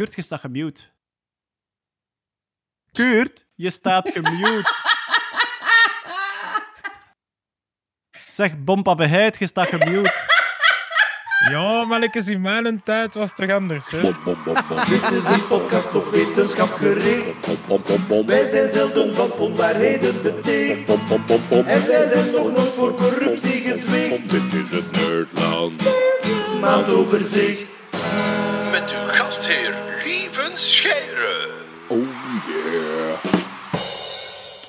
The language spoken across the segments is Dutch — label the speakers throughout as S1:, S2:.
S1: Kurt, je staat gemute. Kurt, je staat gemute. Zeg, bompa beheid, je staat gemute.
S2: Ja, mannetjes, in mijn tijd was het toch anders, hè?
S3: Dit is een podcast op wetenschap gericht. Wij zijn zelden van onwaarheden beticht. En wij zijn nog nooit voor corruptie gezwicht.
S4: Dit is het Nerdland.
S3: Maandoverzicht.
S4: Gastheer Scheire. Oh yeah.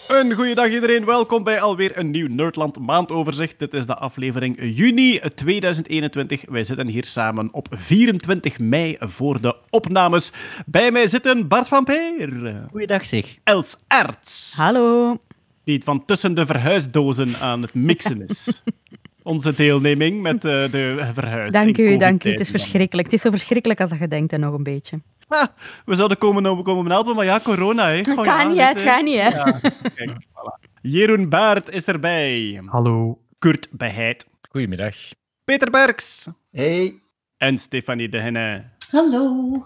S1: Een goede dag iedereen, welkom bij alweer een nieuw Nerdland maandoverzicht. Dit is de aflevering juni 2021. Wij zitten hier samen op 24 mei voor de opnames. Bij mij zitten Bart van Peer,
S5: Goeiedag zeg.
S1: Els Erts,
S6: Hallo.
S1: die het van tussen de verhuisdozen aan het mixen is. Onze deelneming met eh, de verhuis.
S6: Dank u, dank u. Het is verschrikkelijk. Het is zo verschrikkelijk als dat je denkt en nog een beetje.
S1: We zouden komen, komen helpen, maar ja, corona. Hè.
S6: Het
S1: Van,
S6: gaat
S1: ja,
S6: niet. Het gaat niet, hè.
S1: Ja, kijk, voilà. Jeroen Baert is erbij.
S2: Hallo.
S1: Kurt Beheid.
S2: Goedemiddag.
S1: Peter Berks.
S5: Hey.
S1: En Stefanie de Henne.
S7: Hallo.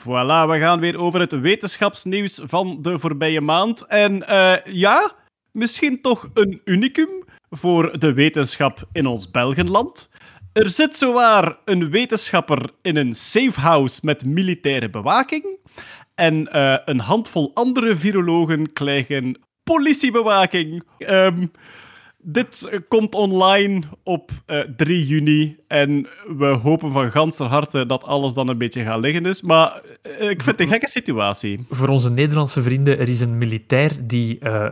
S1: Voilà, we gaan weer over het wetenschapsnieuws van de voorbije maand. En eh, ja, misschien toch een unicum voor de wetenschap in ons Belgenland. Er zit zowaar een wetenschapper in een safehouse met militaire bewaking. En eh, een handvol andere virologen krijgen politiebewaking. Ehm, dit eh, komt online op eh, 3 juni en we hopen van ganser harte dat alles dan een beetje gaat liggen is. Maar eh, ik vind het een gekke situatie.
S8: voor onze Nederlandse vrienden, er is een militair die, eh,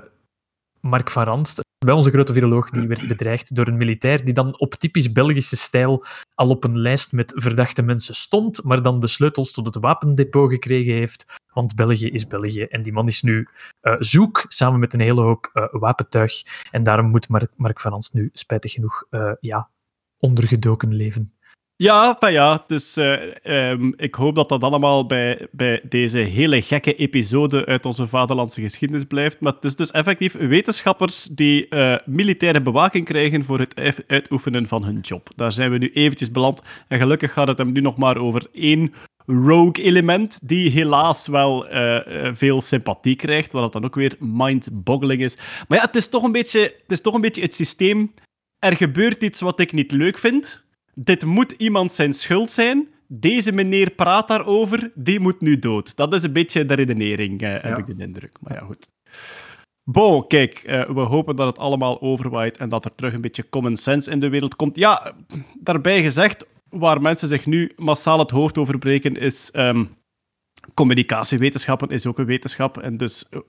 S8: Mark van Ranst, bij onze grote viroloog, die werd bedreigd door een militair die dan op typisch Belgische stijl al op een lijst met verdachte mensen stond, maar dan de sleutels tot het wapendepot gekregen heeft, want België is België. En die man is nu eh, zoek, samen met een hele hoop eh, wapentuig. En daarom moet Mark, Mark van Ranst nu, spijtig genoeg, eh, ja, ondergedoken leven.
S1: Ja, ja, dus eh, ehm, ik hoop dat dat allemaal bij, bij deze hele gekke episode uit onze vaderlandse geschiedenis blijft. Maar het is dus effectief wetenschappers die eh, militaire bewaking krijgen voor het uitoefenen van hun job. Daar zijn we nu eventjes beland. En gelukkig gaat het hem nu nog maar over één rogue-element, die helaas wel eh, veel sympathie krijgt, wat dan ook weer mind-boggling is. Maar ja, het is toch een beetje het, is toch een beetje het systeem. Er gebeurt iets wat ik niet leuk vind. Dit moet iemand zijn schuld zijn. Deze meneer praat daarover, die moet nu dood. Dat is een beetje de redenering, eh, heb ik de indruk. Maar ja, goed. Bon, kijk, eh, we hopen dat het allemaal overwaait en dat er terug een beetje common sense in de wereld komt. Ja, daarbij gezegd, waar mensen zich nu massaal het hoofd over breken, is ehm, communicatiewetenschappen is ook een wetenschap. En dus eh,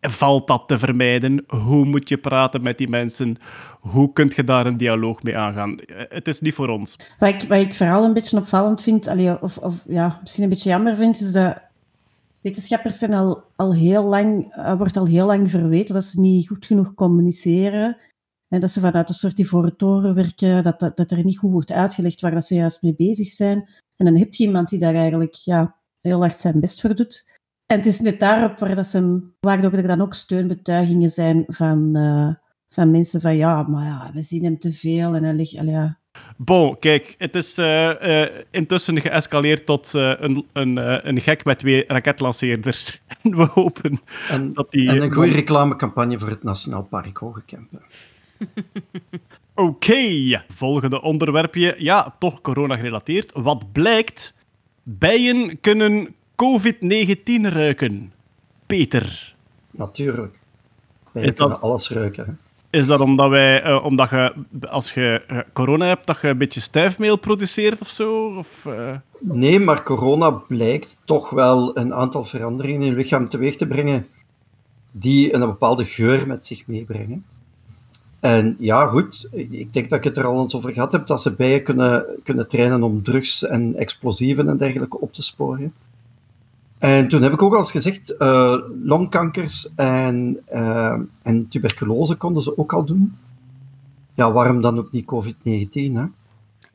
S1: valt dat te vermijden? Hoe moet je praten met die mensen? Hoe kun je daar een dialoog mee aangaan? Eh, Het is niet voor ons.
S7: Wat ik, wat ik vooral een beetje opvallend vind, of, of ja, misschien een beetje jammer vind, is dat wetenschappers zijn al, al heel lang, eh, wordt al heel lang verweten dat ze niet goed genoeg communiceren. En dat ze vanuit een soort ivoren toren werken, dat, dat, dat er niet goed wordt uitgelegd waar dat ze juist mee bezig zijn. En dan heb je iemand die daar eigenlijk ja, heel hard zijn best voor doet. En het is net daarop waar dat ze, hem- er dan ook steunbetuigingen zijn van, eh, van mensen van ja, maar ja, we zien hem te veel en hij ligt, allee, ja,
S1: Bon, kijk, het is eh, eh, intussen geëscaleerd tot eh, een, een, een gek met twee raketlanceerders. En we hopen
S5: En,
S1: dat die...
S5: en een goede reclamecampagne voor het Nationaal Park Hogekempen.
S1: Oké, volgende onderwerpje. Ja, toch corona-gerelateerd. Wat blijkt? Bijen kunnen COVID-19 ruiken. Peter,
S5: Natuurlijk.
S1: Dat-
S5: kunnen alles ruiken. hè.
S1: is dat omdat, wij, eh, omdat je, als je eh, corona hebt, dat je een beetje stuifmeel produceert of zo? Of, eh,
S5: Nee, maar corona blijkt toch wel een aantal veranderingen in je lichaam teweeg te brengen die een bepaalde geur met zich meebrengen. En ja, goed, ik denk dat ik het er al eens over gehad heb, dat ze bijen kunnen, kunnen trainen om drugs en explosieven en dergelijke op te sporen. En toen heb ik ook al eens gezegd, eh, longkankers en, eh, en tuberculose konden ze ook al doen. Ja, waarom dan ook niet COVID-19, hè?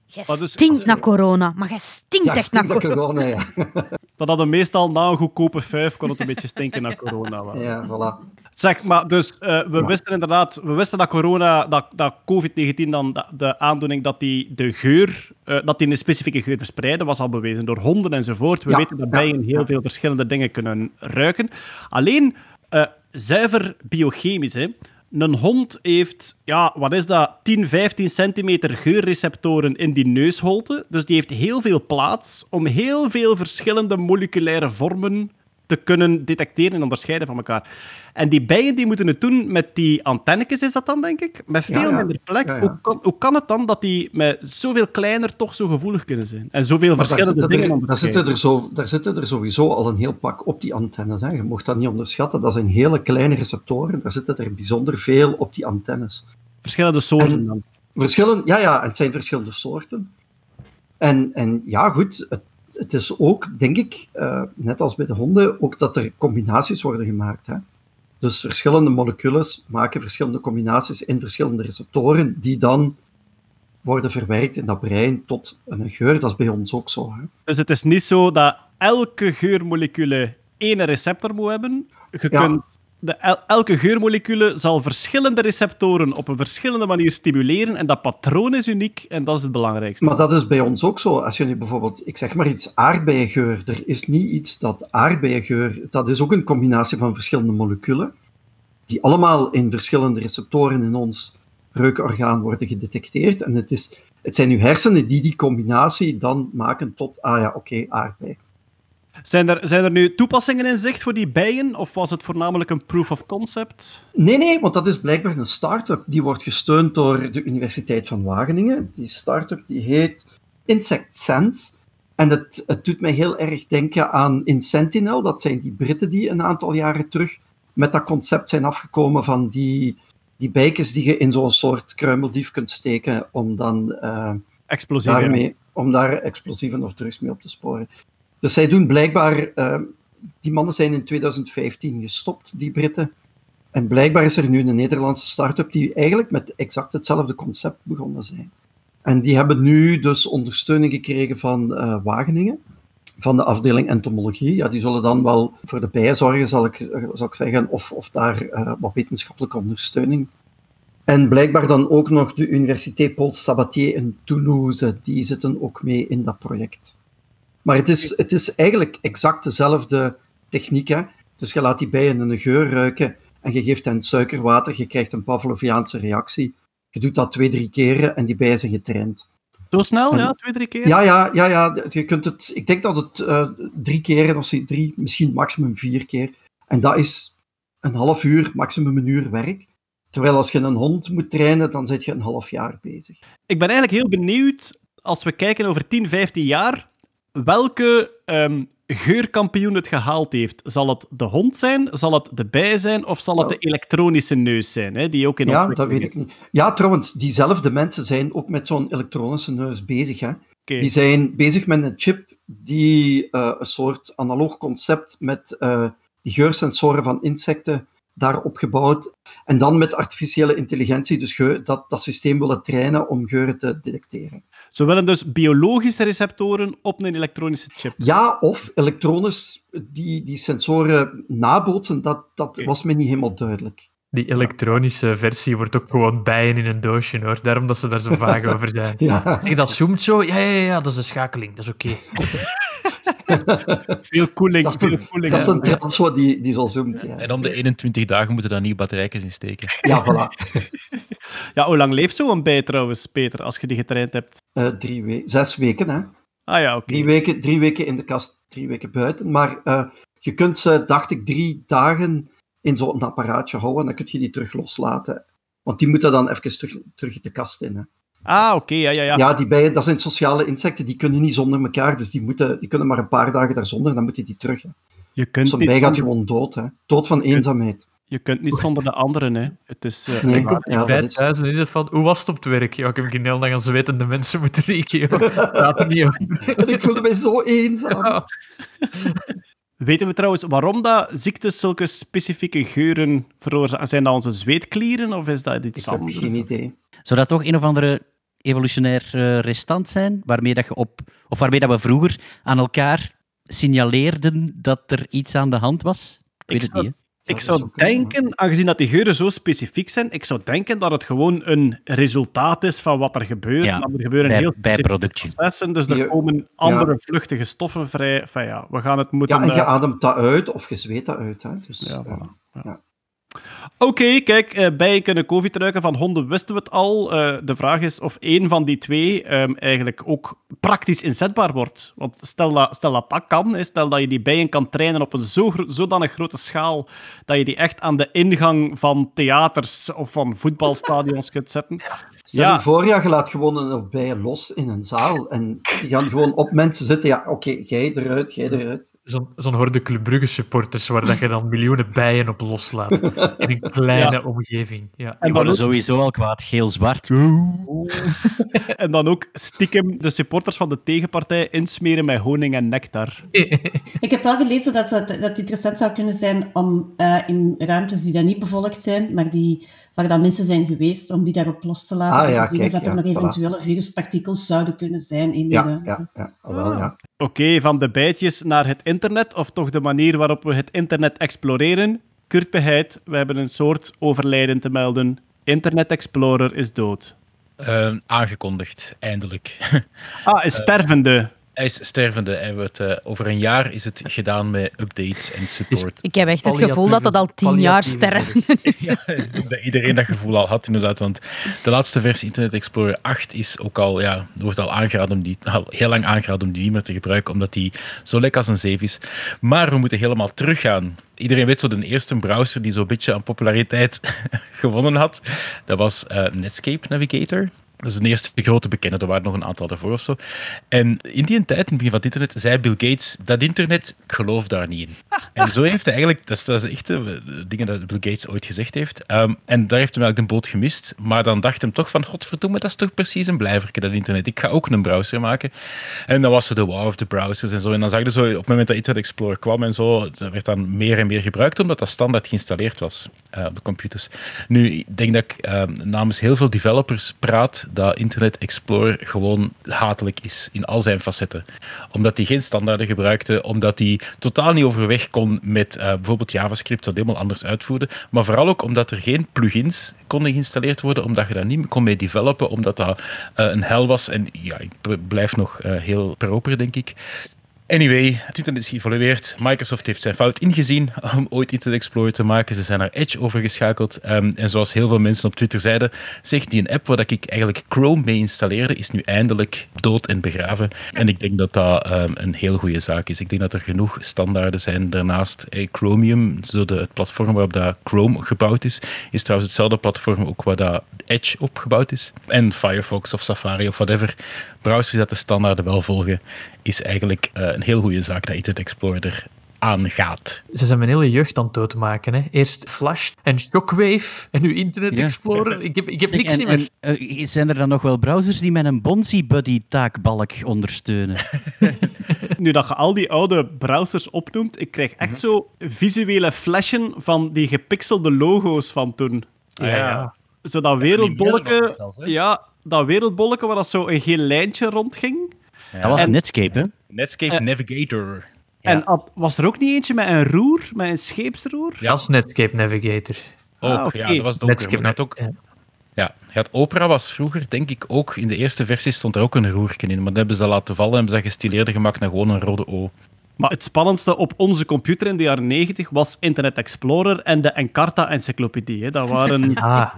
S6: Jij
S1: dus-
S6: stinkt naar corona, maar jij stinkt
S5: Ja,
S6: echt naar
S5: stinkt dat
S6: corona.
S5: corona, ja.
S1: dat hadden meestal na een goedkope vijf kon het een beetje stinken naar corona. wel.
S5: Ja, voilà.
S1: Zeg, maar dus eh, we wisten inderdaad, we wisten dat corona, dat, dat COVID-19 dan de, de aandoening dat die de geur, eh, dat die een specifieke geur verspreiden, was al bewezen door honden enzovoort. We
S5: Ja,
S1: weten dat bijen heel veel verschillende dingen kunnen ruiken. Alleen eh, zuiver biochemisch, hè. Een hond heeft, ja, wat is dat, 10, 15 centimeter geurreceptoren in die neusholte. Dus die heeft heel veel plaats om heel veel verschillende moleculaire vormen te kunnen detecteren en onderscheiden van elkaar. En die bijen die moeten het doen met die antennetjes, is dat dan, denk ik? Met veel
S5: ja.
S1: minder plek.
S5: Ja.
S1: Hoe, kan, hoe kan het dan dat die met zoveel kleiner toch zo gevoelig kunnen zijn? En zoveel
S5: Maar daar
S1: verschillende
S5: zitten,
S1: dingen
S5: er, daar, zitten er zo, daar zitten er sowieso al een heel pak op die antennes. Hè. Je mocht dat niet onderschatten. Dat zijn hele kleine receptoren. Daar zitten er bijzonder veel op die antennes.
S1: Verschillende soorten
S5: En-
S1: dan.
S5: Verschillen, ja, ja, het zijn verschillende soorten. En, en ja, goed, het, het is ook, denk ik, eh, net als bij de honden, ook dat er combinaties worden gemaakt. Hè? Dus verschillende moleculen maken verschillende combinaties in verschillende receptoren, die dan worden verwerkt in dat brein tot een geur. Dat is bij ons ook zo. Hè?
S1: Dus het is niet zo dat elke geurmolecule één receptor moet hebben. Je
S5: Ja.
S1: kunt elke geurmolecule zal verschillende receptoren op een verschillende manier stimuleren en dat patroon is uniek en dat is het belangrijkste.
S5: Maar dat is bij ons ook zo. Als je nu bijvoorbeeld, ik zeg maar iets, aardbeiengeur. Er is niet iets dat aardbeiengeur, dat is ook een combinatie van verschillende moleculen, die allemaal in verschillende receptoren in ons reukorgaan worden gedetecteerd. En het, is, het zijn uw hersenen die die combinatie dan maken tot, ah ja, oké, aardbei.
S1: Zijn er, zijn er nu toepassingen in zicht voor die bijen of was het voornamelijk een proof of concept?
S5: Nee, nee, want dat is blijkbaar een start-up. Die wordt gesteund door de Universiteit van Wageningen. Die start-up die heet Insect Sense. En het, het doet mij heel erg denken aan Insentinel. Dat zijn die Britten die een aantal jaren terug met dat concept zijn afgekomen van die, die bijkjes die je in zo'n soort kruimeldief kunt steken om dan eh, daarmee, om daar explosieven of drugs mee op te sporen. Dus zij doen blijkbaar, eh, die mannen zijn in 2015 gestopt, die Britten. En blijkbaar is er nu een Nederlandse start-up die eigenlijk met exact hetzelfde concept begonnen zijn. En die hebben nu dus ondersteuning gekregen van eh, Wageningen, van de afdeling entomologie. Ja, die zullen dan wel voor de bijen zorgen, zal ik, zal ik zeggen, of, of daar eh, wat wetenschappelijke ondersteuning en blijkbaar dan ook nog de Universiteit Paul Sabatier in Toulouse, die zitten ook mee in dat project. Maar het is, het is eigenlijk exact dezelfde techniek. Hè? Dus je laat die bijen een geur ruiken en je geeft hen suikerwater, je krijgt een Pavloviaanse reactie. Je doet dat twee, drie keren en die bijen zijn getraind.
S1: Zo snel, ja? Twee, drie keer?
S5: Ja, ja, ja, ja. Je kunt het, ik denk dat het eh, drie keren, of drie, misschien maximum vier keer. En dat is een half uur, maximum een uur werk. Terwijl als je een hond moet trainen, dan zit je een half jaar bezig.
S1: Ik ben eigenlijk heel benieuwd, als we kijken over 10, 15 jaar, welke ehm, geurkampioen het gehaald heeft. Zal het de hond zijn, zal het de bij zijn, of zal het de elektronische neus zijn, hè, die ook in
S5: Ja, dat weet ik niet. Ja, trouwens, diezelfde mensen zijn ook met zo'n elektronische neus bezig. Hè? Die zijn bezig met een chip die eh, een soort analoog concept met eh, die geursensoren van insecten daarop gebouwd. En dan met artificiële intelligentie, dus dat, dat systeem willen trainen om geuren te detecteren.
S1: Ze willen dus biologische receptoren op een elektronische chip.
S5: Ja, of elektronisch die, die sensoren nabootsen, dat, dat was me niet helemaal duidelijk.
S8: Die elektronische versie wordt ook gewoon bijen in een doosje, hoor. Daarom dat ze daar zo vaag over zijn.
S5: Ja.
S8: Zeg, dat zoomt zo? Ja, ja, ja, dat is een schakeling. Dat is oké.
S1: Veel koeling,
S5: Dat is,
S1: veel koeling.
S5: dat is een transfer die, die zo zoomt. Ja,
S2: En om de 21 dagen moeten daar nieuwe batterijtjes in steken.
S5: ja voilà.
S1: Ja, hoe lang leeft zo'n bij trouwens, Peter, als je die getraind hebt?
S5: Eh, drie we zes weken, hè.
S1: Ah ja, oké.
S5: Drie weken, drie weken in de kast, drie weken buiten. Maar eh, je kunt ze, dacht ik, drie dagen in zo'n apparaatje houden en dan kun je die terug loslaten. Want die moeten dan even terug, terug de kast in. Hè.
S1: Ah, oké, ja, ja, ja.
S5: Ja, die bijen, dat zijn sociale insecten, die kunnen niet zonder elkaar, dus die, moeten, die kunnen maar een paar dagen daar zonder, dan moeten die terug. Hè.
S1: Je kunt,
S5: Zo'n bij gaat gewoon dood, hè. dood van eenzaamheid.
S1: je kunt niet zonder de anderen, hè. Het is... eh,
S5: Nee,
S1: waar.
S5: ja,
S8: Bij
S5: dat is,
S8: thuis en ieder van, hoe was het op het werk? Ja, ik heb geen hele dag aan zwetende mensen moeten. Praat er niet
S5: ik voelde mij zo eenzaam.
S8: Ja.
S1: Weten we trouwens waarom dat ziektes zulke specifieke geuren veroorzaken? Zijn dat onze zweetklieren of is dat iets
S5: Ik heb
S1: anders?
S5: geen idee.
S9: Zou dat toch een of andere evolutionair eh, restant zijn, waarmee dat je op, of waarmee dat we vroeger aan elkaar signaleerden dat er iets aan de hand was? Ik weet
S1: Ik
S9: het
S1: zou,
S9: niet.
S1: Ik zou denken, aangezien dat die geuren zo specifiek zijn, ik zou denken dat het gewoon een resultaat is van wat er gebeurt.
S9: Ja,
S1: maar er gebeuren
S9: bij-
S1: heel specifieke
S9: bijproductje.
S1: processen, dus er komen andere vluchtige stoffen vrij. Enfin, ja, we gaan het moeten...
S5: Ja, en je
S1: eh,
S5: ademt dat uit of je zweet dat uit. Hè. Dus,
S1: Ja,
S5: ja.
S1: voilà.
S5: Ja.
S1: Oké, kijk, eh, bijen kunnen COVID ruiken. Van honden wisten we het al. Eh, de vraag is of één van die twee ehm, eigenlijk ook praktisch inzetbaar wordt. Want stel dat, stel dat dat kan, stel dat je die bijen kan trainen op een zo, zodanig grote schaal dat je die echt aan de ingang van theaters of van voetbalstadions kunt zetten.
S5: Stel
S1: Ja.
S5: je voor, ja, je laat gewoon een bijen los in een zaal en die gaan gewoon op mensen zitten. Ja, oké, jij eruit, jij eruit.
S8: Zo'n zo'n horde Club Brugge supporters, waar dat je dan miljoenen bijen op loslaat. In een kleine omgeving. Ja.
S1: En
S9: Die
S1: dan, ook,
S9: sowieso al kwaad. Geel-zwart.
S1: en dan ook stiekem de supporters van de tegenpartij insmeren met honing en nectar.
S7: Ik heb wel gelezen dat, dat, dat het interessant zou kunnen zijn om eh, in ruimtes die dan niet bevolkt zijn, maar die, waar dan mensen zijn geweest, om die daarop los te laten
S5: Ah,
S7: en
S5: ja,
S7: te zien
S5: kijk,
S7: of dat er nog
S5: voilà.
S7: eventuele viruspartikels zouden kunnen zijn in die
S5: Ja,
S7: ruimte.
S5: ja, ja. Ah, wel, ja.
S1: Oké, van de bijtjes naar het internet, of toch de manier waarop we het internet exploreren. Kurt Beheid, we hebben een soort overlijden te melden. Internet Explorer is dood.
S10: Eh, aangekondigd, eindelijk.
S1: Ah, is stervende.
S10: Hij is stervende. Hij wordt, eh, over een jaar is het gedaan met updates en support.
S6: Ik heb echt het gevoel dat dat al tien jaar sterven is.
S10: Ja, ik denk dat iedereen dat gevoel al had, inderdaad. Want de laatste versie Internet Explorer 8 is ook al, ja, wordt al aangeraden om die, al heel lang aangeraden om die niet meer te gebruiken, omdat die zo lekker als een zeef is. Maar we moeten helemaal teruggaan. Iedereen weet zo, de eerste browser die zo'n beetje aan populariteit gewonnen had, dat was eh, Netscape Navigator. Dat is de eerste grote bekende, er waren nog een aantal daarvoor of zo. En in die tijd, in het begin van het internet, zei Bill Gates, dat internet, ik geloof daar niet in. En zo heeft hij eigenlijk, dat is, dat is echt de dingen dat Bill Gates ooit gezegd heeft. Ehm, en daar heeft hij eigenlijk de boot gemist. Maar dan dacht hij toch van, godverdomme, dat is toch precies een blijverke, dat internet. Ik ga ook een browser maken. En dan was er de wow of de browsers en zo. En dan zag je zo, op het moment dat Internet Explorer kwam en zo, dat werd dan meer en meer gebruikt, omdat dat standaard geïnstalleerd was eh, op de computers. Nu, ik denk dat ik ehm, namens heel veel developers praat dat Internet Explorer gewoon hatelijk is in al zijn facetten. Omdat hij geen standaarden gebruikte, omdat hij totaal niet overweg kon met eh, bijvoorbeeld JavaScript, dat helemaal anders uitvoerde. Maar vooral ook omdat er geen plugins konden geïnstalleerd worden, omdat je daar niet kon mee developen, omdat dat eh, een hel was. En ja, ik blijf nog eh, heel proper, denk ik. Anyway, het internet is geëvolueerd. Microsoft heeft zijn fout ingezien om ooit Internet Explorer te maken. Ze zijn naar Edge overgeschakeld. Ehm, en zoals heel veel mensen op Twitter zeiden, zegt die een app waar ik eigenlijk Chrome mee installeerde, is nu eindelijk dood en begraven. En ik denk dat dat ehm, een heel goede zaak is. Ik denk dat er genoeg standaarden zijn. Daarnaast, eh, Chromium, zo de, het platform waarop dat Chrome gebouwd is, is trouwens hetzelfde platform ook waar dat Edge op gebouwd is. En Firefox of Safari of whatever. Browsers dat de standaarden wel volgen, is eigenlijk eh, een heel goede zaak dat Internet Explorer aangaat.
S8: Ze zijn mijn hele jeugd aan het doodmaken. Hè. Eerst Flash en Shockwave en nu Internet
S9: Ja.
S8: Explorer. Ik heb, ik heb niks
S9: En-
S8: meer.
S9: en, eh, zijn er dan nog wel browsers die met een Bonzi Buddy taakbalk ondersteunen?
S1: Nu dat je al die oude browsers opnoemt, ik krijg echt zo visuele flashen van die gepixelde logo's van toen.
S8: Ja, ja.
S1: Zo dat
S10: hè?
S1: ja, dat wereldbolleke waar dat zo een geel lijntje rondging.
S9: Dat was
S1: En-
S9: Netscape, hè?
S10: Netscape
S1: Eh,
S10: Navigator.
S9: Ja.
S1: En had- was er ook niet eentje met een roer, met een scheepsroer?
S10: Ja.
S8: Dat is Netscape Navigator.
S10: Ook,
S1: Ah, oké.
S10: ja, dat was donker.
S8: Netscape
S10: dat ook,
S8: ja.
S10: had Opera was vroeger, denk ik ook, in de eerste versie stond er ook een roertje in. Maar dat hebben ze laten vallen en hebben ze dat gestileerder gemaakt naar gewoon een rode O.
S1: Maar het spannendste op onze computer in de jaren 90 was Internet Explorer en de Encarta-encyclopedie. Dat, waren,
S8: Ah,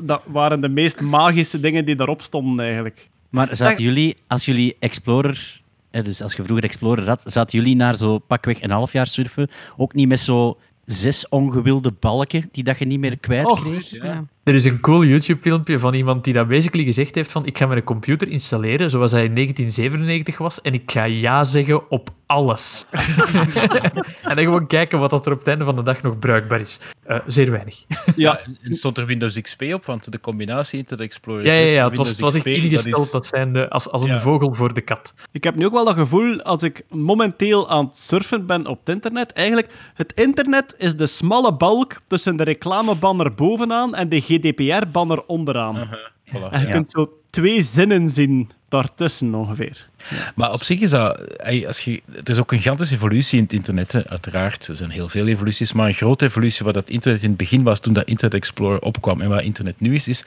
S1: dat waren de meest magische dingen die daarop stonden, eigenlijk.
S9: Maar zaten jullie, als jullie Explorer, dus als je vroeger Explorer had, zaten jullie naar zo pakweg een half jaar surfen, ook niet met zo zes ongewilde balken die dat je niet meer kwijt
S8: Och.
S9: kreeg?
S6: Ja.
S8: Er is een cool YouTube-filmpje van iemand die dat basically gezegd heeft van ik ga mijn computer installeren zoals hij in 1997 was en ik ga ja zeggen op alles. en dan gewoon kijken wat dat er op het einde van de dag nog bruikbaar is. Eh, zeer weinig.
S1: Ja,
S10: En stond er Windows XP op, want de combinatie Internet Explorer
S8: Ja, ja,
S10: 6
S8: ja
S10: en
S8: het, was, het was echt ingesteld
S10: is-
S8: dat zijn de, als, als een
S10: Ja.
S8: vogel voor de kat.
S1: Ik heb nu ook wel dat gevoel, als ik momenteel aan het surfen ben op het internet, eigenlijk, het internet is de smalle balk tussen de reclamebanner bovenaan en de GDPR-banner onderaan.
S10: Aha, voilà.
S1: En je
S9: Ja.
S1: kunt zo twee zinnen zien daartussen ongeveer.
S10: Maar op zich is dat... Als je, er is ook een gigantische evolutie in het internet, hè. uiteraard. Er zijn heel veel evoluties, maar een grote evolutie wat dat internet in het begin was, toen dat Internet Explorer opkwam en wat internet nu is, is...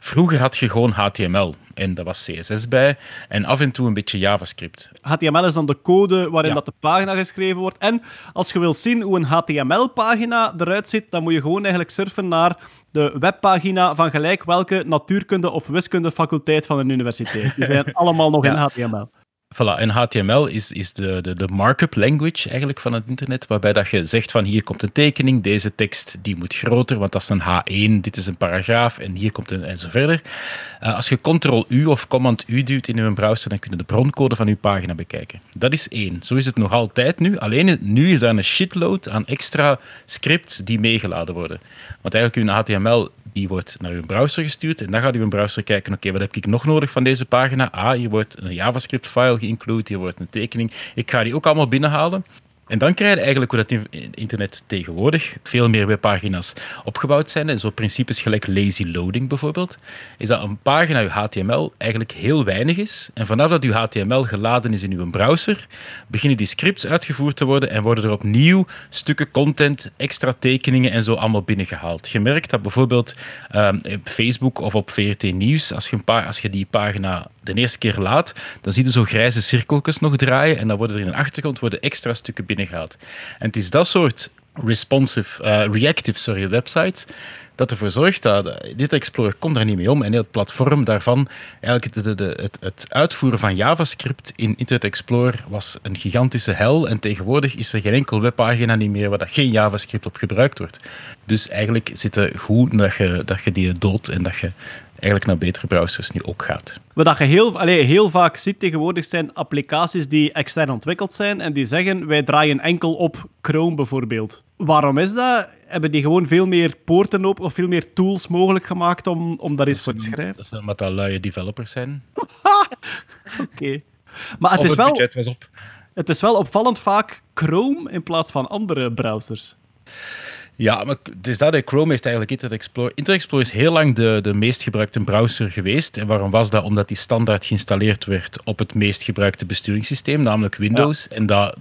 S10: Vroeger had je gewoon HTML en daar was CSS bij en af en toe een beetje JavaScript.
S1: HTML is dan de code waarin
S10: Ja.
S1: dat de pagina geschreven wordt. En als je wil zien hoe een HTML-pagina eruit ziet, dan moet je gewoon eigenlijk surfen naar de webpagina van gelijk welke natuurkunde- of wiskundefaculteit van een universiteit. Die zijn allemaal nog in HTML.
S10: Voilà, en HTML is, is de, de, de markup language eigenlijk van het internet, waarbij dat je zegt van hier komt een tekening, deze tekst die moet groter, want dat is een H1, dit is een paragraaf en hier komt een en zo verder. Eh, als je Ctrl-U of Command-U duwt in je browser, dan kun je de broncode van je pagina bekijken. Dat is één. Zo is het nog altijd nu. Alleen nu is daar een shitload aan extra scripts die meegeladen worden. Want eigenlijk uw HTML die wordt naar uw browser gestuurd en dan gaat uw browser kijken, oké, wat heb ik nog nodig van deze pagina? Ah, hier wordt een JavaScript-file geïncludeerd, hier wordt een tekening. Ik ga die ook allemaal binnenhalen. En dan krijg je eigenlijk hoe dat in- internet tegenwoordig veel meer webpagina's opgebouwd zijn. En zo principes gelijk lazy loading bijvoorbeeld, is dat een pagina, uw HTML, eigenlijk heel weinig is. En vanaf dat uw HTML geladen is in uw browser, beginnen die scripts uitgevoerd te worden en worden er opnieuw stukken content, extra tekeningen en zo allemaal binnengehaald. Je merkt dat bijvoorbeeld ehm, op Facebook of op VRT Nieuws, als je, een pa- als je die pagina de eerste keer laat, dan zie je zo grijze cirkeltjes nog draaien en dan worden er in de achtergrond worden extra stukken binnengehaald. En het is dat soort responsive, eh, reactive sorry, websites dat ervoor zorgt dat eh, dit Explorer komt daar niet mee om en heel het platform daarvan, eigenlijk het, het uitvoeren van JavaScript in Internet Explorer was een gigantische hel en tegenwoordig is er geen enkel webpagina niet meer waar dat geen JavaScript op gebruikt wordt. Dus eigenlijk zit het goed dat je, dat je die dood en dat je eigenlijk naar betere browsers nu ook gaat.
S1: Wat je heel, allee, heel vaak ziet tegenwoordig zijn applicaties die extern ontwikkeld zijn en die zeggen wij draaien enkel op Chrome bijvoorbeeld. Waarom is dat? Hebben die gewoon veel meer poorten op of veel meer tools mogelijk gemaakt om, om daar iets voor te schrijven?
S10: Dat is omdat dat luie developers zijn.
S1: Oké. Maar het
S10: Of
S1: is,
S10: het
S1: wel,
S10: budget was op.
S1: het is wel opvallend vaak Chrome in plaats van andere browsers.
S10: Ja, maar het is dat. Chrome heeft eigenlijk Internet Explorer. Internet Explorer is heel lang de, de meest gebruikte browser geweest. En waarom was dat? Omdat die standaard geïnstalleerd werd op het meest gebruikte besturingssysteem, namelijk Windows. En dat 90%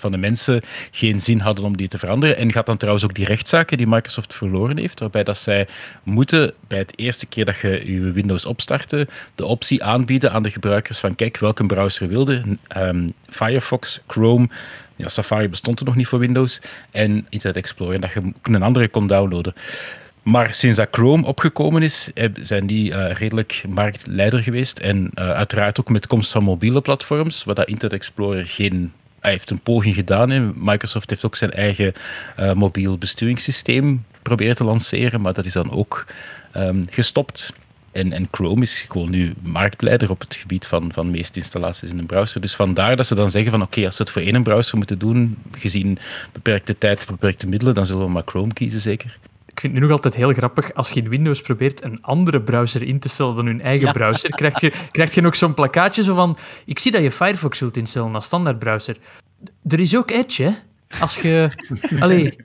S10: van de mensen geen zin hadden om die te veranderen. En gaat dan trouwens ook die rechtszaken die Microsoft verloren heeft, waarbij dat zij moeten bij het eerste keer dat je je Windows opstartte, de optie aanbieden aan de gebruikers van kijk, welke browser wilde. Ehm, Firefox, Chrome, ja, Safari bestond er nog niet voor Windows. En Internet Explorer, dat je een andere kon downloaden. Maar sinds dat Chrome opgekomen is, zijn die eh, redelijk marktleider geweest. En eh, uiteraard ook met komst van mobiele platforms, waar dat Internet Explorer geen... Hij heeft een poging gedaan. Hè. Microsoft heeft ook zijn eigen eh, mobiel besturingssysteem proberen te lanceren, maar dat is dan ook ehm, gestopt. En, en Chrome is gewoon nu marktleider op het gebied van, van meeste installaties in een browser. Dus vandaar dat ze dan zeggen van oké, als we het voor één browser moeten doen, gezien beperkte tijd, beperkte middelen, dan zullen we maar Chrome kiezen zeker.
S8: Ik vind het nu nog altijd heel grappig, als je in Windows probeert een andere browser in te stellen dan hun eigen
S1: Ja.
S8: browser, krijg je, krijg je nog zo'n plakkaatje zo van, ik zie dat je Firefox wilt instellen als standaard browser. Er is ook Edge, hè? Als je... Allee,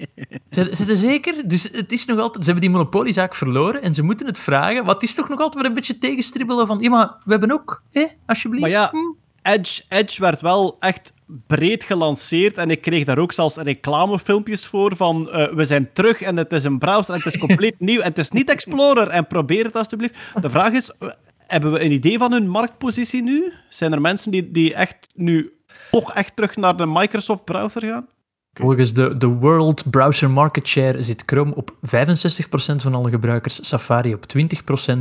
S8: zit zit er zeker? Dus het is nog altijd... Ze hebben die monopoliezaak verloren en ze moeten het vragen, het is toch nog altijd weer een beetje tegenstribbelen van, ja, maar we hebben ook, hè? Alsjeblieft.
S1: Maar ja,
S8: Hm.
S1: Edge, Edge werd wel echt breed gelanceerd en ik kreeg daar ook zelfs reclamefilmpjes voor van eh, we zijn terug en het is een browser en het is compleet nieuw en het is niet Explorer en probeer het alsjeblieft. De vraag is, eh, hebben we een idee van hun marktpositie nu? Zijn er mensen die, die echt nu toch echt terug naar de Microsoft browser gaan?
S8: Volgens de, de World Browser Market Share zit Chrome op 65% van alle gebruikers, Safari op 20%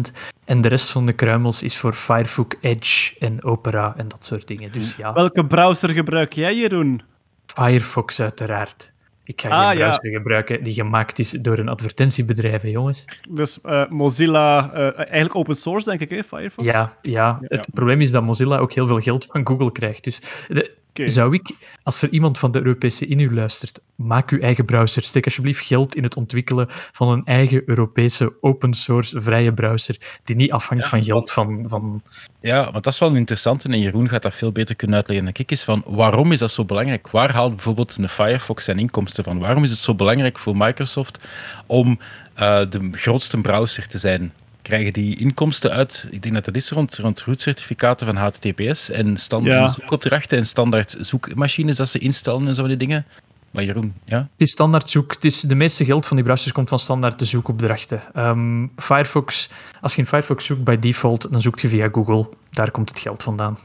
S8: en de rest van de kruimels is voor Firefox, Edge en Opera en dat soort dingen. Dus ja,
S1: Welke browser gebruik jij, Jeroen?
S8: Firefox uiteraard. Ik ga
S1: Ah,
S8: geen
S1: ja.
S8: browser gebruiken die gemaakt is door een advertentiebedrijf, hè, jongens.
S1: Dus eh, Mozilla, eh, eigenlijk open source denk ik, hè, Firefox?
S8: Ja, ja, het probleem is dat Mozilla ook heel veel geld van Google krijgt. Dus de- Zou ik, als er iemand van de Europese Unie luistert, maak uw eigen browser. Steek alsjeblieft geld in het ontwikkelen van een eigen Europese open source vrije browser, die niet afhangt van geld van... van
S10: Ja, want dat is wel interessant en Jeroen gaat dat veel beter kunnen uitleggen dan ik is van waarom is dat zo belangrijk? Waar haalt bijvoorbeeld een Firefox zijn inkomsten van? Waarom is het zo belangrijk voor Microsoft om eh, de grootste browser te zijn? Krijgen die inkomsten uit, ik denk dat dat is rond, rond route-certificaten van HTTPS en standaard
S1: Ja.
S10: zoekopdrachten en standaard zoekmachines dat ze instellen en zo die dingen. Maar Jeroen, ja?
S8: Het is standaard zoek. Het is, de meeste geld van die browsers komt van standaard de zoekopdrachten. Ehm, Firefox, als je in Firefox zoekt bij default, dan zoekt je via Google. Daar komt het geld vandaan.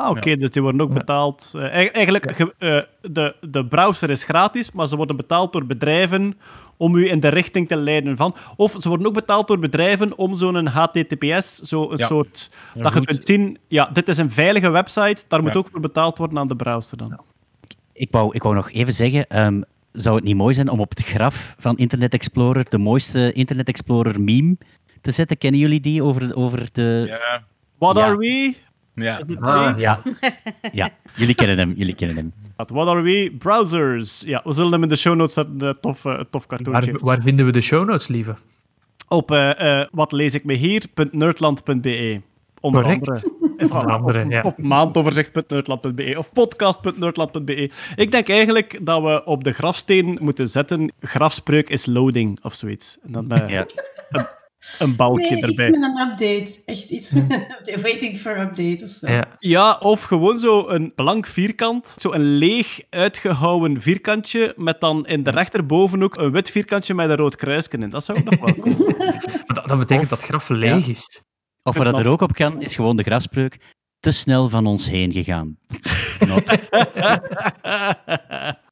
S1: Ah, oké, dus die worden ook betaald. Eh, e- eigenlijk, ge- eh, de, de browser is gratis, maar ze worden betaald door bedrijven om u in de richting te leiden van. Of ze worden ook betaald door bedrijven om zo'n HTTPS, zo een
S10: Ja.
S1: soort...
S10: Een
S1: dat je kunt zien, ja, dit is een veilige website, daar moet
S10: Ja.
S1: ook voor betaald worden aan de browser dan.
S9: Ik wou, ik wou nog even zeggen, ehm, zou het niet mooi zijn om op het graf van Internet Explorer de mooiste Internet Explorer meme te zetten? Kennen jullie die over, over de...
S10: Ja.
S1: What
S9: Ja.
S1: are we?
S10: Ja.
S5: Ah?
S9: Ja, ja jullie kennen hem, jullie kennen hem.
S1: What are we? Browsers. Ja, we zullen hem in de show notes zetten, een tof, eh, tof cartoontje.
S8: Waar, waar vinden we de show notes, lieve?
S1: Op eh, eh, wat lees ik me hier.nerdland.be. Onder
S8: Correct.
S1: andere.
S8: Onder andere,
S1: of,
S8: ja.
S1: of maandoverzicht.nerdland.be of podcast.nerdland.be. Ik denk eigenlijk dat we op de grafsteen moeten zetten. Grafspreuk is loading of zoiets. En dan eh,
S9: Ja.
S1: een balkje
S7: Nee, iets
S1: erbij.
S7: met een update. Echt iets met een update. Waiting for update of zo.
S8: Ja.
S1: Ja, of gewoon zo een blank vierkant. Zo een leeg uitgehouwen vierkantje. Met dan in de rechterboven ook een wit vierkantje met een rood kruisje in. Dat zou ook nog wel.
S8: Maar Dat, dat betekent dat graf leeg is.
S9: Of wat dat er ook op kan, is gewoon de grafspreuk. Te snel van ons heen gegaan.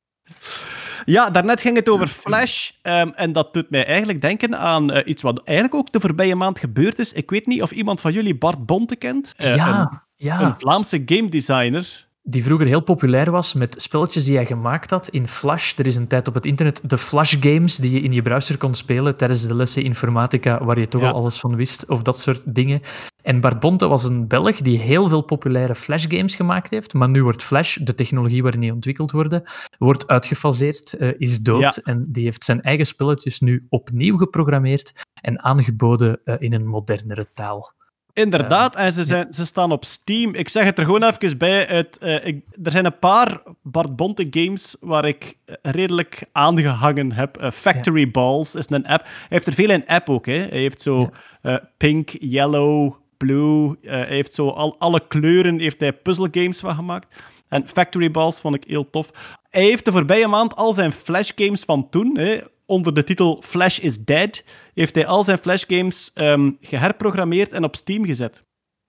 S1: Ja, daarnet ging het over Flash. ehm, en dat doet mij eigenlijk denken aan eh, iets wat eigenlijk ook de voorbije maand gebeurd is. Ik weet niet of iemand van jullie Bart Bonte kent. Eh,
S8: ja,
S1: Een,
S8: ja.
S1: een Vlaamse game designer.
S8: Die vroeger heel populair was met spelletjes die hij gemaakt had in Flash. Er is een tijd op het internet de Flash games die je in je browser kon spelen tijdens de lessen informatica, waar je toch
S1: Ja.
S8: al alles van wist, of dat soort dingen. En Bart Bonte was een Belg die heel veel populaire Flash games gemaakt heeft, maar nu wordt Flash, de technologie waarin die ontwikkeld worden, wordt uitgefaseerd, eh, is dood.
S1: Ja.
S8: En die heeft zijn eigen spelletjes nu opnieuw geprogrammeerd en aangeboden eh, in een modernere taal.
S1: Inderdaad, en ze, zijn, ze staan op Steam. Ik zeg het er gewoon even bij. Het, eh, ik, er zijn een paar Bart Bonte games waar ik redelijk aangehangen heb. Eh, Factory Balls is een app. Hij heeft er veel in app ook. Hè. Hij heeft zo eh, pink, yellow, blue. hij heeft zo al, alle kleuren heeft hij puzzelgames van gemaakt. En Factory Balls vond ik heel tof. Hij heeft de voorbije maand al zijn Flash games van toen, hè, onder de titel Flash is Dead, heeft hij al zijn Flash games ehm, geherprogrammeerd en op Steam gezet.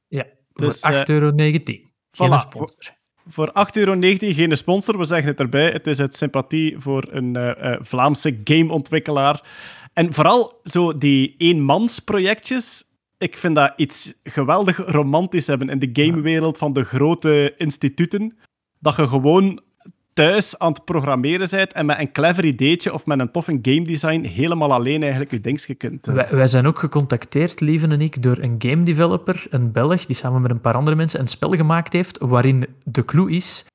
S8: Ja,
S1: Dus,
S8: voor
S1: eh,
S8: 8,19 euro. Geen
S1: voilà,
S8: sponsor.
S1: Voor 8,19 euro geen sponsor, we zeggen het erbij. Het is uit sympathie voor een eh, eh, Vlaamse gameontwikkelaar. En vooral zo die eenmansprojectjes. Ik vind dat iets geweldig romantisch hebben in de gamewereld van de grote instituten. Dat je gewoon thuis aan het programmeren bent en met een clever ideetje of met een toffe game design helemaal alleen eigenlijk je dingetje kunt.
S8: Wij, wij zijn ook gecontacteerd, Lieven en ik, door een game developer, een Belg, die samen met een paar andere mensen een spel gemaakt heeft waarin de clue is,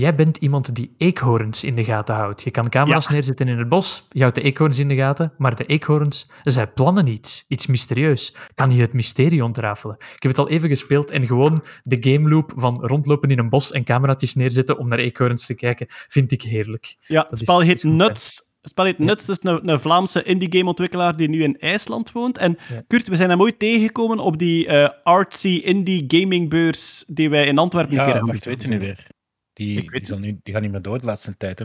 S8: jij bent iemand die eekhoorns in de gaten houdt. Je kan camera's
S1: Ja.
S8: neerzetten in het bos, je houdt de eekhoorns in de gaten, maar de eekhoorns, zij plannen iets, iets mysterieus. Kan je het mysterie ontrafelen? Ik heb het al even gespeeld en gewoon de game loop van rondlopen in een bos en camera's neerzetten om naar eekhoorns te kijken, vind ik heerlijk.
S1: Ja,
S8: Dat
S1: het spel heet. Nuts. Het spel heet Nuts, het is een, een Vlaamse indie-gameontwikkelaar die nu in IJsland woont. En
S8: Ja.
S1: Kurt, we zijn hem ooit tegengekomen op die eh, artsy indie gamingbeurs die wij in Antwerpen een keer
S10: Ja,
S1: hebben.
S10: wacht, weet je nu weer. Die,
S1: Ik weet
S10: die, zal nu, die gaat niet meer door de laatste tijd. Hè.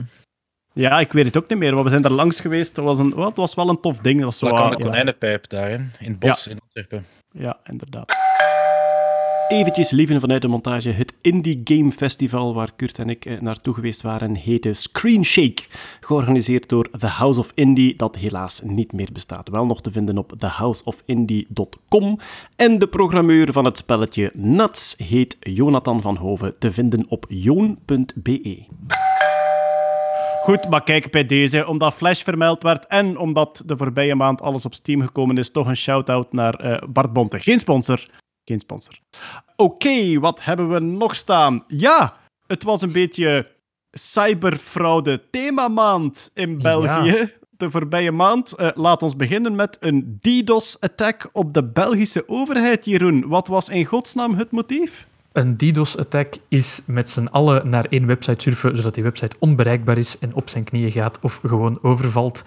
S1: Ja, ik weet het ook niet meer, maar we zijn er langs geweest. Het was, een, wel, het was wel een tof ding. Dat was zo,
S10: aan de
S1: ja,
S10: konijnenpijp daar, hè, in het bos in Antwerpen.
S1: ja, inderdaad. Eventjes lieven vanuit de montage. Het Indie Game Festival waar Kurt en ik eh, naartoe geweest waren heette Screen Shake. Georganiseerd door The House of Indie, dat helaas niet meer bestaat. Wel nog te vinden op thehouseofindie.com. En de programmeur van het spelletje Nuts heet Jonathan van Hoven, te vinden op joon.be. Goed, maar kijk bij deze, omdat Flash vermeld werd en omdat de voorbije maand alles op Steam gekomen is, toch een shout-out naar eh, Bart Bonte. Geen sponsor. Geen sponsor. Oké, wat hebben we nog staan? Ja, het was een beetje cyberfraude themamaand in België. De voorbije maand. Eh, laat ons beginnen met een DDoS-attack op de Belgische overheid, Jeroen. Wat was in godsnaam het motief?
S8: Een DDoS-attack is met z'n allen naar één website surfen, zodat die website onbereikbaar is en op zijn knieën gaat of gewoon overvalt.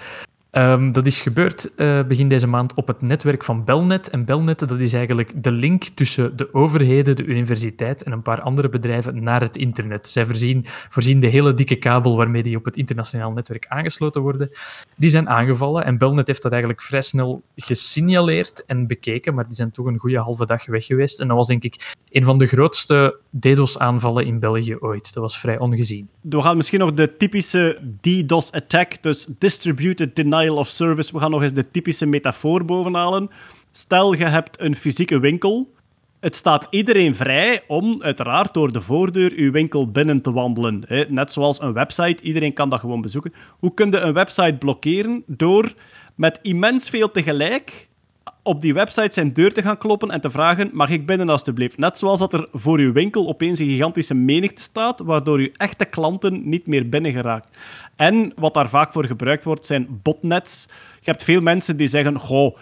S8: Ehm, dat is gebeurd uh, begin deze maand op het netwerk van Belnet. En Belnet dat is eigenlijk de link tussen de overheden, de universiteit en een paar andere bedrijven naar het internet. Zij voorzien, voorzien de hele dikke kabel waarmee die op het internationaal netwerk aangesloten worden. Die zijn aangevallen en Belnet heeft dat eigenlijk vrij snel gesignaleerd en bekeken, maar die zijn toch een goede halve dag weg geweest. En dat was denk ik een van de grootste DDoS-aanvallen in België ooit. Dat was vrij ongezien.
S1: We gaan misschien nog de typische DDoS-attack, dus Distributed Denial of Service, we gaan nog eens de typische metafoor bovenhalen. Stel, je hebt een fysieke winkel. Het staat iedereen vrij om uiteraard door de voordeur uw winkel binnen te wandelen. Net zoals een website, iedereen kan dat gewoon bezoeken. Hoe kun je een website blokkeren? Door met immens veel tegelijk op die website zijn deur te gaan kloppen en te vragen: mag ik binnen alstublieft? Net zoals dat er voor uw winkel opeens een gigantische menigte staat, waardoor uw echte klanten niet meer binnen geraakt. En wat daar vaak voor gebruikt wordt, zijn botnets. Je hebt veel mensen die zeggen: Goh,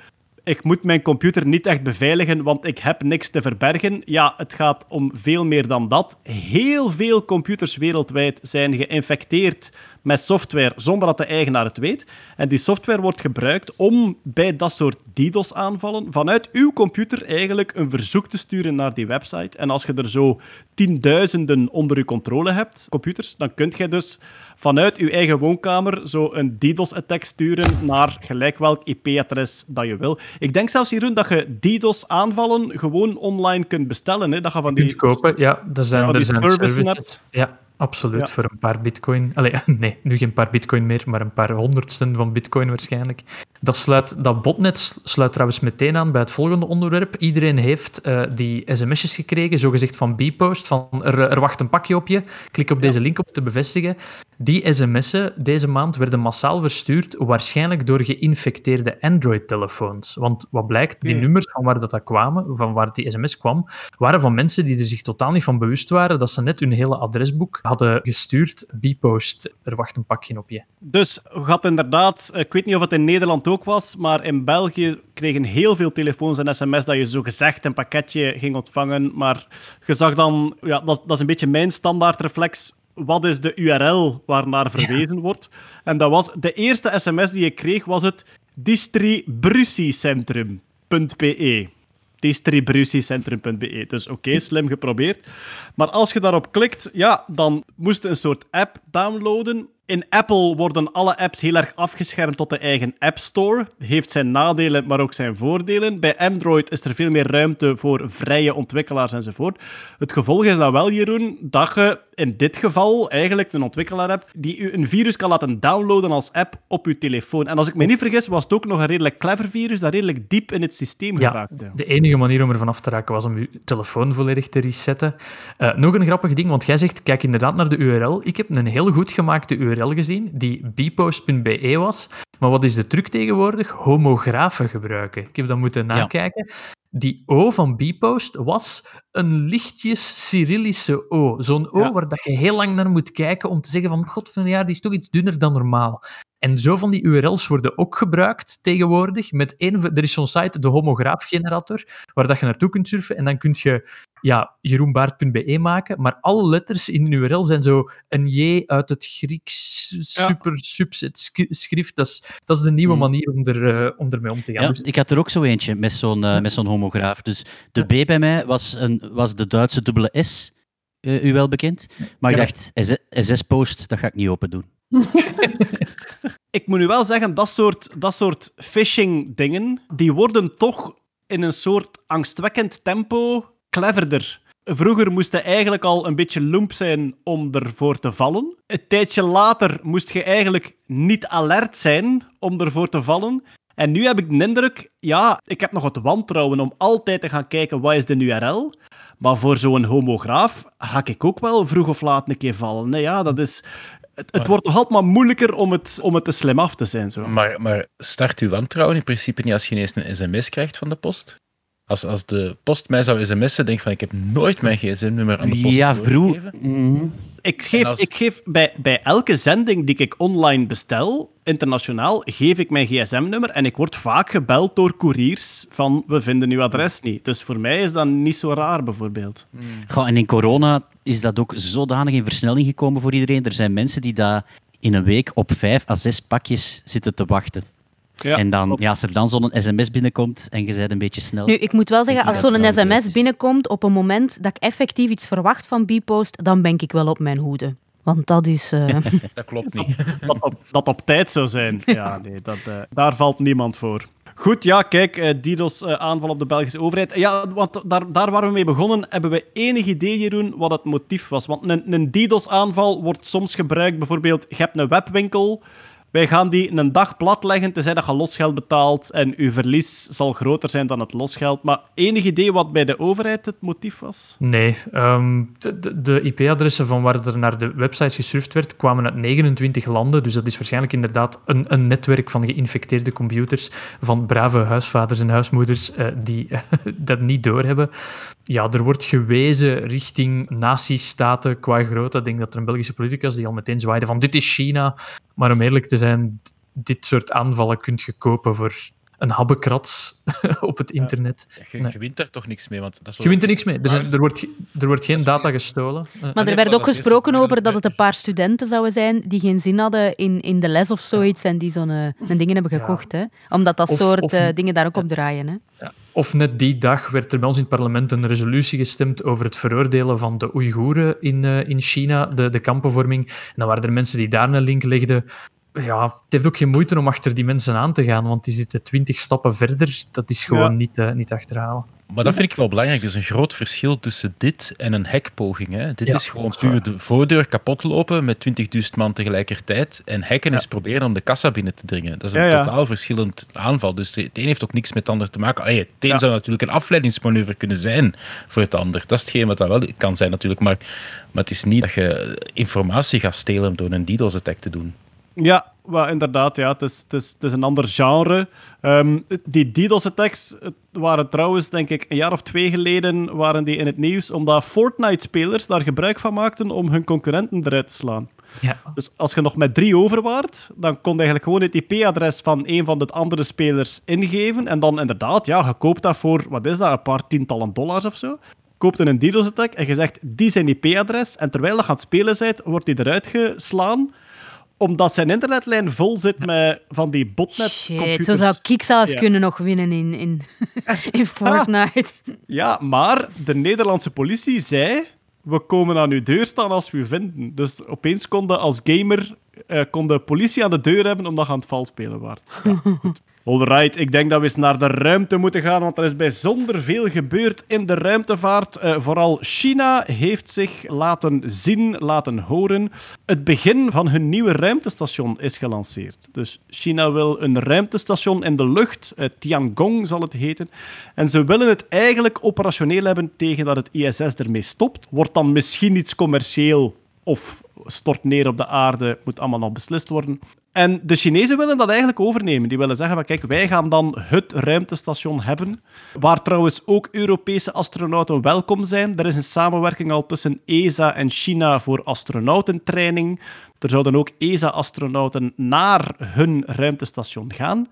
S1: ik moet mijn computer niet echt beveiligen, want ik heb niks te verbergen. Ja, het gaat om veel meer dan dat. Heel veel computers wereldwijd zijn geïnfecteerd met software zonder dat de eigenaar het weet. En die software wordt gebruikt om bij dat soort DDoS-aanvallen vanuit uw computer eigenlijk een verzoek te sturen naar die website. En als je er zo tienduizenden onder je controle hebt, computers, dan kunt je dus vanuit uw eigen woonkamer zo een DDoS-attack sturen naar gelijk welk IP-adres dat je wil. Ik denk zelfs, Jeroen, dat je DDoS-aanvallen gewoon online kunt bestellen. Hè? Dat je van die...
S8: Kunt kopen, ja. Er zijn,
S1: ja,
S8: er zijn
S1: services
S8: services.
S1: hebt.
S8: Ja, absoluut. Voor een paar bitcoin. Allee, nee, nu geen paar bitcoin meer, maar een paar honderdsten van bitcoin waarschijnlijk. Dat, sluit, dat botnet sluit trouwens meteen aan bij het volgende onderwerp. Iedereen heeft eh, die sms'jes gekregen, zogezegd van Bpost, van er, er wacht een pakje op je. Klik op deze link om te bevestigen. Die sms'en deze maand werden massaal verstuurd, waarschijnlijk door geïnfecteerde Android-telefoons. Want wat blijkt, die nummers van waar dat, dat kwamen, van waar die sms kwam, waren van mensen die er zich totaal niet van bewust waren dat ze net hun hele adresboek hadden gestuurd. Bpost, er wacht een pakje op je.
S1: Dus had inderdaad, ik weet niet of het in Nederland ook was, maar in België kregen heel veel telefoons en sms dat je zo gezegd een pakketje ging ontvangen. Maar je zag dan, ja, dat, dat is een beetje mijn standaardreflex. Wat is de URL waarnaar verwezen wordt? En dat was, de eerste sms die ik kreeg was het distributiecentrum.be. distributiecentrum.be. Dus oké, slim geprobeerd. Maar als je daarop klikt, ja, dan moest je een soort app downloaden. In Apple worden alle apps heel erg afgeschermd tot de eigen App Store. Heeft zijn nadelen, maar ook zijn voordelen. Bij Android is er veel meer ruimte voor vrije ontwikkelaars enzovoort. Het gevolg is dan wel, Jeroen, dat je in dit geval eigenlijk een ontwikkelaar hebt die u een virus kan laten downloaden als app op uw telefoon. En als ik me niet vergis, was het ook nog een redelijk clever virus dat redelijk diep in het systeem
S8: Ja,
S1: geraakte.
S8: de enige manier om ervan af te raken was om je telefoon volledig te resetten. Eh, nog een grappig ding, want jij zegt, kijk inderdaad naar de URL. Ik heb een heel goed gemaakte URL gezien, die bpost.be was. Maar wat is de truc tegenwoordig? Homografen gebruiken. Ik heb dat moeten nakijken. Die O van bpost was een lichtjes Cyrillische O. Zo'n O
S1: Ja.
S8: waar dat je heel lang naar moet kijken om te zeggen van, god van ja, die is toch iets dunner dan normaal. En zo van die URL's worden ook gebruikt tegenwoordig. Met een, er is zo'n site, de homograafgenerator, waar dat je naartoe kunt surfen en dan kun je ja, jeroenbaart.be maken, maar alle letters in een URL zijn zo een J uit het Grieks
S1: Ja.
S8: super subset schrift. Dat is, dat is de nieuwe
S9: Hmm.
S8: manier om, er, eh, om ermee om te gaan.
S9: Ja,
S8: Dus-
S9: ik had er ook zo eentje met zo'n eh, met zo'n homograaf. Dus de B bij mij was, een, was de Duitse dubbele S, eh, u wel bekend. Maar ik
S8: Ja.
S9: dacht, SS-post, dat ga ik niet open doen.
S1: Ik moet nu wel zeggen, dat soort, dat soort phishing-dingen, die worden toch in een soort angstwekkend tempo cleverder. Vroeger moest je eigenlijk al een beetje lump zijn om ervoor te vallen. Een tijdje later moest je eigenlijk niet alert zijn om ervoor te vallen. En nu heb ik de indruk, ja, ik heb nog het wantrouwen om altijd te gaan kijken wat is de URL. Maar voor zo'n homograaf ga ik ook wel vroeg of laat een keer vallen. Nee, ja, dat is... Het, het wordt nog altijd maar moeilijker om het, om het te slim af te zijn. Zo.
S10: Maar, maar start uw wantrouwen in principe niet als je ineens een sms krijgt van de post? Als, als de post mij zou sms'en, denk ik van ik heb nooit mijn gsm-nummer aan de post
S9: Ja, vroeg. Mhm.
S1: Ik geef,
S10: als-
S1: ik geef bij, bij elke zending die ik online bestel, internationaal, geef ik mijn gsm-nummer en ik word vaak gebeld door couriers van we vinden uw adres niet. Dus voor mij is dat niet zo raar, bijvoorbeeld.
S9: Goh, en in corona is dat ook zodanig in versnelling gekomen voor iedereen. Er zijn mensen die daar in een week op vijf à zes pakjes zitten te wachten.
S1: Ja.
S9: En dan, ja, als er dan zo'n sms binnenkomt en je bent een beetje snel...
S6: Nu, ik moet wel zeggen, als zo'n sms binnenkomt op een moment dat ik effectief iets verwacht van Bpost, dan ben ik wel op mijn hoede. Want dat is... eh,
S10: Dat klopt niet.
S1: dat, op, dat op tijd zou zijn. Ja, nee, dat, eh, daar valt niemand voor. Goed, ja, kijk, eh, DDoS-aanval op de Belgische overheid. Ja, want daar, daar waar we mee begonnen, hebben we enig idee, Jeroen, wat het motief was. Want een, een DDoS-aanval wordt soms gebruikt, bijvoorbeeld, je hebt een webwinkel, wij gaan die een dag platleggen, tenzij dat je losgeld betaalt en uw verlies zal groter zijn dan het losgeld. Maar enig idee wat bij de overheid het motief was?
S8: Nee, ehm, de, de- de IP-adressen van waar er naar de websites gesurfd werd, kwamen uit 29 landen. Dus dat is waarschijnlijk inderdaad een, een netwerk van geïnfecteerde computers van brave huisvaders en huismoeders eh, die dat niet doorhebben. Ja, er wordt gewezen richting nazistaten qua grootte. Ik denk dat er een Belgische politicus die al meteen zwaaide van dit is China. Maar om eerlijk te zijn, dit soort aanvallen kunt je kopen voor een habbekrats op het internet.
S10: Je,
S8: Nee.
S10: je wint daar toch niks mee. Want dat is
S8: Je wint er niks mee. Er, zijn, er, wordt, er wordt geen data gestolen.
S6: Maar
S10: nee,
S6: er werd ook gesproken over dat het een paar studenten zouden zijn die geen zin hadden in, in de les of zoiets en die zo'n eh, een dingen hebben
S8: Ja.
S6: gekocht. Hè? Omdat dat
S8: Of-
S6: soort
S8: of-
S6: eh, dingen daar ook op draaien. Hè?
S8: Of net die dag werd er bij ons in het parlement een resolutie gestemd over het veroordelen van de Oeigoeren in, eh, in China, de, de kampenvorming. En dan waren er mensen die daar een link legden. Ja, het heeft ook geen moeite om achter die mensen aan te gaan, want die zitten twintig stappen verder. Dat is gewoon
S1: Ja.
S8: niet, eh, niet achterhalen.
S10: Maar dat vind ik wel belangrijk. Er is een groot verschil tussen dit en een hackpoging. Hè. Dit
S8: Ja,
S10: is gewoon puur de voordeur kapot lopen met 20.000 man tegelijkertijd. En hacken is proberen om de kassa binnen te dringen. Dat is een
S1: Ja, ja.
S10: totaal verschillend aanval. Dus de, het een heeft ook niks met het ander te maken. Allee, het een
S1: Ja.
S10: zou natuurlijk een afleidingsmanoeuvre kunnen zijn voor het ander. Dat is hetgeen wat dat wel kan zijn natuurlijk. Maar, maar het is niet dat je informatie gaat stelen door een DDoS-attack te doen.
S1: Ja, wel, inderdaad. Ja. Het, is, het, is, het is een ander genre. Ehm, die DDoS-attacks het waren trouwens, denk ik, een jaar of twee geleden waren die in het nieuws, omdat Fortnite-spelers daar gebruik van maakten om hun concurrenten eruit te slaan.
S8: Ja.
S1: Dus als je nog met drie over waart, dan kon je eigenlijk gewoon het IP-adres van een van de andere spelers ingeven. En dan inderdaad, ja, je koopt dat voor, wat is dat, een paar tientallen dollars of zo. Koopt een DDoS-attack en je zegt, die zijn IP-adres. En terwijl je aan het spelen bent, wordt die eruit geslaan omdat zijn internetlijn vol zit met van die botnet-computers.
S6: Shit, zo zou ik zelfs
S1: Ja.
S6: kunnen nog winnen in, in, in Fortnite.
S1: Ja, maar de Nederlandse politie zei... We komen aan uw deur staan als we u vinden. Dus opeens kon je als gamer eh, kon de politie aan de deur hebben omdat je aan het vals spelen. Ja, goed. Alright, ik denk dat we eens naar de ruimte moeten gaan, want er is bijzonder veel gebeurd in de ruimtevaart. Eh, vooral China heeft zich laten zien, laten horen. Het begin van hun nieuwe ruimtestation is gelanceerd. Dus China wil een ruimtestation in de lucht, eh, Tiangong zal het heten. En ze willen het eigenlijk operationeel hebben tegen dat het ISS ermee stopt. Wordt dan misschien iets commercieel of stort neer op de aarde, moet allemaal nog beslist worden. En de Chinezen willen dat eigenlijk overnemen. Die willen zeggen van kijk, wij gaan dan het ruimtestation hebben, waar trouwens ook Europese astronauten welkom zijn. Er is een samenwerking al tussen ESA en China voor astronautentraining. Er zouden ook ESA-astronauten naar hun ruimtestation gaan.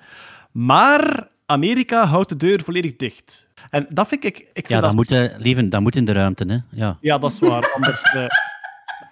S1: Maar Amerika houdt de deur volledig dicht. En dat vind ik... ik vind
S9: Ja,
S1: dat
S9: dat moet, lieven, dat moet in de ruimte. Hè? Ja.
S1: ja, dat is waar. Anders eh,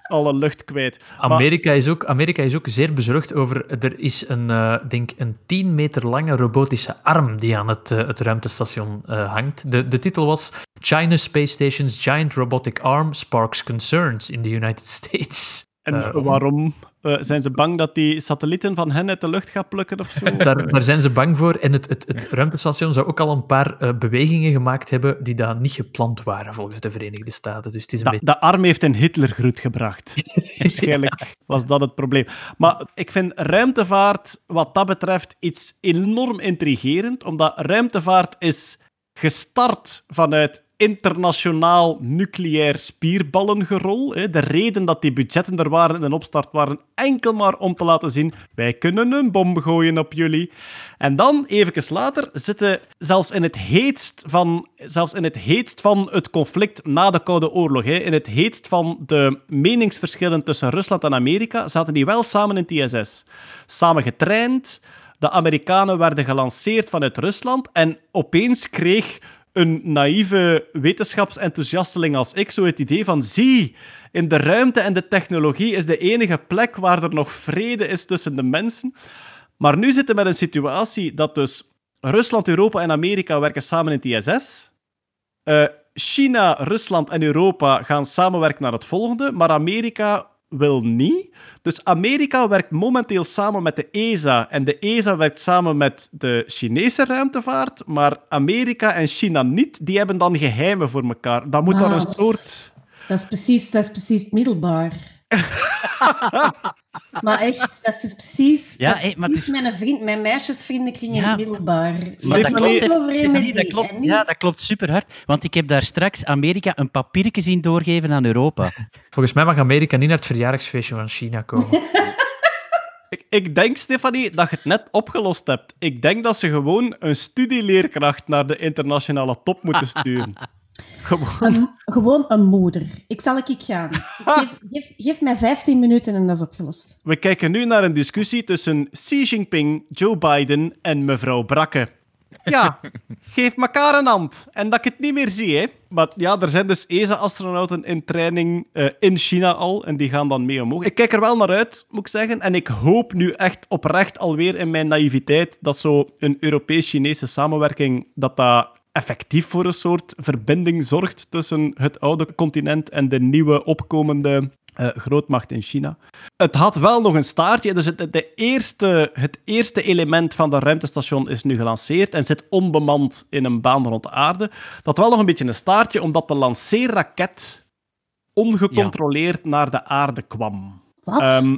S1: alle lucht kwijt. Maar-
S8: Amerika is, ook, Amerika is ook zeer bezorgd over. Er is een, eh, denk een 10 meter lange robotische arm die aan het, eh, het ruimtestation eh, hangt. De, de titel was China Space Station's Giant Robotic Arm Sparks Concerns in the United States.
S1: En waarom? Eh, zijn ze bang dat die satellieten van hen uit de lucht gaat plukken of zo?
S8: Daar, daar zijn ze bang voor. En het, het, het ruimtestation zou ook al een paar eh, bewegingen gemaakt hebben die daar niet gepland waren volgens de Verenigde Staten. Dus het is een
S1: Da-
S8: beetje...
S1: de arm heeft een Hitlergroet gebracht. Waarschijnlijk was dat het probleem. Maar ik vind ruimtevaart wat dat betreft iets enorm intrigerend, omdat ruimtevaart is gestart vanuit internationaal nucleair spierballengerol. De reden dat die budgetten er waren in de opstart waren enkel maar om te laten zien wij kunnen een bom gooien op jullie. En dan, even later, zitten zelfs in het heetst van, zelfs in het, heetst van het conflict na de Koude Oorlog, in het heetst van de meningsverschillen tussen Rusland en Amerika, zaten die wel samen in het ISS. Samen getraind, de Amerikanen werden gelanceerd vanuit Rusland en opeens kreeg een naïeve wetenschapsenthousiasteling als ik zo het idee van zie, in de ruimte en de technologie is de enige plek waar er nog vrede is tussen de mensen. Maar nu zitten we met een situatie dat dus Rusland, Europa en Amerika werken samen in het ISS. Eh, China, Rusland en Europa gaan samenwerken naar het volgende, maar Amerika wil niet. Dus Amerika werkt momenteel samen met de ESA en de ESA werkt samen met de Chinese ruimtevaart, maar Amerika en China niet. Die hebben dan geheimen voor elkaar. Dan moet
S7: Ah,
S1: daar een
S7: dat
S1: soort...
S7: Dat is precies, dat is precies middelbaar. maar echt, dat is precies,
S9: Ja,
S7: dat is mijn, vriend, mijn meisjesvriendenkring in
S9: Ja.
S7: het middelbaar.
S9: Maar
S1: dat
S7: dat
S1: klopt,
S7: overeen met
S9: dat
S7: die.
S9: klopt,
S7: en
S9: ja, dat klopt super hard. Want ik heb daar straks Amerika een papiertje zien doorgeven aan Europa.
S8: Volgens mij mag Amerika niet naar het verjaardagsfeestje van China komen.
S1: Ik, ik denk, Stefanie, dat je het net opgelost hebt. Ik denk dat ze gewoon een studieleerkracht naar de internationale top moeten sturen. Gewoon.
S7: Een- gewoon een moeder. Ik zal ik gaan. Ik geef, geef, geef mij 15 minuten en dat is opgelost.
S1: We kijken nu naar een discussie tussen Xi Jinping, Joe Biden en mevrouw Brakke. Ja, geef elkaar een hand. En dat ik het niet meer zie, hè. Maar ja, er zijn dus ESA-astronauten in training eh, in China al, en die gaan dan mee omhoog. Ik kijk er wel naar uit, moet ik zeggen. En ik hoop nu echt oprecht alweer in mijn naïviteit dat zo een Europees-Chinese samenwerking, dat dat effectief voor een soort verbinding zorgt tussen het oude continent en de nieuwe opkomende eh, grootmacht in China. Het had wel nog een staartje, dus het, de eerste, het eerste element van dat ruimtestation is nu gelanceerd en zit onbemand in een baan rond de aarde. Dat wel nog een beetje een staartje, omdat de lanceerraket ongecontroleerd naar de aarde kwam.
S7: Wat?
S1: Ehm,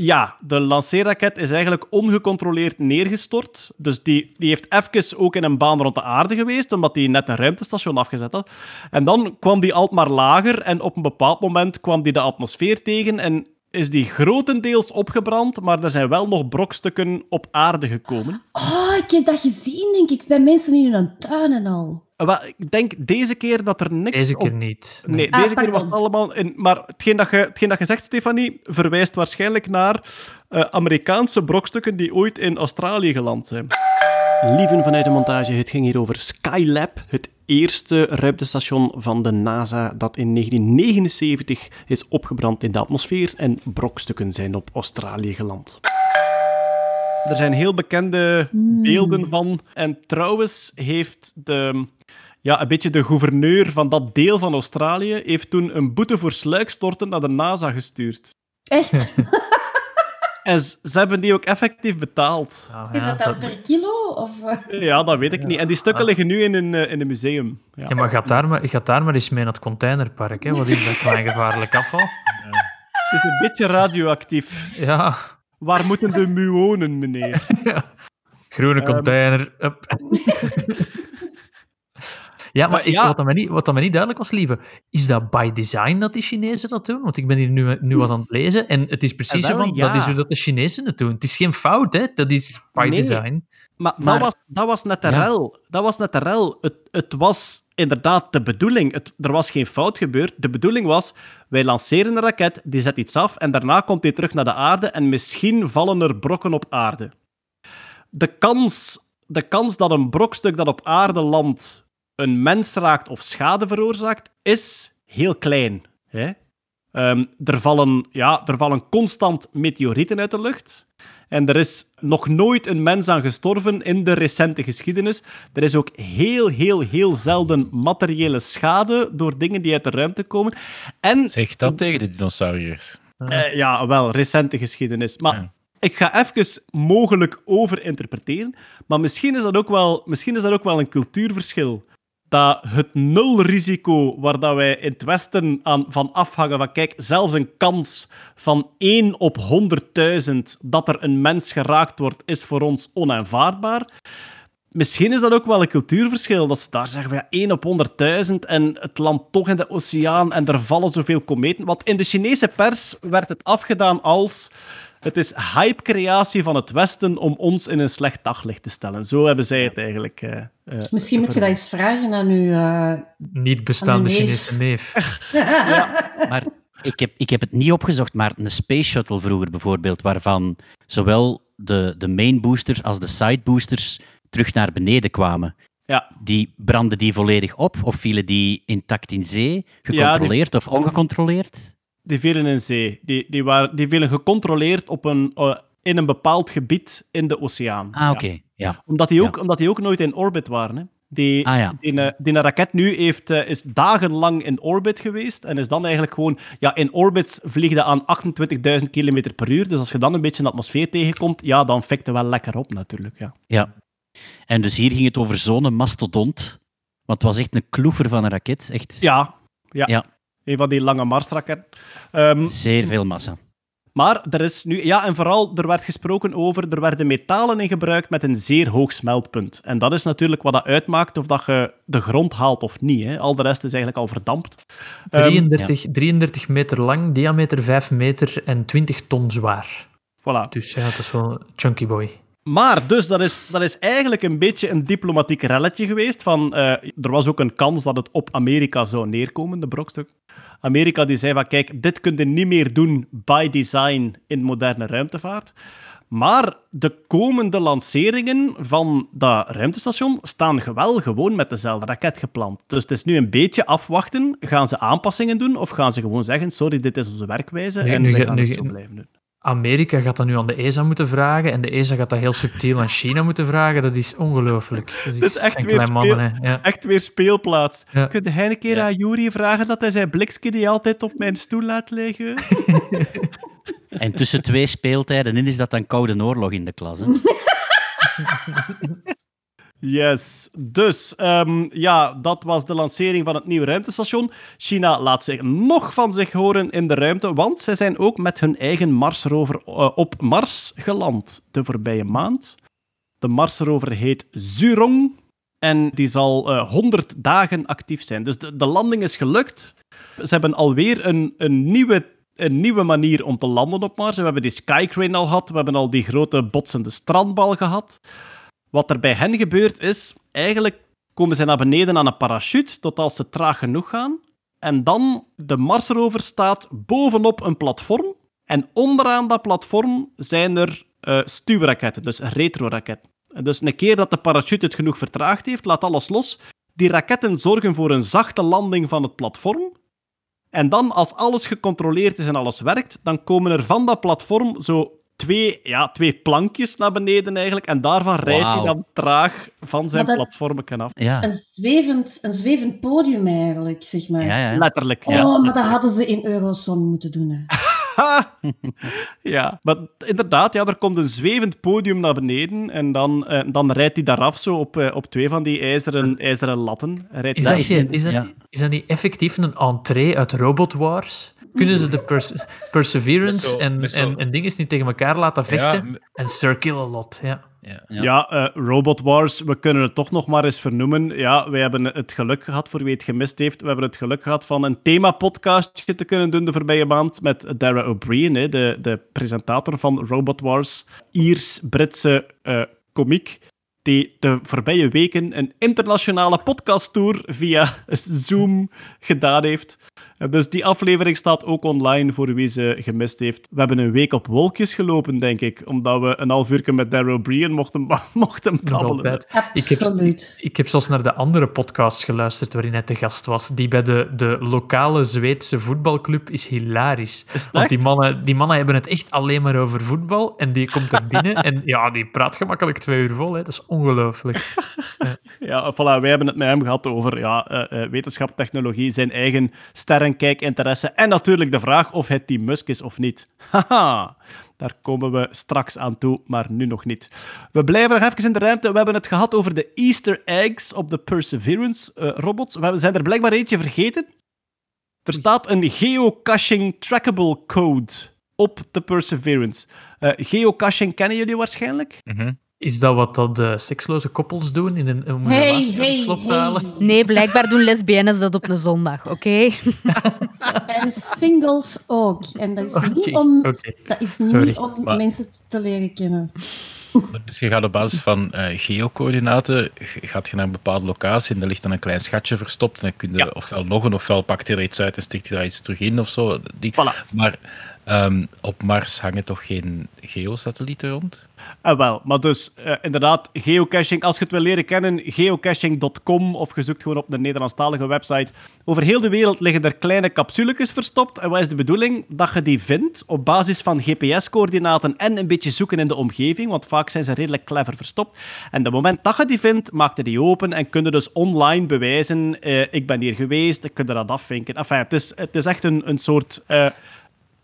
S1: ja, de lanceerraket is eigenlijk ongecontroleerd neergestort. Dus die, die heeft even ook in een baan rond de aarde geweest, omdat die net een ruimtestation afgezet had. En dan kwam die altijd maar lager en op een bepaald moment kwam die de atmosfeer tegen en is die grotendeels opgebrand, maar er zijn wel nog brokstukken op aarde gekomen.
S7: Oh, ik heb dat gezien, denk ik, bij mensen in hun tuin en al.
S1: Wel, Ik denk deze keer dat er niks
S8: Deze keer
S1: op
S8: niet.
S1: Nee,
S7: Ah,
S1: deze keer was het allemaal... In, maar hetgeen dat, je, hetgeen dat je zegt, Stefanie, verwijst waarschijnlijk naar eh, Amerikaanse brokstukken die ooit in Australië geland zijn. Lieven vanuit de montage, het ging hier over Skylab, het eerste ruimtestation van de NASA dat in 1979 is opgebrand in de atmosfeer en brokstukken zijn op Australië geland. Er zijn heel bekende beelden van. En trouwens heeft de, ja, een beetje de gouverneur van dat deel van Australië heeft toen een boete voor sluikstorten naar de NASA gestuurd.
S7: Echt?
S1: En ze hebben die ook effectief betaald.
S7: Is dat dan per kilo? Of, eh?
S1: Ja, dat weet ik niet. En die stukken liggen nu in een, eh, in een museum. Ja.
S8: Ja, maar gaat daar, maar gaat daar maar eens mee naar het containerpark. Hè? Wat is dat klein gevaarlijk afval?
S1: Het is een beetje radioactief.
S8: Ja,
S1: Waar moeten de muonen, meneer?
S8: groene
S1: Ehm.
S8: container. up. Ja, maar ik,
S1: ja.
S8: Wat, dat mij niet, wat dat mij niet duidelijk was, lieve, is dat by design dat die Chinezen dat doen? Want ik ben hier nu, nu wat aan het lezen en het is precies
S1: Eh,
S8: zo van,
S1: ja.
S8: dat is hoe dat de Chinezen het doen. Het is geen fout, hè? dat is by
S1: Nee.
S8: design.
S1: Maar,
S8: Maar-
S1: dat, was, dat was net de
S8: Ja.
S1: rel. Dat was net de rel. Het, het was inderdaad de bedoeling. Het, er was geen fout gebeurd. De bedoeling was, wij lanceren een raket, die zet iets af en daarna komt die terug naar de aarde en misschien vallen er brokken op aarde. De kans, de kans dat een brokstuk dat op aarde landt een mens raakt of schade veroorzaakt, is heel klein. Hè? Ehm, er, vallen, ja, er vallen constant meteorieten uit de lucht. En er is nog nooit een mens aan gestorven in de recente geschiedenis. Er is ook heel, heel, heel zelden materiële schade door dingen die uit de ruimte komen. En
S10: Zeg dat tegen de dinosauriërs.
S1: eh, ja, wel, recente geschiedenis. Maar
S10: Ja.
S1: ik ga even mogelijk overinterpreteren. Maar misschien is dat ook wel, misschien is dat ook wel een cultuurverschil. Dat het nulrisico waar dat wij in het Westen aan, van afhangen, van kijk, zelfs een kans van 1 op 100.000 dat er een mens geraakt wordt, is voor ons onaanvaardbaar. Misschien is dat ook wel een cultuurverschil. Dat ze daar zeggen van ja, 1 op 100.000 en het landt toch in de oceaan en er vallen zoveel kometen. Want in de Chinese pers werd het afgedaan als het is hype-creatie van het Westen om ons in een slecht daglicht te stellen. Zo hebben zij het eigenlijk. eh, eh,
S7: Misschien moet je dat eens vragen aan uw... eh,
S8: Niet bestaande
S7: neef.
S8: Chinese neef.
S9: Maar ik heb, ik heb het niet opgezocht, maar een space shuttle vroeger bijvoorbeeld, waarvan zowel de, de main booster als de side boosters terug naar beneden kwamen.
S1: Ja.
S9: Die brandden die volledig op of vielen die intact in zee, gecontroleerd of ongecontroleerd?
S1: Die vielen in zee. Die, die, waren, die vielen gecontroleerd op een, eh, in een bepaald gebied in de oceaan.
S9: Ah, oké. Ja.
S1: Omdat, die ook, omdat die ook nooit in orbit waren. Hè. Die,
S9: Ah, ja.
S1: die, eh, die raket nu heeft, eh, is dagenlang in orbit geweest en is dan eigenlijk gewoon... Ja, in orbit vliegde aan 28.000 km per uur, dus als je dan een beetje de atmosfeer tegenkomt, ja, dan fikt het wel lekker op natuurlijk, ja.
S9: Ja. En dus hier ging het over zo'n mastodont. Want het was echt een kloever van een raket. Echt
S1: Ja, ja.
S9: Ja.
S1: Een van die lange Marsraketten. Ehm,
S9: zeer veel massa.
S1: Maar er is nu, ja, en vooral, er werd gesproken over, er werden metalen in gebruikt met een zeer hoog smeltpunt. En dat is natuurlijk wat dat uitmaakt of dat je de grond haalt of niet. Hè. Al de rest is eigenlijk al verdampt. Ehm,
S8: 33, 33 meter lang, diameter 5 meter en 20 ton zwaar.
S1: voilà.
S8: Dus ja, dat is wel een chunky boy.
S1: Maar, dus, dat is, dat is eigenlijk een beetje een diplomatiek relletje geweest. Van, eh, er was ook een kans dat het op Amerika zou neerkomen, de brokstuk. Amerika die zei van, kijk, dit kun je niet meer doen by design in moderne ruimtevaart. Maar de komende lanceringen van dat ruimtestation staan wel gewoon met dezelfde raket gepland. Dus het is nu een beetje afwachten. Gaan ze aanpassingen doen of gaan ze gewoon zeggen, sorry, dit is onze werkwijze en
S8: nu
S1: we
S8: ga-
S1: gaan
S8: nu
S1: het zo blijven doen.
S8: Amerika gaat dat nu aan de ESA moeten vragen en de ESA gaat dat heel subtiel aan China moeten vragen. Dat is ongelooflijk. Dat is,
S1: is echt
S8: zijn
S1: weer
S8: klein mannen,
S1: speel-
S8: hè. Ja.
S1: Echt weer speelplaats.
S8: Ja.
S1: Kun je een keer
S10: Ja.
S1: aan Juri vragen dat hij zijn blikske die altijd op mijn stoel laat liggen?
S9: En tussen twee speeltijden in is dat dan Koude Oorlog in de klas. Hè?
S1: Yes. Dus, ehm, ja, dat was de lancering van het nieuwe ruimtestation. China laat zich nog van zich horen in de ruimte, want zij zijn ook met hun eigen Marsrover eh, op Mars geland de voorbije maand. De Marsrover heet Zhurong en die zal eh 100 dagen actief zijn. Dus de, de landing is gelukt. Ze hebben alweer een, een, nieuwe, een nieuwe manier om te landen op Mars. We hebben die Skycrane al gehad, we hebben al die grote botsende strandbal gehad. Wat er bij hen gebeurt is, eigenlijk komen ze naar beneden aan een parachute tot als ze traag genoeg gaan. En dan, de Marsrover staat bovenop een platform. En onderaan dat platform zijn er eh stuwraketten, dus retroraketten. En Dus een keer dat de parachute het genoeg vertraagd heeft, laat alles los. Die raketten zorgen voor een zachte landing van het platform. En dan, als alles gecontroleerd is en alles werkt, dan komen er van dat platform zo twee, ja, twee plankjes naar beneden eigenlijk. En daarvan rijdt hij dan traag van zijn
S7: dat-
S1: platform af.
S9: Ja.
S7: Een zwevend, een zwevend podium eigenlijk, zeg maar.
S9: Ja, ja.
S1: Letterlijk, ja.
S7: Oh, maar dat hadden ze in Euroson moeten doen. Hè.
S1: Ja, maar inderdaad, ja, er komt een zwevend podium naar beneden en dan, eh, dan rijdt hij daar af zo op, eh, op twee van die ijzeren, ijzeren latten. Rijdt
S8: Is
S1: daar-
S8: dat,
S9: is
S8: geen-
S9: een-
S8: is, dat,
S9: ja.
S8: is dat niet effectief een entree uit Robot Wars? Kunnen ze de pers- Perseverance
S10: zo-
S8: en, en, en dingen niet tegen elkaar laten vechten?
S10: Ja,
S8: En Sir Kill-A-Lot, ja.
S10: ja.
S9: Ja.
S1: Ja, eh, Robot Wars, we kunnen het toch nog maar eens vernoemen. Ja, wij hebben het geluk gehad, voor wie het gemist heeft, we hebben het geluk gehad van een themapodcastje te kunnen doen de voorbije maand met Dara O'Brien, hè, de, de presentator van Robot Wars. Iers-Britse eh komiek, die de voorbije weken een internationale podcasttour via Zoom gedaan heeft. Dus die aflevering staat ook online voor wie ze gemist heeft. We hebben een week op wolkjes gelopen, denk ik, omdat we een half uur met Darrow O'Brien mochten, mochten babbelen.
S8: altijd. Ik heb,
S7: Absoluut.
S8: ik heb zelfs naar de andere podcast geluisterd waarin hij te gast was. Die bij de, de lokale Zweedse voetbalclub is hilarisch.
S1: Is
S8: Want die mannen, die mannen hebben het echt alleen maar over voetbal. En die komt er binnen en ja, die praat gemakkelijk twee uur vol. Hè. Dat is ongelooflijk.
S1: Ja, voilà, wij hebben het met hem gehad over ja, eh, eh, wetenschap, technologie, zijn eigen sterrenkijk, interesse en natuurlijk de vraag of het Team Musk is of niet. Haha, daar komen we straks aan toe, maar nu nog niet. We blijven nog even in de ruimte. We hebben het gehad over de Easter eggs op de Perseverance-robots. we hebben- zijn er blijkbaar eentje vergeten. Er staat een geocaching trackable code op de Perseverance. Eh, geocaching kennen jullie waarschijnlijk?
S10: Mhm.
S8: Is dat wat dat de seksloze koppels doen in een, om hun
S7: Hey,
S8: relatie uit
S7: hey,
S8: het slot te halen?
S7: hey.
S6: Nee, blijkbaar doen lesbiennes dat op een zondag, oké?
S7: En singles ook. En dat is niet om, dat is niet
S8: Sorry.
S7: om
S10: Maar-
S7: mensen te leren kennen.
S10: Dus je gaat op basis van eh geocoördinaten gaat je naar een bepaalde locatie en er ligt dan een klein schatje verstopt en dan kun je
S1: Ja.
S10: ofwel loggen ofwel pakt hij er iets uit en stikt hij daar iets terug in of zo. Die,
S1: Voilà.
S10: Maar Ehm, op Mars hangen toch geen geosatellieten rond?
S1: Ah, wel, maar dus eh, inderdaad, geocaching, als je het wil leren kennen, geocaching.com of je zoekt gewoon op de Nederlandstalige website. Over heel de wereld liggen er kleine capsuletjes verstopt. En wat is de bedoeling? Dat je die vindt op basis van GPS-coördinaten en een beetje zoeken in de omgeving, want vaak zijn ze redelijk clever verstopt. En het moment dat je die vindt, maak je die open en kun je dus online bewijzen, eh, ik ben hier geweest, ik kun je dat afvinken. Enfin, het is, het is echt een, een soort... eh,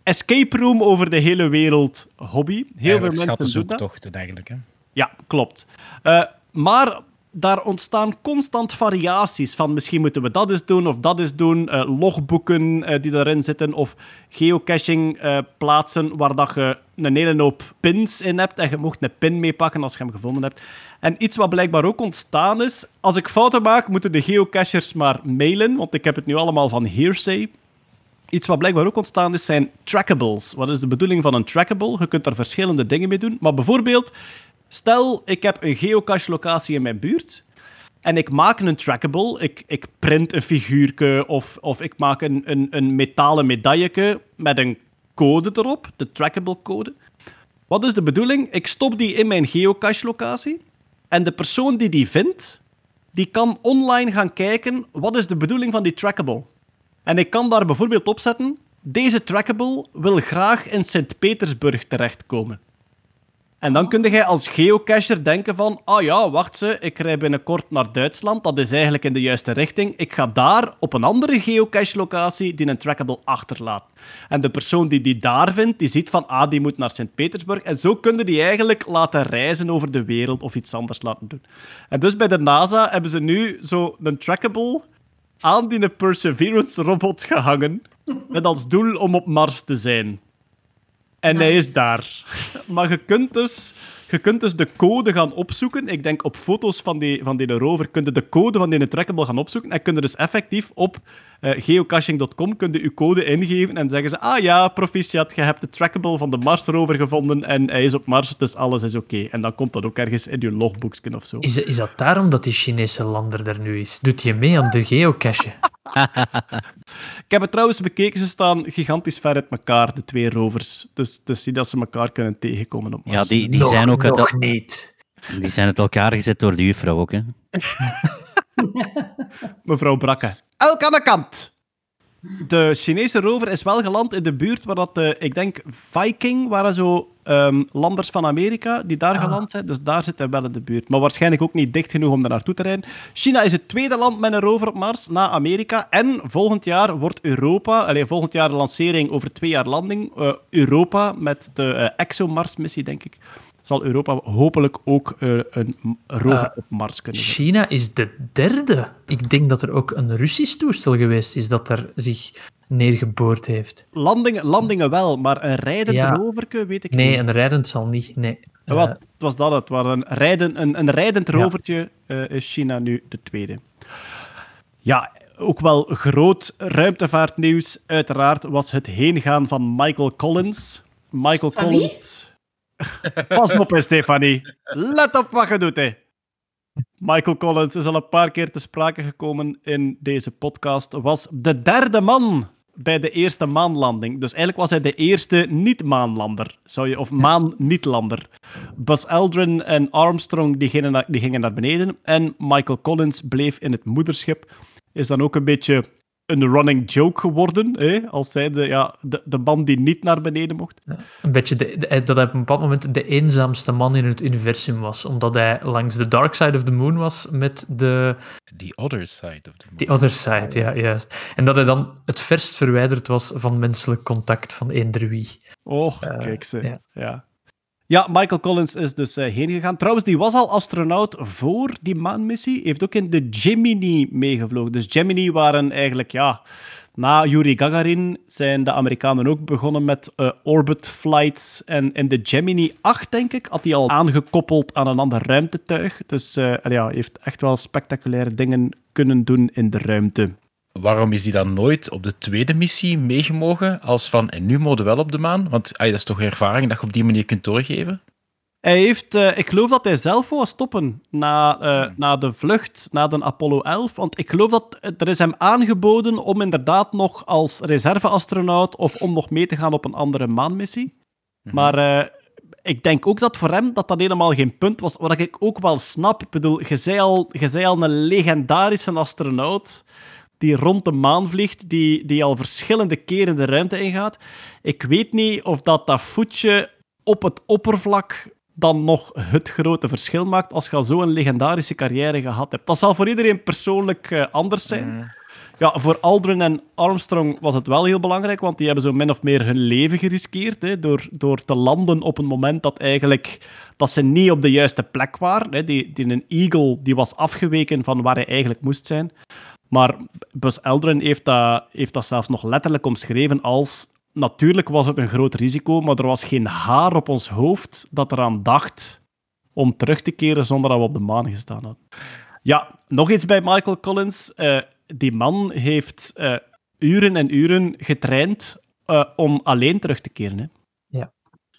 S1: escape room over de hele wereld hobby. Heel veel mensen doen dat.
S10: eigenlijk. Hè?
S1: Ja, klopt. Eh, maar daar ontstaan constant variaties van misschien moeten we dat eens doen of dat eens doen. eh, logboeken eh, die daarin zitten of geocaching plaatsen waar dat je een hele hoop pins in hebt en je mocht een pin meepakken als je hem gevonden hebt. En iets wat blijkbaar ook ontstaan is, als ik fouten maak, moeten de geocachers maar mailen, want ik heb het nu allemaal van hearsay. Iets wat blijkbaar ook ontstaan is, zijn trackables. Wat is de bedoeling van een trackable? Je kunt daar verschillende dingen mee doen. Maar bijvoorbeeld, stel ik heb een geocache-locatie in mijn buurt en ik maak een trackable. Ik, ik print een figuurke of, of ik maak een, een, een metalen medailleke met een code erop, de trackable-code. Wat is de bedoeling? Ik stop die in mijn geocache-locatie en de persoon die die vindt, die kan online gaan kijken wat is de bedoeling van die trackable. En ik kan daar bijvoorbeeld op zetten: deze trackable wil graag in Sint-Petersburg terechtkomen. En dan kun jij als geocacher denken van, ah ja, wacht ze, ik rij binnenkort naar Duitsland, dat is eigenlijk in de juiste richting. Ik ga daar op een andere geocache-locatie die een trackable achterlaat. En de persoon die die daar vindt, die ziet van, ah, die moet naar Sint-Petersburg. En zo kunnen die eigenlijk laten reizen over de wereld of iets anders laten doen. En dus bij de NASA hebben ze nu zo een trackable aan die Perseverance-robot gehangen, met als doel om op Mars te zijn. En hij is daar. Maar je kunt, dus, je kunt dus de code gaan opzoeken. Ik denk op foto's van die, van die rover kun je de code van die trackable gaan opzoeken. En kun je dus effectief op eh, geocaching.com kun je je code ingeven en zeggen ze ah ja, proficiat, je hebt de trackable van de Mars rover gevonden en hij is op Mars, dus alles is oké. En dan komt dat ook ergens in je logboekje of zo.
S8: Is, is dat daarom dat die Chinese lander er nu is? Doet je mee aan de geocache?
S1: Ik heb het trouwens bekeken, ze staan gigantisch ver uit elkaar, de twee rovers. Dus, dus zie dat ze elkaar kunnen tegenkomen op Mars.
S9: Ja, die, die
S8: Nog-
S9: zijn ook uit,
S8: nog niet.
S9: die zijn uit elkaar gezet door de juffrouw ook. Hè?
S1: Mevrouw Brakke. Elk aan de kant! De Chinese rover is wel geland in de buurt waar dat, de, ik denk, Viking waren zo ehm, landers van Amerika die daar geland zijn. Dus daar zit hij wel in de buurt. Maar waarschijnlijk ook niet dicht genoeg om daar naartoe te rijden. China is het tweede land met een rover op Mars na Amerika. En volgend jaar wordt Europa, allez, volgend jaar de lancering over twee jaar landing, eh, Europa met de eh, ExoMars-missie, denk ik. Zal Europa hopelijk ook eh, een rover
S8: Eh,
S1: op Mars kunnen zetten.
S8: China is de derde. Ik denk dat er ook een Russisch toestel geweest is dat daar zich neergeboord heeft.
S1: Landingen, landingen wel, maar een rijdend
S8: Ja.
S1: roverke weet ik
S8: Nee,
S1: niet.
S8: een rijdend zal niet. Nee.
S1: Wat
S8: Eh,
S1: was dat? Het was een, rijden, een, een rijdend
S8: Ja.
S1: rovertje eh, is China nu de tweede. Ja, ook wel groot ruimtevaartnieuws. Uiteraard was het heengaan van Michael Collins. Michael
S7: Van wie?
S1: Pas op, hè, Stefanie. Let op wat je doet, hè. Michael Collins is al een paar keer te sprake gekomen in deze podcast. Was de derde man bij de eerste maanlanding. Dus eigenlijk was hij de eerste niet-maanlander. Zou je, of maan-niet-lander. Buzz Aldrin en Armstrong die gingen, naar, die gingen naar beneden. En Michael Collins bleef in het moederschip. Is dan ook een beetje een running joke geworden. Hè? Als zij de, ja, de, de man die niet naar beneden mocht.
S8: Een beetje de, de- dat hij op een bepaald moment de eenzaamste man in het universum was. Omdat hij langs de dark side of the moon was met de
S10: The other side of the moon.
S8: the other side. Ja, juist. En dat hij dan het verst verwijderd was van menselijk contact van eender wie.
S1: Oh,
S8: Eh,
S1: kijk ze. Ja.
S8: ja.
S1: Ja. Michael Collins is dus eh, heen gegaan. Trouwens, die was al astronaut voor die maanmissie. Heeft ook in de Gemini meegevlogen. Dus Gemini waren eigenlijk, ja... Na Yuri Gagarin zijn de Amerikanen ook begonnen met eh, orbit flights. En in de Gemini 8, denk ik, had hij al aangekoppeld aan een ander ruimtetuig. Dus eh, ja, heeft echt wel spectaculaire dingen kunnen doen in de ruimte.
S10: Waarom is die dan nooit op de tweede missie meegemogen als van en nu mogen we wel op de maan? Want ay, dat is toch ervaring dat je op die manier kunt doorgeven?
S1: Hij heeft, eh, ik geloof dat hij zelf wou stoppen na, eh, na de vlucht, na de Apollo 11. Want ik geloof dat er is hem aangeboden om inderdaad nog als reserveastronaut of om nog mee te gaan op een andere maanmissie. Maar eh, ik denk ook dat voor hem dat dat helemaal geen punt was. Wat ik ook wel snap. Ik bedoel, je zei al, je zei al een legendarische astronaut die rond de maan vliegt, die, die al verschillende keren de ruimte ingaat. Ik weet niet of dat, dat voetje op het oppervlak dan nog het grote verschil maakt als je al zo'n legendarische carrière gehad hebt. Dat zal voor iedereen persoonlijk eh, anders zijn. Ja, voor Aldrin en Armstrong was het wel heel belangrijk, want die hebben zo min of meer hun leven geriskeerd hè, door, door te landen op een moment dat eigenlijk dat ze niet op de juiste plek waren. Hè. Die, die een Eagle die was afgeweken van waar hij eigenlijk moest zijn. Maar Buzz Aldrin heeft dat, heeft dat zelfs nog letterlijk omschreven als... Natuurlijk was het een groot risico, maar er was geen haar op ons hoofd dat eraan dacht om terug te keren zonder dat we op de maan gestaan hadden. Ja, nog iets bij Michael Collins. Eh, die man heeft eh, uren en uren getraind eh, om alleen terug te keren. Hè.
S8: Ja.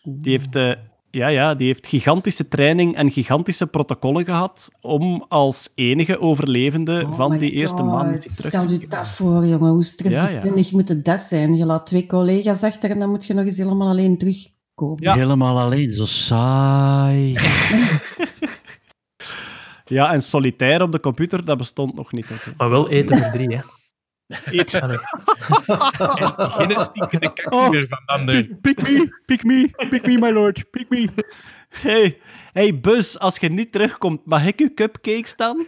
S1: Die heeft, ja, ja, die heeft gigantische training en gigantische protocollen gehad om als enige overlevende
S7: Oh
S1: van die eerste maanmissie terug te
S7: Stel je dat voor, jongen. Hoe stressbestendig moet het dat zijn? Je laat twee collega's achter en dan moet je nog eens helemaal alleen terugkomen.
S1: Ja.
S9: Helemaal alleen, zo saai.
S1: Ja, en solitair op de computer, dat bestond nog niet.
S8: Maar wel eten voor drie, hè.
S1: Eet.
S2: Geen stinkende kak
S1: Oh.
S2: meer van de ander.
S1: Pick me, pick me, pick me, my lord, pick me. Hey, hey Buzz, als je niet terugkomt, mag ik uw cupcakes dan?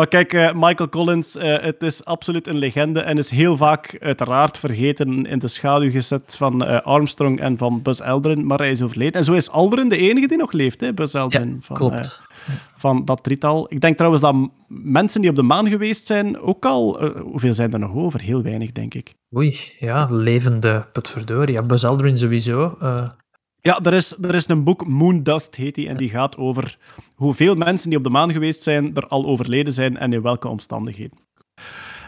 S1: maar kijk, eh, Michael Collins, eh, het is absoluut een legende en is heel vaak uiteraard vergeten in de schaduw gezet van eh, Armstrong en van Buzz Aldrin, maar hij is overleden. En zo is Aldrin de enige die nog leeft, hè, Buzz Aldrin. van,
S8: Klopt.
S1: van dat drietal. Ik denk trouwens dat mensen die op de maan geweest zijn ook al... hoeveel zijn er nog over? Heel weinig, denk ik.
S8: Oei, ja, levende putverdorie. Ja, Buzz Aldrin sowieso.
S1: Ja, er is, er is een boek, Moondust heet die, en die gaat over hoeveel mensen die op de maan geweest zijn, er al overleden zijn en in welke omstandigheden.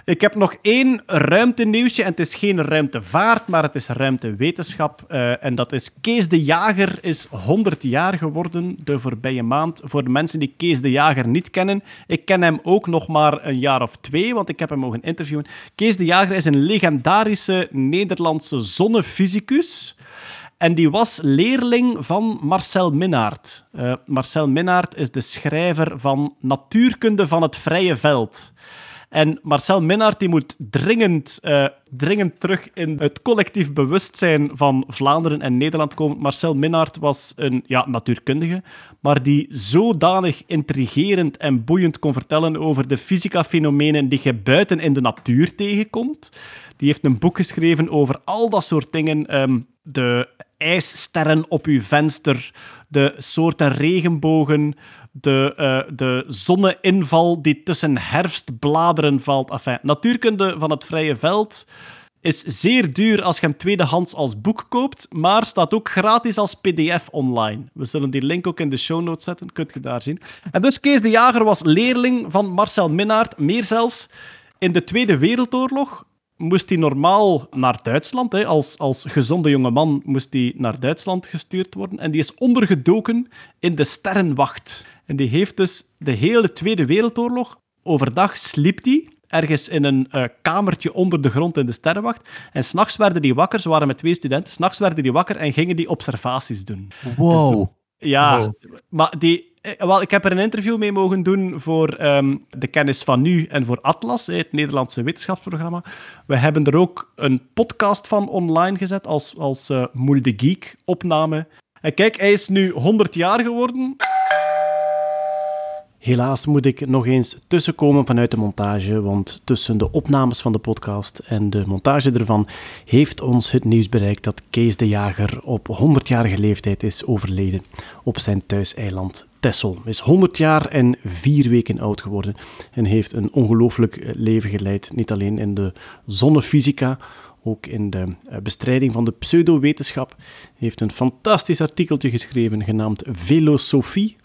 S1: Ik heb nog één ruimtenieuwsje, en het is geen ruimtevaart, maar het is ruimtewetenschap. eh, en dat is Kees de Jager is 100 jaar geworden de voorbije maand. Voor de mensen die Kees de Jager niet kennen, ik ken hem ook nog maar een jaar of twee, want ik heb hem mogen interviewen. Kees de Jager is een legendarische Nederlandse zonnefysicus. En die was leerling van Marcel Minnaert. Eh, Marcel Minnaert is de schrijver van Natuurkunde van het Vrije Veld. En Marcel Minnaert die moet dringend, eh, dringend terug in het collectief bewustzijn van Vlaanderen en Nederland komen. Marcel Minnaert was een ja, natuurkundige, maar die zodanig intrigerend en boeiend kon vertellen over de fysica-fenomenen die je buiten in de natuur tegenkomt. Die heeft een boek geschreven over al dat soort dingen. ehm, de ijssterren op uw venster, de soorten regenbogen, de, eh, de zonneinval die tussen herfstbladeren valt. Enfin, natuurkunde van het vrije veld is zeer duur als je hem tweedehands als boek koopt, maar staat ook gratis als pdf online. We zullen die link ook in de show notes zetten, kunt je daar zien. En dus Kees de Jager was leerling van Marcel Minnaert, meer zelfs. In de Tweede Wereldoorlog moest hij normaal naar Duitsland. Hè. Als, als gezonde jonge man moest hij naar Duitsland gestuurd worden. En die is ondergedoken in de Sterrenwacht. En die heeft dus de hele Tweede Wereldoorlog... Overdag sliep hij ergens in een eh, kamertje onder de grond in de Sterrenwacht. En s'nachts werden die wakker. Ze waren met twee studenten. S'nachts werden die wakker en gingen die observaties doen.
S9: Wow.
S1: Ja,
S8: Wow.
S1: maar die, eh, wel, ik heb er een interview mee mogen doen voor ehm, de kennis van nu en voor Atlas, eh, het Nederlandse wetenschapsprogramma. We hebben er ook een podcast van online gezet als, als eh Moel de Geek opname. En kijk, hij is nu 100 jaar geworden. Helaas moet ik nog eens tussenkomen vanuit de montage, want tussen de opnames van de podcast en de montage ervan heeft ons het nieuws bereikt dat Kees de Jager op 100-jarige leeftijd is overleden op zijn thuiseiland. Hij is 100 jaar en vier weken oud geworden en heeft een ongelooflijk eh, leven geleid, niet alleen in de zonnefysica, ook in de eh, bestrijding van de pseudowetenschap. Heeft een fantastisch artikeltje geschreven genaamd Velosofie,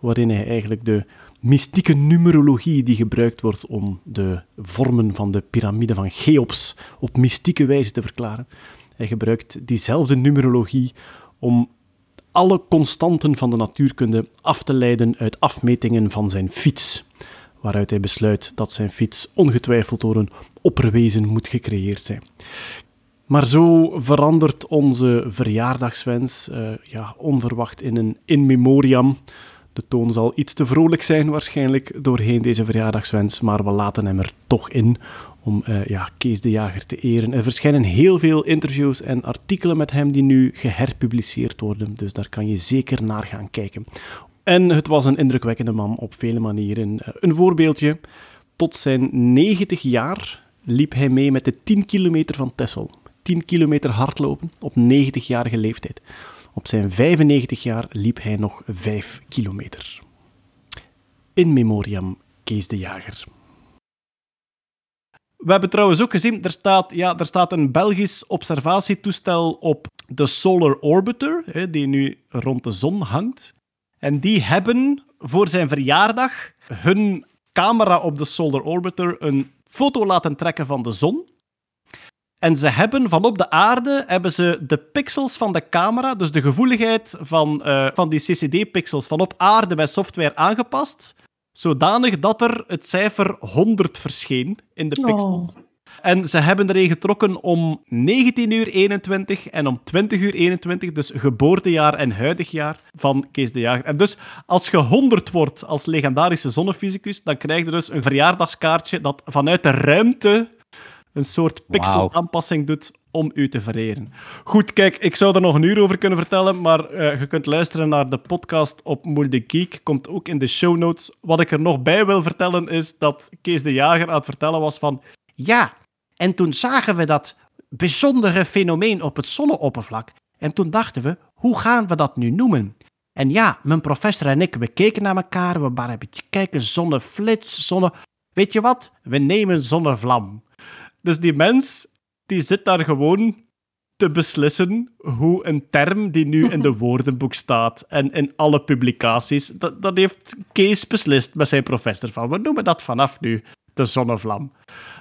S1: waarin hij eigenlijk de mystieke numerologie die gebruikt wordt om de vormen van de piramide van Cheops op mystieke wijze te verklaren. Hij gebruikt diezelfde numerologie om alle constanten van de natuurkunde af te leiden uit afmetingen van zijn fiets, waaruit hij besluit dat zijn fiets ongetwijfeld door een opperwezen moet gecreëerd zijn. Maar zo verandert onze verjaardagswens eh, ja, onverwacht in een in memoriam. De toon zal iets te vrolijk zijn waarschijnlijk doorheen deze verjaardagswens, maar we laten hem er toch in om eh, ja, Kees de Jager te eren. Er verschijnen heel veel interviews en artikelen met hem die nu geherpubliceerd worden, dus daar kan je zeker naar gaan kijken. En het was een indrukwekkende man op vele manieren. Eh, een voorbeeldje, tot zijn 90 jaar liep hij mee met de 10 kilometer van Tessel. 10 kilometer hardlopen op 90-jarige leeftijd. Op zijn 95 jaar liep hij nog 5 kilometer. In memoriam Kees de Jager. We hebben trouwens ook gezien, er staat, ja, er staat een Belgisch observatietoestel op de Solar Orbiter, hè, die nu rond de zon hangt. En die hebben voor zijn verjaardag hun camera op de Solar Orbiter een foto laten trekken van de zon. En ze hebben van op de aarde hebben ze de pixels van de camera, dus de gevoeligheid van, eh, van die CCD-pixels van op aarde bij software aangepast, zodanig dat er het cijfer 100 verscheen in de pixels.
S7: Oh.
S1: En ze hebben erin getrokken om 19 uur 21 en om 20 uur 21, dus geboortejaar en huidig jaar van Kees de Jager. En dus als je 100 wordt als legendarische zonnefysicus, dan krijg je dus een verjaardagskaartje dat vanuit de ruimte een soort pixelaanpassing doet om u te vereren. Goed, kijk, ik zou er nog een uur over kunnen vertellen, maar eh, je kunt luisteren naar de podcast op Moel de Geek, komt ook in de show notes. Wat ik er nog bij wil vertellen is dat Kees de Jager aan het vertellen was van ja, en toen zagen we dat bijzondere fenomeen op het zonneoppervlak. En toen dachten we, hoe gaan we dat nu noemen? En ja, mijn professor en ik, we keken naar elkaar, we waren een beetje kijken, zonneflits, zonne... Weet je wat? We nemen zonnevlam. Dus die mens, die zit daar gewoon te beslissen hoe een term die nu in de woordenboek staat en in alle publicaties, dat, dat heeft Kees beslist met zijn professor van, we noemen dat vanaf nu de zonnevlam.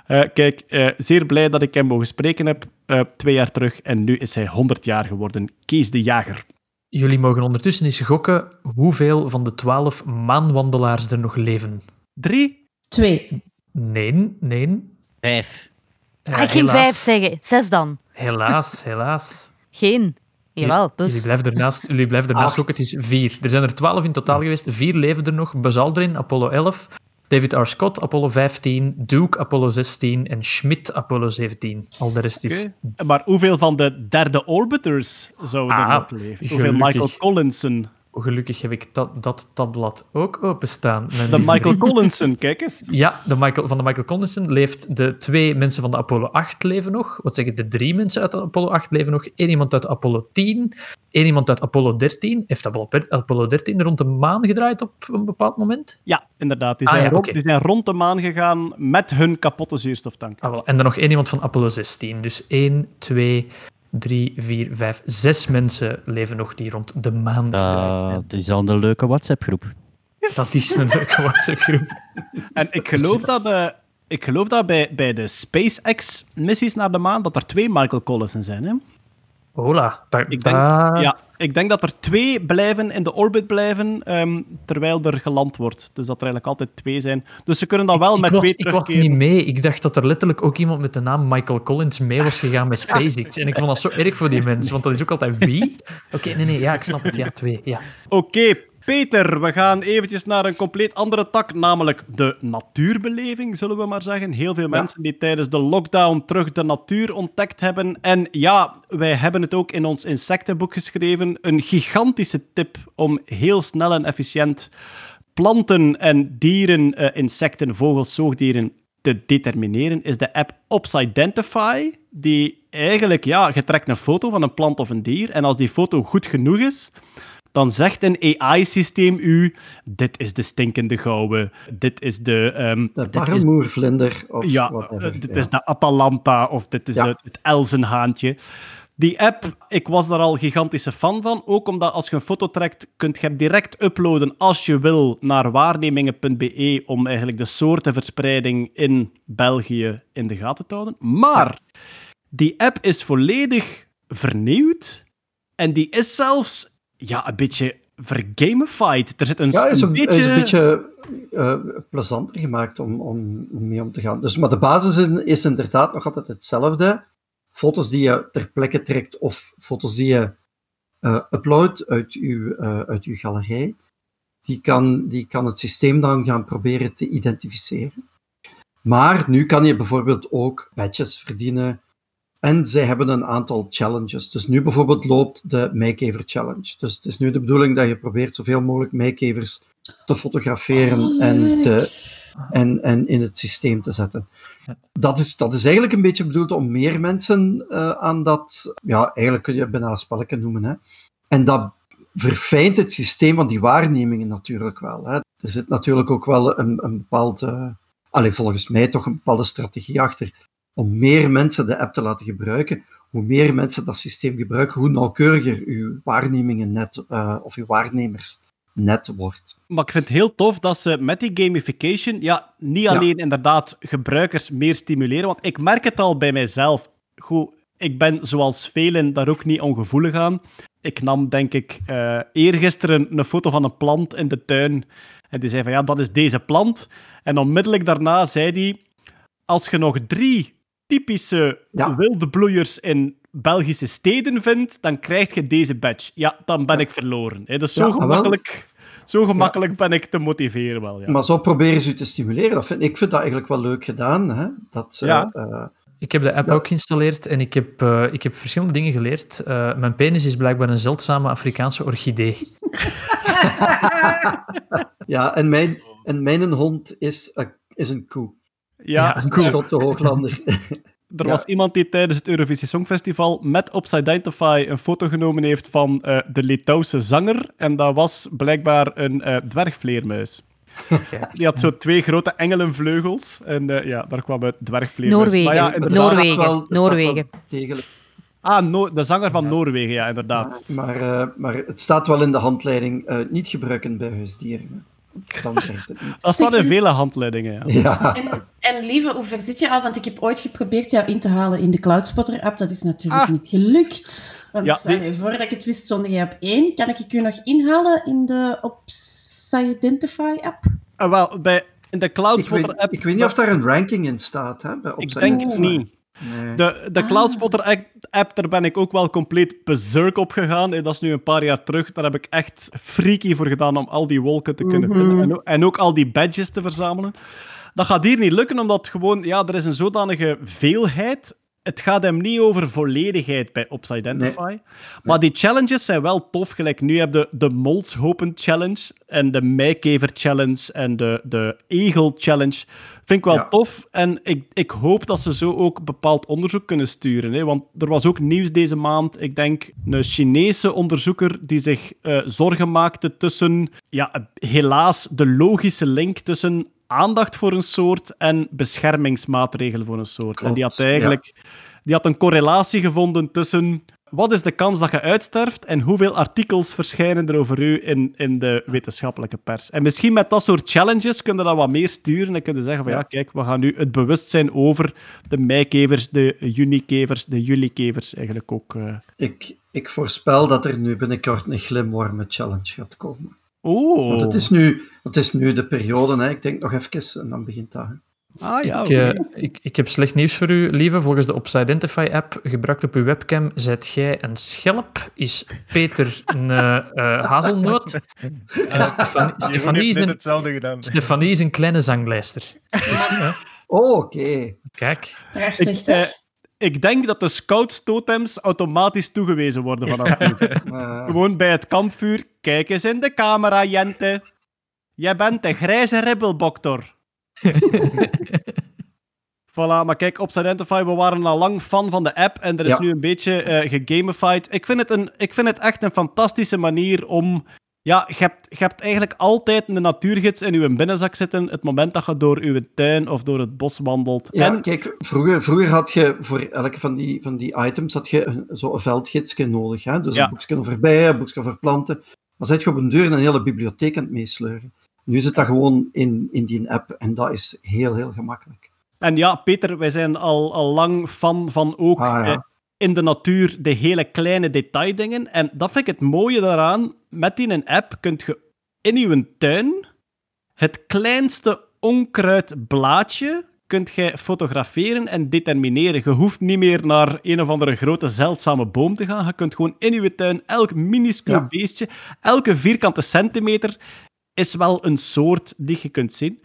S1: Eh, kijk, eh, zeer blij dat ik hem mogen spreken heb, eh, twee jaar terug, en nu is hij 100 jaar geworden. Kees de Jager.
S8: Jullie mogen ondertussen eens gokken hoeveel van de twaalf maanwandelaars er nog leven.
S1: Drie?
S7: Twee.
S8: Nee, nee.
S9: Vijf.
S8: Ja,
S6: Ah, ik ging
S8: helaas.
S6: vijf zeggen. Zes dan.
S8: Helaas, helaas.
S6: Geen. Jawel,
S8: Jullie
S6: dus.
S8: blijven ernaast, jullie blijven ernaast gokken. Het is vier. Er zijn er twaalf in totaal geweest. Vier leven er nog. Buzz Aldrin, Apollo 11. David R. Scott, Apollo 15. Duke, Apollo 16. En Schmidt, Apollo 17. Al de rest is...
S1: Maar hoeveel van de derde orbiters zouden er
S8: Ah,
S1: nog leven? Hoeveel
S8: gelukkig.
S1: Michael Collinson?
S8: Gelukkig heb ik dat, dat tabblad ook openstaan. Mijn
S1: De Michael. Collinson, kijk eens.
S8: Ja, de Michael, van de Michael Collison leeft de twee mensen van de Apollo 8 leven nog. Wat zeg ik, de drie mensen uit de Apollo 8 leven nog. Eén iemand uit Apollo 10. Één iemand uit Apollo 13. Heeft Apollo, Apollo 13 rond de maan gedraaid op een bepaald moment?
S1: Ja, inderdaad. Die
S8: Ah,
S1: zijn,
S8: ja,
S1: rond, die zijn rond de maan gegaan met hun kapotte zuurstoftank.
S8: Ah, wel. En dan nog één iemand van Apollo 16. Dus 1, 2, 3, 4, 5, 6 mensen leven nog die rond de maan gedraaid zijn.
S9: Dat is al een leuke WhatsApp-groep.
S8: Dat is een leuke WhatsApp-groep.
S1: En ik geloof dat, eh, ik geloof dat bij, bij de SpaceX-missies naar de maan dat er twee Michael Collison zijn. Hè?
S8: Hola.
S1: Ik denk,
S8: dat-
S1: ja, ik denk dat er twee blijven in de orbit blijven ehm, terwijl er geland wordt. Dus dat er eigenlijk altijd twee zijn. Dus ze kunnen dan wel
S8: ik
S1: met
S8: was,
S1: twee
S8: ik was
S1: terugkeren.
S8: niet mee. Ik dacht dat er letterlijk ook iemand met de naam Michael Collins mee was gegaan met SpaceX. En ik vond dat zo erg voor die mensen, want dat is ook altijd wie? Oké, nee, nee, ja, ik snap het. Ja, twee. Ja.
S1: Oké, Peter, we gaan eventjes naar een compleet andere tak, namelijk de natuurbeleving, zullen we maar zeggen. Heel veel mensen die tijdens de lockdown terug de natuur ontdekt hebben. En ja, wij hebben het ook in ons insectenboek geschreven. Een gigantische tip om heel snel en efficiënt planten en dieren, eh, insecten, vogels, zoogdieren te determineren, is de app Opsidentify, die eigenlijk, ja, je trekt een foto van een plant of een dier, en als die foto goed genoeg is, dan zegt een AI-systeem u, dit is de stinkende gouwe, dit is de... ehm,
S5: De barremoervlinder of
S1: ja,
S5: whatever.
S1: eh, dit
S5: ja.
S1: is de Atalanta of dit is
S5: Ja.
S1: het elzenhaantje. Die app, ik was daar al gigantische fan van. Ook omdat als je een foto trekt, kunt je hem direct uploaden als je wil naar waarnemingen.be om eigenlijk de soortenverspreiding in België in de gaten te houden. Maar die app is volledig vernieuwd En die is zelfs ja, een beetje vergamified. Er zit een,
S5: Ja, is
S1: een
S5: een,
S1: beetje...
S5: is een beetje eh, plezanter gemaakt om, om, mee om te gaan. Dus, maar de basis is, is inderdaad nog altijd hetzelfde. Foto's die je ter plekke trekt of foto's die je eh uploadt uit je, eh, uit uw galerij, die kan, die kan het systeem dan gaan proberen te identificeren. Maar nu kan je bijvoorbeeld ook badges verdienen. En zij hebben een aantal challenges. Dus nu bijvoorbeeld loopt de Meikever Challenge. Dus het is nu de bedoeling dat je probeert zoveel mogelijk meikevers te fotograferen
S7: Oh,
S5: en, te, en, en in het systeem te zetten. Dat is, dat is eigenlijk een beetje bedoeld om meer mensen eh, aan dat... Ja, eigenlijk kun je het bijna een spelletje noemen. Hè. En dat verfijnt het systeem van die waarnemingen natuurlijk wel. Hè. Er zit natuurlijk ook wel een, een bepaalde... Allee, volgens mij toch een bepaalde strategie achter om meer mensen de app te laten gebruiken. Hoe meer mensen dat systeem gebruiken, hoe nauwkeuriger uw waarnemingen net, eh, of uw waarnemers net wordt.
S1: Maar ik vind het heel tof dat ze met die gamification ja, niet alleen inderdaad gebruikers meer stimuleren, want ik merk het al bij mijzelf. Goed, ik ben zoals velen daar ook niet ongevoelig aan. Ik nam, denk ik, eh eergisteren een foto van een plant in de tuin. En die zei van, ja, dat is deze plant. En onmiddellijk daarna zei hij, als je nog drie typische
S5: Ja.
S1: wilde bloeiers in Belgische steden vindt, dan krijg je deze badge. Ja, dan ben ik verloren. Hè. Dus zo
S5: Ja, wel.
S1: gemakkelijk, zo gemakkelijk ben ik te motiveren wel. Ja.
S5: Maar zo proberen ze u te stimuleren. Dat vind, ik vind dat eigenlijk wel leuk gedaan. Hè? Dat ze,
S1: Ja.
S5: eh,
S8: Ik heb de app
S5: Ja.
S8: ook geïnstalleerd en ik heb, eh, ik heb verschillende dingen geleerd. Eh, mijn penis is blijkbaar een zeldzame Afrikaanse orchidee.
S5: ja, en mijn, en mijn hond is, is een koe.
S1: Ja,
S8: Ja,
S5: Een Schotse Hooglander.
S1: Er
S5: Ja.
S1: was iemand die tijdens het Eurovisie Songfestival met Obsidentify een foto genomen heeft van eh, de Litouwse zanger. En dat was blijkbaar een eh, dwergvleermuis. Die had zo twee grote engelenvleugels. En eh, ja, daar kwam uit dwergvleermuis.
S6: Noorwegen.
S1: Maar ja,
S6: Noorwegen,
S5: wel-
S1: Ah, No- de zanger van Noorwegen, ja, inderdaad.
S5: Maar, eh, maar het staat wel in de handleiding eh, niet gebruiken bij huisdieren. Dan.
S1: Dat in vele handleidingen, ja.
S5: Ja.
S7: En, en lieve, hoe ver zit je al? Want ik heb ooit geprobeerd jou in te halen in de Cloudspotter-app. Dat is natuurlijk
S1: Ah.
S7: niet gelukt. Want
S1: Ja, die-
S7: allee, voordat ik het wist, stond jij op één. Kan ik u nog inhalen in de Obsidentify-app?
S1: En wel, bij, in de
S5: Ik
S1: Cloudspotter
S5: weet,
S1: app...
S5: ik weet niet of daar een ranking in staat. Hè, bij
S1: Ik denk het niet.
S5: Nee.
S1: De, de Cloudspotter app- app, daar ben ik ook wel compleet berserk op gegaan. Eh, Dat is nu een paar jaar terug. Daar heb ik echt freaky voor gedaan om al die wolken te kunnen
S7: Mhm.
S1: vinden. En, ook- en ook al die badges te verzamelen. Dat gaat hier niet lukken, omdat gewoon, ja, er is een zodanige veelheid. Het gaat hem niet over volledigheid bij Obsidentify. Maar die challenges zijn wel tof. Gelijk nu heb je de Molshopen Challenge en de Meikever Challenge en de, de Egel Challenge. Vind ik wel
S5: Ja.
S1: tof. En ik, ik hoop dat ze zo ook bepaald onderzoek kunnen sturen. Hè? Want er was ook nieuws deze maand. Ik denk een Chinese onderzoeker die zich eh, zorgen maakte tussen, ja, helaas, de logische link tussen aandacht voor een soort en beschermingsmaatregelen voor een soort. en die had eigenlijk die had een correlatie gevonden tussen wat is de kans dat je uitsterft en hoeveel artikels verschijnen er over u in, in de wetenschappelijke pers. En misschien met dat soort challenges kunnen we dat wat meer sturen en kunnen zeggen van ja,
S5: Ja.
S1: kijk, we gaan nu het bewustzijn over de meikevers, de junikevers, de julikevers eigenlijk ook... eh.
S5: Ik, ik voorspel dat er nu binnenkort een glimwormen challenge gaat komen.
S1: Oh!
S5: Want het is nu, het is nu de periode, hè. ik denk nog even en dan begint dat. hè.
S1: Ah ja,
S8: ik, eh, ik, ik heb slecht nieuws voor u, lieve. Volgens de Obsidentify-app, gebruikt op uw webcam, zet jij een schelp, is Peter een eh, eh, hazelnoot en Stefanie, Stefanie, is een,
S2: hetzelfde gedaan.
S8: Stefanie is een kleine zanglijster. Dus,
S5: Oh, oké.
S8: kijk,
S7: Prachtig,
S1: Ik,
S7: toch?
S1: ik denk dat de scouts-totems automatisch toegewezen worden vanaf nu. Gewoon bij het kampvuur. Kijk eens in de camera, Jente. Jij bent de grijze ribbelbokter. Voilà, maar kijk, op Sidentify, we waren al lang fan van de app en er is
S5: Ja.
S1: nu een beetje eh gegamified. Ik vind, het een, ik vind het echt een fantastische manier om... Ja, je hebt, je hebt eigenlijk altijd een natuurgids in je binnenzak zitten het moment dat je door je tuin of door het bos wandelt.
S5: ja,
S1: en
S5: kijk, vroeger, vroeger had je voor elke van die, van die items had je een, zo'n veldgidsje nodig. Hè? Dus
S1: Ja.
S5: een boekje over bijen, een boekje over planten. Dan zit je op een deur een hele bibliotheek aan het meesleuren. Nu zit dat gewoon in, in die app en dat is heel, heel gemakkelijk.
S1: En ja, Peter, wij zijn al, al lang fan van ook
S5: Ah, ja.
S1: eh, in de natuur de hele kleine detaildingen. En dat vind ik het mooie daaraan. Met die een app kunt je in je tuin het kleinste onkruidblaadje kunt jij fotograferen en determineren. Je hoeft niet meer naar een of andere grote zeldzame boom te gaan. Je kunt gewoon in je tuin elk minuscuul
S5: Ja.
S1: beestje, elke vierkante centimeter is wel een soort die je kunt zien.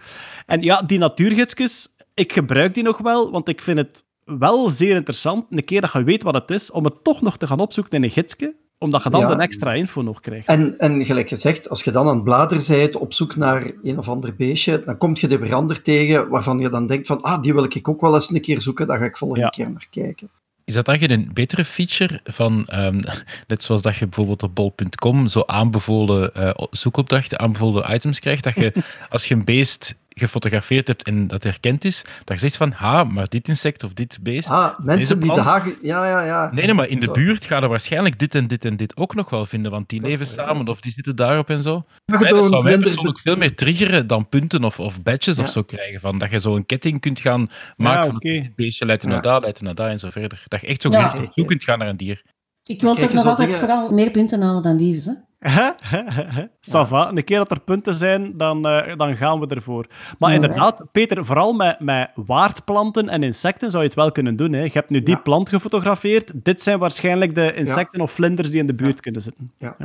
S1: En ja, die natuurgidsjes, ik gebruik die nog wel, want ik vind het wel zeer interessant, een keer dat je weet wat het is, om het toch nog te gaan opzoeken in een gidsje, omdat je dan
S5: Ja.
S1: de extra info nog krijgt.
S5: En, en gelijk gezegd, als je dan aan bladeren bent op zoek naar een of ander beestje, dan kom je de verander tegen waarvan je dan denkt van, ah, die wil ik ook wel eens een keer zoeken, daar ga ik volgende
S1: Ja.
S5: keer naar kijken.
S10: Is dat dan geen betere feature van, ehm, net zoals dat je bijvoorbeeld op bol.com zo aanbevolen eh, zoekopdrachten, aanbevolen items krijgt, dat je als je een beest gefotografeerd hebt en dat herkend is, dat je zegt van, ha, maar dit insect of dit beest.
S5: Ah, mensen die de hagen... Ja, ja, ja.
S10: Nee, nee, maar in de buurt ga je waarschijnlijk dit en dit en dit ook nog wel vinden, want die
S5: Dat
S10: leven samen of die zitten daarop en zo.
S5: Ja,
S10: Mij, dat zou mij persoonlijk veel meer triggeren dan punten of, of badges
S5: Ja.
S10: of zo krijgen. Van, dat je zo een ketting kunt gaan maken van
S1: oké.
S10: dit beestje leidt naar
S5: Ja.
S10: daar, leidt naar daar en zo verder. Dat je echt zo
S7: Ja.
S10: gericht op zoek kunt gaan naar een dier.
S7: Ik wil toch nog altijd
S5: dingen-
S7: vooral meer punten halen dan liefs, hè?
S1: Ça va. Een keer dat er punten zijn, dan, eh, dan gaan we ervoor. Maar
S7: Ja.
S1: inderdaad, Peter, vooral met, met waardplanten en insecten zou je het wel kunnen doen. Hè. Je hebt nu die
S5: Ja.
S1: plant gefotografeerd. Dit zijn waarschijnlijk de insecten of vlinders die in de buurt kunnen zitten.
S5: Ja.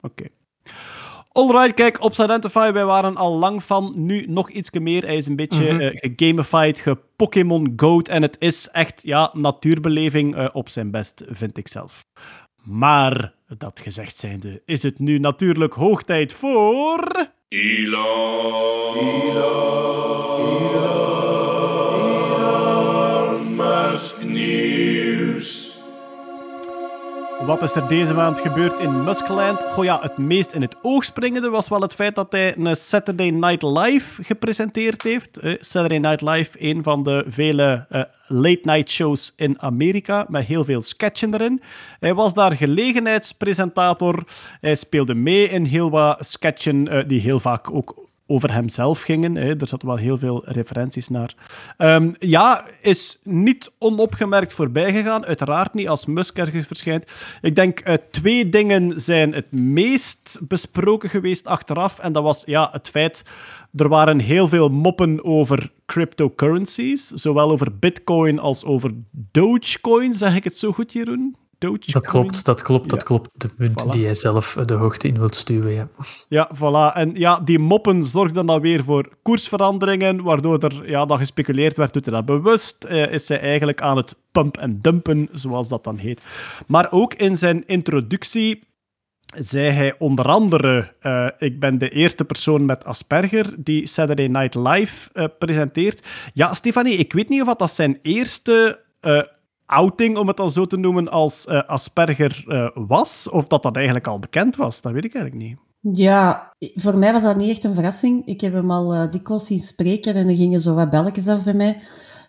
S1: Oké. Alright, kijk, op Identify, wij waren al lang van. Nu nog iets meer. Hij is een beetje
S5: Mhm.
S1: eh, gegamified, gepokémon goat. En het is echt, ja, natuurbeleving eh, op zijn best, vind ik zelf. Maar, dat gezegd zijnde, is het nu natuurlijk hoog tijd voor...
S4: Elon. Elon
S1: Wat is er deze maand gebeurd in Muskland? Goh ja, het meest in het oog springende was wel het feit dat hij een Saturday Night Live gepresenteerd heeft. Eh, Saturday Night Live, een van de vele eh, late-night shows in Amerika, met heel veel sketchen erin. Hij was daar gelegenheidspresentator. Hij speelde mee in heel wat sketchen eh, die heel vaak ook over hemzelf gingen. Hè. Er zaten wel heel veel referenties naar. Ehm, ja, is niet onopgemerkt voorbij gegaan. Uiteraard niet als Musk ergens verschijnt. Ik denk uh, twee dingen zijn het meest besproken geweest achteraf. En dat was ja, het feit... Er waren heel veel moppen over cryptocurrencies. Zowel over bitcoin als over Dogecoin. Zeg ik het zo goed, Jeroen? Dogecoin?
S8: Dat klopt, dat klopt, dat
S1: Ja.
S8: klopt. De munt
S1: Voilà.
S8: die jij zelf de hoogte in wilt stuwen, ja.
S1: Ja, voilà. En ja, die moppen zorgden dan weer voor koersveranderingen, waardoor er ja, dan gespeculeerd werd, doet hij dat bewust? Eh, is hij eigenlijk aan het pump en dumpen, zoals dat dan heet? Maar ook in zijn introductie zei hij onder andere, eh, ik ben de eerste persoon met Asperger die Saturday Night Live eh, presenteert. Ja, Stefanie, ik weet niet of dat zijn eerste eh, outing, om het dan zo te noemen, als eh, Asperger eh, was, of dat dat eigenlijk al bekend was. Dat weet ik eigenlijk niet.
S7: Ja, voor mij was dat niet echt een verrassing. Ik heb hem al eh, dikwijls zien spreken en er gingen zo wat belletjes af bij mij.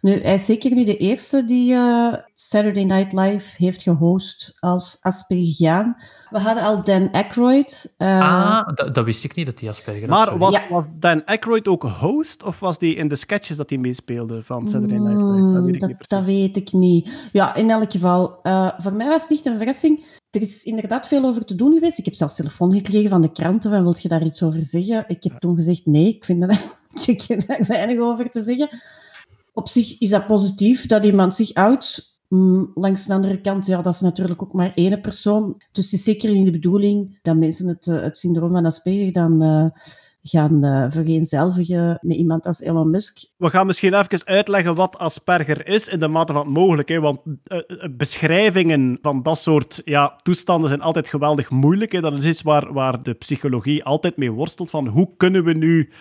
S7: Nu, hij is zeker niet de eerste die eh, Saturday Night Live heeft gehost als Aspergiaan. We hadden al Dan Aykroyd. eh,
S8: ah, dat, dat wist ik niet, dat die Asperger had.
S1: Maar was,
S7: Ja.
S1: was Dan Aykroyd ook host, of was die in de sketches dat hij meespeelde van Saturday Night Live? Dat
S7: Mm,
S1: weet ik
S7: dat,
S1: niet
S7: dat weet ik niet. Ja, in elk geval, eh, voor mij was het niet een verrassing. Er is inderdaad veel over te doen geweest. Ik heb zelfs telefoon gekregen van de kranten. Van, wil je daar iets over zeggen? Ik heb toen gezegd nee, ik vind er, ik heb daar weinig over te zeggen. Op zich is dat positief dat iemand zich houdt. Mm, langs de andere kant, ja, dat is natuurlijk ook maar één persoon. Dus het is zeker niet de bedoeling dat mensen het, eh, het syndroom van Asperger dan eh, gaan eh, vereenzelvigen met iemand als Elon Musk.
S1: We gaan misschien even uitleggen wat Asperger is, in de mate van het mogelijk. Hè? Want beschrijvingen van dat soort ja, toestanden zijn altijd geweldig moeilijk. Hè? Dat is iets waar, waar de psychologie altijd mee worstelt. Van hoe kunnen we nu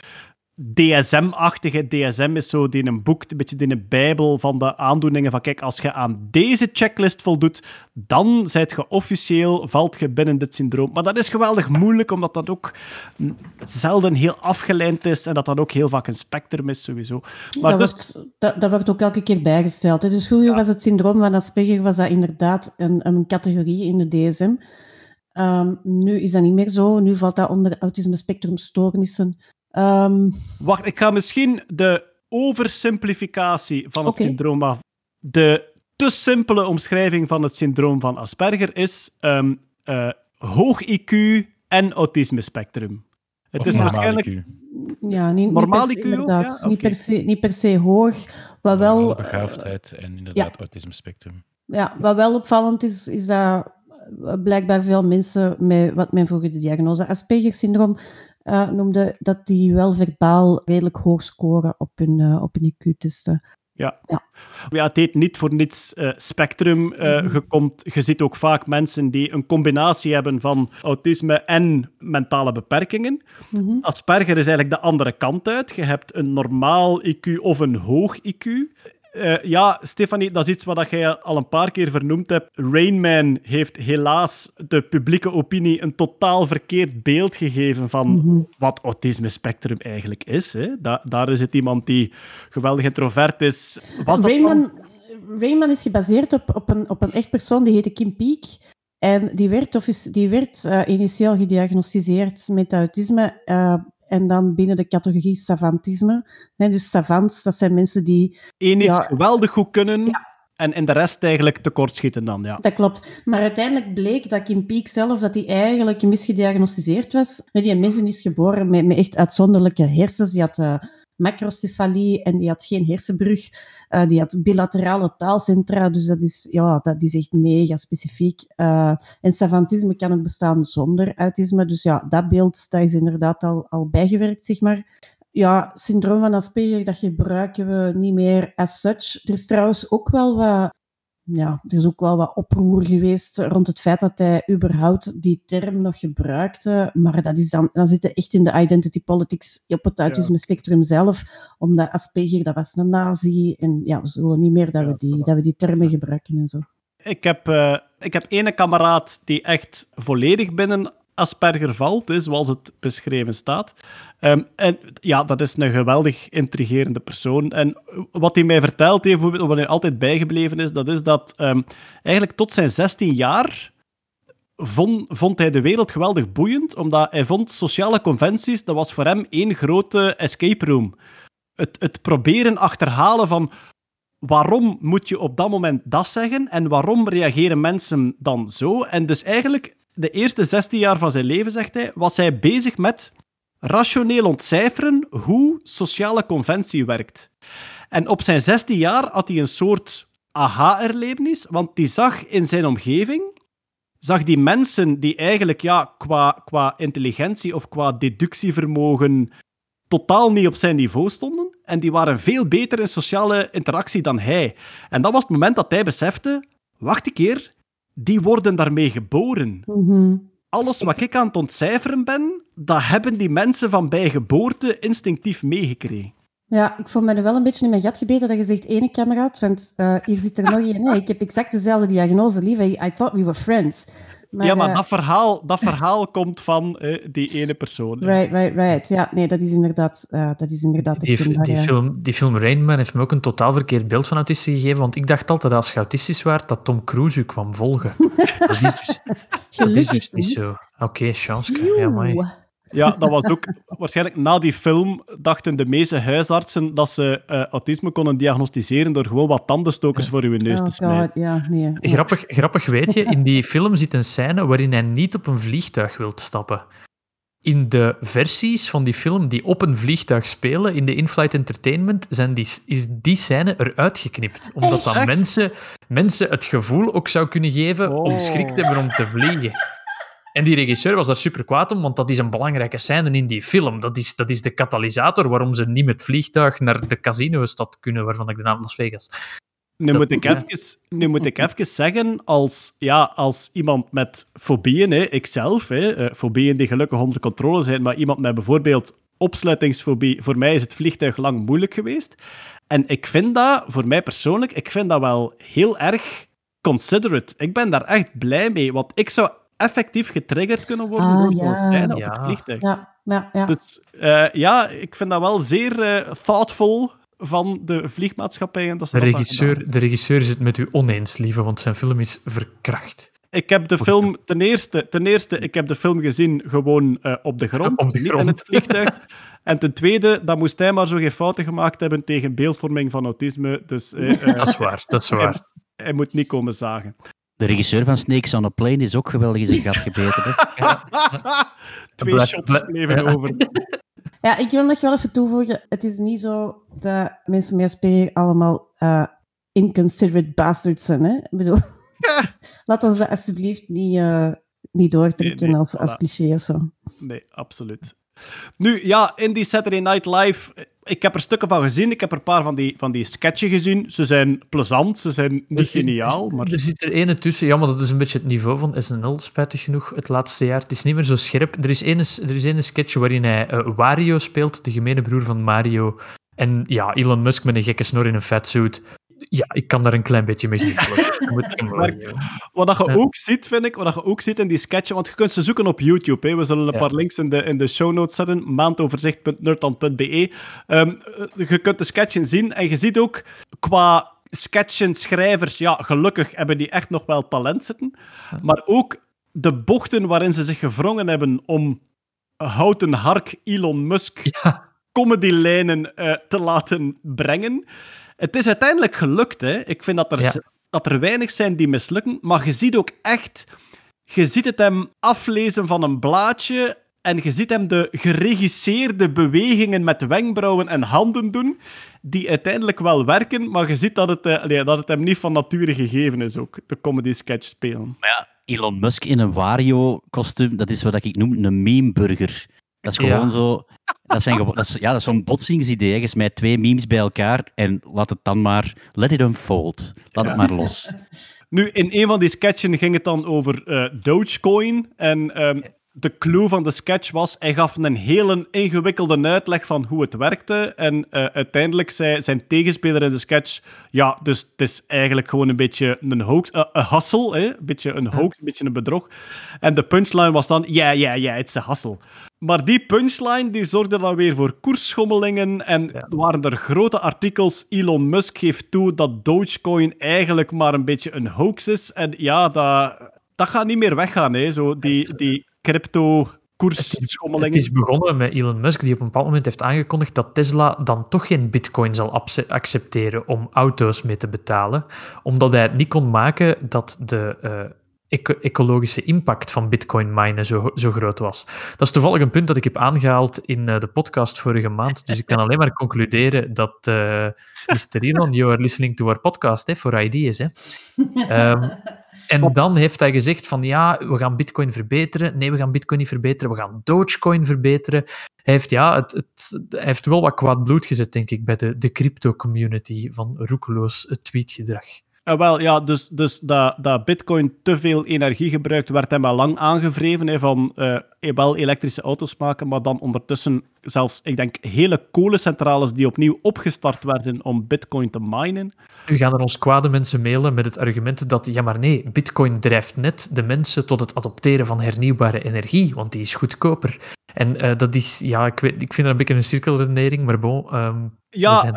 S1: DSM-achtige. DSM is zo die een boek, een beetje die een bijbel van de aandoeningen. Van kijk, als je aan deze checklist voldoet, dan zijt je officieel, valt je binnen dit syndroom. Maar dat is geweldig moeilijk, omdat dat ook zelden heel afgeleid is en dat dat ook heel vaak een spectrum is, sowieso. Maar
S7: dat,
S1: dus,
S7: wordt, dat, dat wordt ook elke keer bijgesteld. Hè. Dus vroeger was het syndroom van Asperger was dat inderdaad een, een categorie in de DSM. Ehm, nu is dat niet meer zo. Nu valt dat onder autisme spectrumstoornissen. Ehm,
S1: wacht, ik ga misschien de oversimplificatie van het syndroom af. De te simpele omschrijving van het syndroom van Asperger is ehm, eh, hoog IQ en autisme spectrum. Het
S10: Of
S1: is
S10: normaal
S1: waarschijnlijk
S10: IQ.
S7: Ja, niet,
S1: Normaal
S7: niet per se,
S1: IQ ja?
S7: Niet, per se, niet per se hoog. Wat wel,
S10: begaafdheid en inderdaad autisme spectrum.
S7: Ja, wat wel opvallend is, is dat eh, blijkbaar veel mensen met wat men vroeger de diagnose Asperger-syndroom eh, noemde, dat die wel verbaal redelijk hoog scoren op hun, eh, op hun IQ-testen.
S1: Ja.
S7: Ja.
S1: ja, het heet niet voor niets eh, spectrum.
S7: Mhm.
S1: je, komt, je ziet ook vaak mensen die een combinatie hebben van autisme en mentale beperkingen.
S7: Mhm.
S1: Asperger is eigenlijk de andere kant uit. Je hebt een normaal IQ of een hoog IQ. Eh, ja, Stefanie, dat is iets wat jij al een paar keer vernoemd hebt. Rain Man heeft helaas de publieke opinie een totaal verkeerd beeld gegeven van
S7: Mhm.
S1: wat autisme spectrum eigenlijk is. Hè. Da- daar is het iemand die geweldig introvert is. Was
S7: Rayman, Rayman is gebaseerd op, op, een, op een echt persoon, die heette Kim Peek. En die werd, of is, die werd eh, initieel gediagnosticeerd met autisme eh, en dan binnen de categorie savantisme. Hè, dus savants, dat zijn mensen die
S1: Eén iets
S7: Ja.
S1: geweldig goed kunnen en in de rest eigenlijk tekortschieten dan, ja.
S7: Dat klopt. Maar uiteindelijk bleek dat Kim Peek zelf dat hij eigenlijk misgediagnosticeerd was. Die mensen is geboren met, met echt uitzonderlijke hersens. Die had eh, macrocefalie en die had geen hersenbrug. Eh, die had bilaterale taalcentra. Dus dat is, ja, dat is echt mega specifiek. Eh, en savantisme kan ook bestaan zonder autisme. Dus ja, dat beeld dat is inderdaad al, al bijgewerkt, zeg maar. Ja, syndroom van Asperger, dat gebruiken we niet meer as such. Er is trouwens ook wel wat ja, er is ook wel wat oproer geweest rond het feit dat hij überhaupt die term nog gebruikte. Maar dat is dan, dan zit hij echt in de identity politics op het autisme spectrum zelf. Omdat Asperger, dat was een nazi. En ja, we willen niet meer dat, we, die, dat we die termen gebruiken en zo.
S1: Ik heb, eh, ik heb ene kameraad die echt volledig binnen Asperger valt, zoals het beschreven staat. Ehm, en ja, dat is een geweldig intrigerende persoon. En wat hij mij verteld heeft, wat hij altijd bijgebleven is, dat is dat ehm, eigenlijk tot zijn 16 jaar vond, vond hij de wereld geweldig boeiend, omdat hij vond sociale conventies, dat was voor hem één grote escape room. Het, het proberen achterhalen van waarom moet je op dat moment dat zeggen en waarom reageren mensen dan zo? En dus eigenlijk, de eerste 16 jaar van zijn leven, zegt hij, was hij bezig met rationeel ontcijferen hoe sociale conventie werkt. En op zijn 16 jaar had hij een soort aha-erlevenis, want die zag in zijn omgeving, zag die mensen die eigenlijk ja, qua, qua intelligentie of qua deductievermogen totaal niet op zijn niveau stonden. En die waren veel beter in sociale interactie dan hij. En dat was het moment dat hij besefte: wacht een keer, die worden daarmee geboren.
S7: Mhm.
S1: Alles wat ik aan het ontcijferen ben, dat hebben die mensen van bij geboorte instinctief meegekregen.
S7: Ja, ik voel me wel een beetje in mijn gat gebeten dat je zegt ene kameraad, want eh, hier zit er nog één. Nee, ik heb exact dezelfde diagnose, lieve. I thought we were friends. Maar,
S1: ja, maar
S7: eh,
S1: dat, verhaal, dat verhaal komt van eh, die ene persoon.
S7: Right, right, right. Ja, nee, dat is inderdaad, eh, dat is inderdaad
S8: Die,
S7: herkenbaar,
S8: die,
S7: ja.
S8: film, die film Rain Man heeft me ook een totaal verkeerd beeld van autistisch gegeven, want ik dacht altijd als je autistisch waart, dat Tom Cruise u kwam volgen. dat is dus, dat is dus niet zo. Oké, chance. Ja, amai.
S1: Ja, dat was ook waarschijnlijk na die film dachten de meeste huisartsen dat ze eh, autisme konden diagnosticeren door gewoon wat tandenstokers voor uw neus
S7: Oh
S1: te smijten.
S7: god, ja, nee.
S8: Grappig, grappig weet je, in die film zit een scène waarin hij niet op een vliegtuig wilt stappen. In de versies van die film die op een vliegtuig spelen, in de in-flight entertainment, zijn die, is die scène eruit geknipt. Omdat dat mensen, mensen het gevoel ook zou kunnen geven om
S1: Oh.
S8: schrik te hebben om te vliegen. En die regisseur was daar super kwaad om, want dat is een belangrijke scène in die film. Dat is, dat is de katalysator waarom ze niet met vliegtuig naar de casino-stad kunnen, waarvan ik de naam Las Vegas.
S1: Nu
S8: Dat-
S1: moet, ik even, nu moet ik even zeggen, als, ja, als iemand met fobieën, hè, ikzelf, hè, eh, fobieën die gelukkig onder controle zijn, maar iemand met bijvoorbeeld opsluitingsfobie, voor mij is het vliegtuig lang moeilijk geweest. En ik vind dat, voor mij persoonlijk, ik vind dat wel heel erg considerate. Ik ben daar echt blij mee, want ik zou effectief getriggerd kunnen worden
S7: Ah,
S1: door
S7: ja.
S1: op
S8: Ja.
S1: het vliegtuig.
S7: Ja, ja, ja.
S1: Dus eh, ja, ik vind dat wel zeer eh, thoughtful van de vliegmaatschappijen. Dat ze
S8: De regisseur, de regisseur is het met u oneens, lieve, want zijn film is verkracht.
S1: Ik heb de film, ten eerste, ten eerste, ik heb de film gezien gewoon eh, op de grond,
S8: Op de
S1: niet
S8: grond.
S1: in het vliegtuig. en ten tweede, dan moest hij maar zo geen fouten gemaakt hebben tegen beeldvorming van autisme. Dus,
S8: Dat is waar, dat is waar.
S1: hij moet niet komen zagen.
S9: De regisseur van Snakes on a Plane is ook geweldig in zijn gat gebeten. Hè?
S1: Twee shots
S8: ja.
S1: over.
S7: Ja, ik wil nog wel even toevoegen. Het is niet zo dat mensen met Asperger allemaal eh, inconsiderate bastards zijn. Hè? Ik bedoel, laat ons dat alsjeblieft niet, eh, niet doortrekken
S1: Nee, nee,
S7: als, als cliché of zo.
S1: Nee, absoluut. Nu, ja, in die Saturday Night Live, eh, ik heb er stukken van gezien. Ik heb er een paar van die, van die sketchen gezien. Ze zijn plezant, ze zijn niet geniaal, maar...
S8: Er zit er ene tussen, ja, maar dat is een beetje het niveau van SNL, spijtig genoeg, het laatste jaar. Het is niet meer zo scherp. Er is ene, er is ene sketch waarin hij eh, Wario speelt, de gemene broer van Mario. En ja, Elon Musk met een gekke snor in een fatsuit. Ja, ik kan daar een klein beetje mee geven.
S1: Wat dat je
S8: Ja.
S1: ook ziet, vind ik, wat dat je ook ziet in die sketchen, want je kunt ze zoeken op YouTube. Hè. We zullen een
S8: Ja.
S1: paar links in de, in de show notes zetten, maandoverzicht.nerdland.be. Ehm, eh, je kunt de sketchen zien en je ziet ook qua sketchen, schrijvers, ja, gelukkig hebben die echt nog wel talent zitten. Maar ook de bochten waarin ze zich gevrongen hebben om houten hark Elon Musk
S8: Ja,
S1: comedylijnen eh, te laten brengen. Het is uiteindelijk gelukt. Hè. Ik vind dat er,
S8: Ja.
S1: dat er weinig zijn die mislukken, maar je ziet ook echt... Je ziet het hem aflezen van een blaadje en je ziet hem de geregisseerde bewegingen met wenkbrauwen en handen doen, die uiteindelijk wel werken, maar je ziet dat het, eh, dat het hem niet van nature gegeven is ook, de comedy sketch spelen.
S9: Maar ja, Elon Musk in een Wario-kostuum, dat is wat ik noem een meme-burger. Dat is gewoon
S8: Ja.
S9: zo... Dat, zijn dat is, ja, dat is zo'n botsingsidee. Je smijt twee memes bij elkaar en laat het dan maar... Let it unfold. Laat het maar los.
S1: Nu, in een van die sketchen ging het dan over eh, Dogecoin. En ehm, de clue van de sketch was, hij gaf een hele ingewikkelde uitleg van hoe het werkte. En eh, uiteindelijk zei zijn tegenspeler in de sketch, ja, dus het is eigenlijk gewoon een beetje een hoax, eh, een hustle, hè? een beetje een hoax, een beetje een bedrog. En de punchline was dan, ja, ja, ja, het is een hustle. Maar die punchline die zorgde dan weer voor koersschommelingen en er waren er grote artikels. Elon Musk geeft toe dat Dogecoin eigenlijk maar een beetje een hoax is. En ja, dat, dat gaat niet meer weggaan, hè. Zo die, die crypto koersschommelingen.
S8: Het is begonnen met Elon Musk, die op een bepaald moment heeft aangekondigd dat Tesla dan toch geen bitcoin zal accepteren om auto's mee te betalen, omdat hij het niet kon maken dat de eh, eco- ecologische impact van bitcoin minen zo, zo groot was. Dat is toevallig een punt dat ik heb aangehaald in eh, de podcast vorige maand, dus ik kan alleen maar concluderen dat eh Mr. Elon, you are listening to our podcast, hè, for ideas, hè. Ehm, en dan heeft hij gezegd van ja, we gaan Bitcoin verbeteren. Nee, we gaan Bitcoin niet verbeteren. We gaan Dogecoin verbeteren. Hij heeft, ja, het, het, hij heeft wel wat kwaad bloed gezet, denk ik, bij de, de crypto-community van roekeloos tweetgedrag.
S1: Eh, wel, ja, dus, dus dat, dat Bitcoin te veel energie gebruikt, werd hem al lang aangevreven. Hè, van eh, wel elektrische auto's maken, maar dan ondertussen zelfs, ik denk, hele kolencentrales die opnieuw opgestart werden om Bitcoin te minen.
S8: Nu gaan er ons kwade mensen mailen met het argument dat, ja maar nee, Bitcoin drijft net de mensen tot het adopteren van hernieuwbare energie, want die is goedkoper. En eh, dat is, ja, ik, weet, ik vind dat een beetje een cirkelredenering, maar bon, we
S1: Ja,
S8: zijn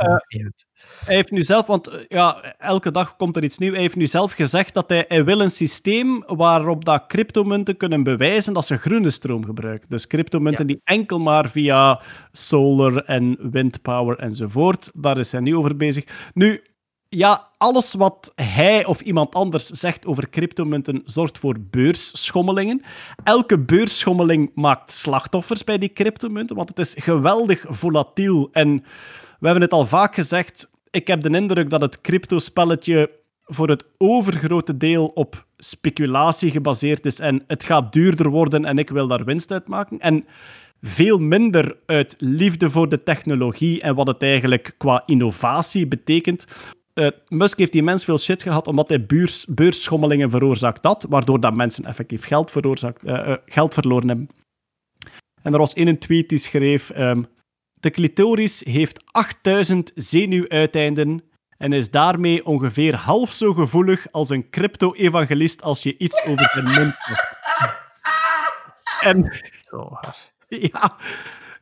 S1: Hij heeft nu zelf, want eh, ja, elke dag komt er iets nieuws. Hij heeft nu zelf gezegd dat hij, hij wil een systeem waarop dat cryptomunten kunnen bewijzen dat ze groene stroom gebruiken. Dus cryptomunten die enkel maar via solar en windpower enzovoort. Daar is hij nu over bezig. Nu, ja, alles wat hij of iemand anders zegt over cryptomunten zorgt voor beursschommelingen. Elke beursschommeling maakt slachtoffers bij die cryptomunten, want het is geweldig volatiel. En we hebben het al vaak gezegd, ik heb de indruk dat het cryptospelletje voor het overgrote deel op speculatie gebaseerd is en het gaat duurder worden en ik wil daar winst uit maken. En veel minder uit liefde voor de technologie en wat het eigenlijk qua innovatie betekent. Eh, Musk heeft die mens veel shit gehad omdat hij beurs, beursschommelingen veroorzaakt had, waardoor dat mensen effectief geld, veroorzaakt, eh, eh, geld verloren hebben. En er was in een tweet die schreef: ehm, De clitoris heeft 8000 zenuwuiteinden en is daarmee ongeveer half zo gevoelig als een crypto-evangelist als je iets over zijn mond. En ja,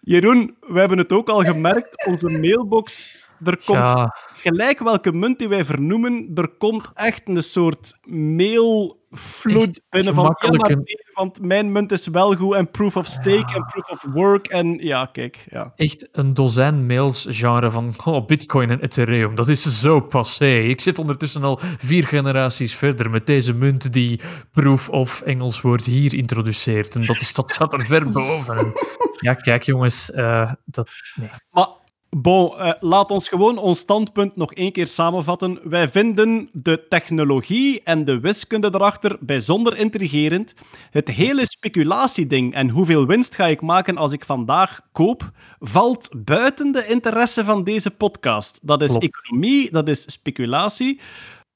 S1: Jeroen, we hebben het ook al gemerkt. Onze mailbox er komt
S8: Ja,
S1: gelijk welke munt die wij vernoemen, er komt echt een soort mailvloed binnen van, ja, maar
S8: gemakkelijke-
S1: nee, want mijn munt is wel goed en proof of stake en proof of work en ja, kijk, ja.
S8: echt een dozijn mails genre van oh, Bitcoin en Ethereum. Dat is zo passé. Ik zit ondertussen al vier generaties verder met deze munt die proof of Engels woord hier introduceert. En dat, is, dat staat er ver boven. En ja, kijk jongens, eh, dat, nee.
S1: Maar bon, eh, laat ons gewoon ons standpunt nog één keer samenvatten. Wij vinden de technologie en de wiskunde erachter bijzonder intrigerend. Het hele speculatieding en hoeveel winst ga ik maken als ik vandaag koop, valt buiten de interesse van deze podcast. Dat is
S8: Klopt.
S1: economie, dat is speculatie.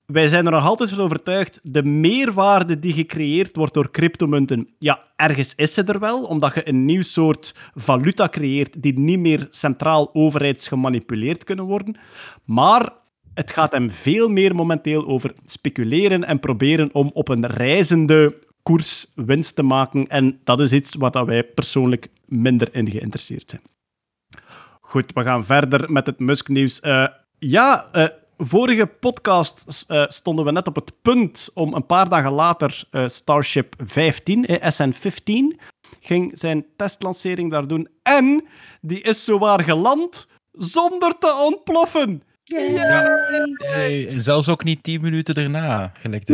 S1: Wij zijn er nog altijd van overtuigd, de meerwaarde die gecreëerd wordt door cryptomunten, ja, ergens is ze er wel, omdat je een nieuw soort valuta creëert die niet meer centraal overheidsgemanipuleerd kunnen worden. Maar het gaat hem veel meer momenteel over speculeren en proberen om op een reizende koers winst te maken. En dat is iets waar wij persoonlijk minder in geïnteresseerd zijn. Goed, we gaan verder met het Musk-nieuws. Eh, ja, eh, vorige podcast eh, stonden we net op het punt om een paar dagen later eh, Starship 15, eh, SN15, ging zijn testlancering daar doen. En die is zowaar geland zonder te ontploffen.
S10: Hey, en zelfs ook niet tien minuten daarna, gelijk de,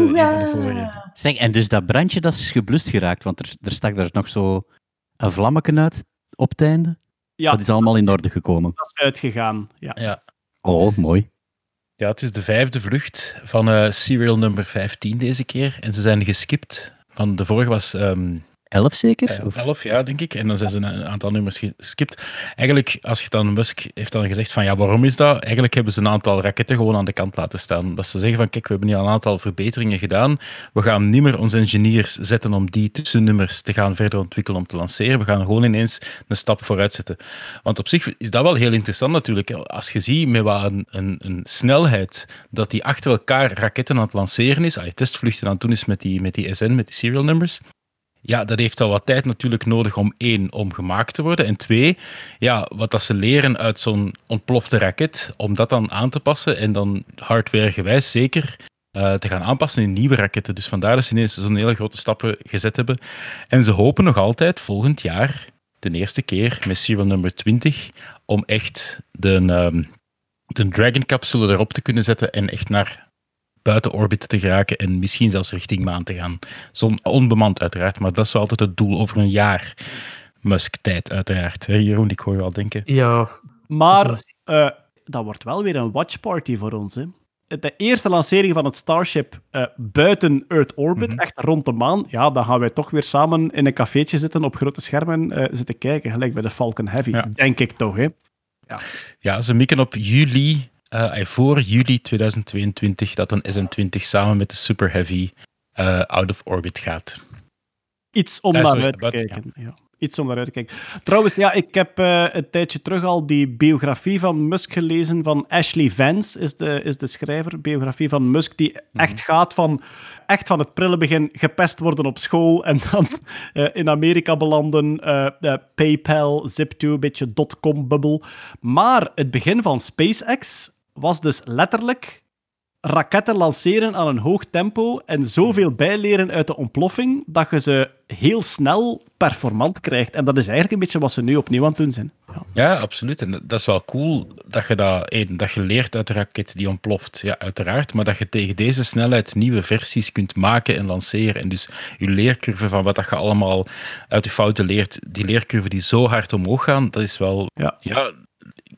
S10: vorige.
S9: Zeg, en dus dat brandje dat is geblust geraakt, want er, er stak daar nog zo een vlammetje uit op het einde.
S1: Ja,
S9: Dat is allemaal in orde gekomen.
S1: dat is uitgegaan. Ja.
S10: Ja.
S9: Oh, mooi.
S10: Ja, het is de vijfde vlucht van eh, serial nummer 15 deze keer. En ze zijn geskipt. Van de vorige was ehm,
S9: 11 zeker?
S10: Eh,
S9: of?
S10: 11, ja, denk ik. En dan zijn ze een aantal nummers geskipt. Eigenlijk, als je dan Musk heeft dan gezegd van ja, waarom is dat? Eigenlijk hebben ze een aantal raketten gewoon aan de kant laten staan. Dat ze zeggen van kijk, we hebben hier een aantal verbeteringen gedaan. We gaan niet meer onze engineers zetten om die tussennummers te gaan verder ontwikkelen om te lanceren. We gaan gewoon ineens een stap vooruit zetten. Want op zich is dat wel heel interessant natuurlijk. Als je ziet met wat een, een, een snelheid dat die achter elkaar raketten aan het lanceren is, als je testvluchten aan het doen is met die, met die SN, met die serial numbers ja, dat heeft al wat tijd natuurlijk nodig om één, om gemaakt te worden. En twee, ja, wat dat ze leren uit zo'n ontplofte raket, om dat dan aan te passen en dan hardwaregewijs zeker eh, te gaan aanpassen in nieuwe raketten. Dus vandaar dat ze ineens zo'n hele grote stappen gezet hebben. En ze hopen nog altijd volgend jaar, de eerste keer met serial nummer 20, om echt de, ehm, de Dragon-capsule erop te kunnen zetten en echt naar buiten orbit te geraken en misschien zelfs richting maan te gaan. Zon, onbemand uiteraard, maar dat is wel altijd het doel over een jaar. Musk-tijd uiteraard. Jeroen, ik hoor je al denken.
S8: Ja,
S1: Maar eh, dat wordt wel weer een watchparty voor ons. Hè. De eerste lancering van het Starship eh, buiten Earth Orbit,
S10: Mhm.
S1: echt rond de maan, ja, dan gaan wij toch weer samen in een cafeetje zitten, op grote schermen eh, zitten kijken, gelijk bij de Falcon Heavy,
S10: Ja.
S1: denk ik toch. Hè.
S10: Ja, ze mikken op juli, eh, voor juli 2022, dat een SN20 samen met de Super Heavy eh, out of orbit gaat.
S1: Iets om
S10: Ah,
S1: naar uit te kijken. Ja. Iets om naar uit te kijken. Trouwens, ja, ik heb eh, een tijdje terug al die biografie van Musk gelezen van Ashley Vance, is de, is de schrijver. Biografie van Musk, die echt gaat van, echt van het prille begin gepest worden op school en dan eh, in Amerika belanden, eh, eh, PayPal, Zip2, een beetje dotcom-bubbel. Maar het begin van SpaceX was dus letterlijk raketten lanceren aan een hoog tempo en zoveel bijleren uit de ontploffing dat je ze heel snel performant krijgt. En dat is eigenlijk een beetje wat ze nu opnieuw aan het doen zijn. Ja.
S10: Ja, absoluut. En dat is wel cool dat je dat, één, dat je leert uit de raket die ontploft. Ja, uiteraard. Maar dat je tegen deze snelheid nieuwe versies kunt maken en lanceren. En dus je leercurve van wat dat je allemaal uit je fouten leert, die leercurve die zo hard omhoog gaan, dat is wel...
S1: Ja.
S10: ja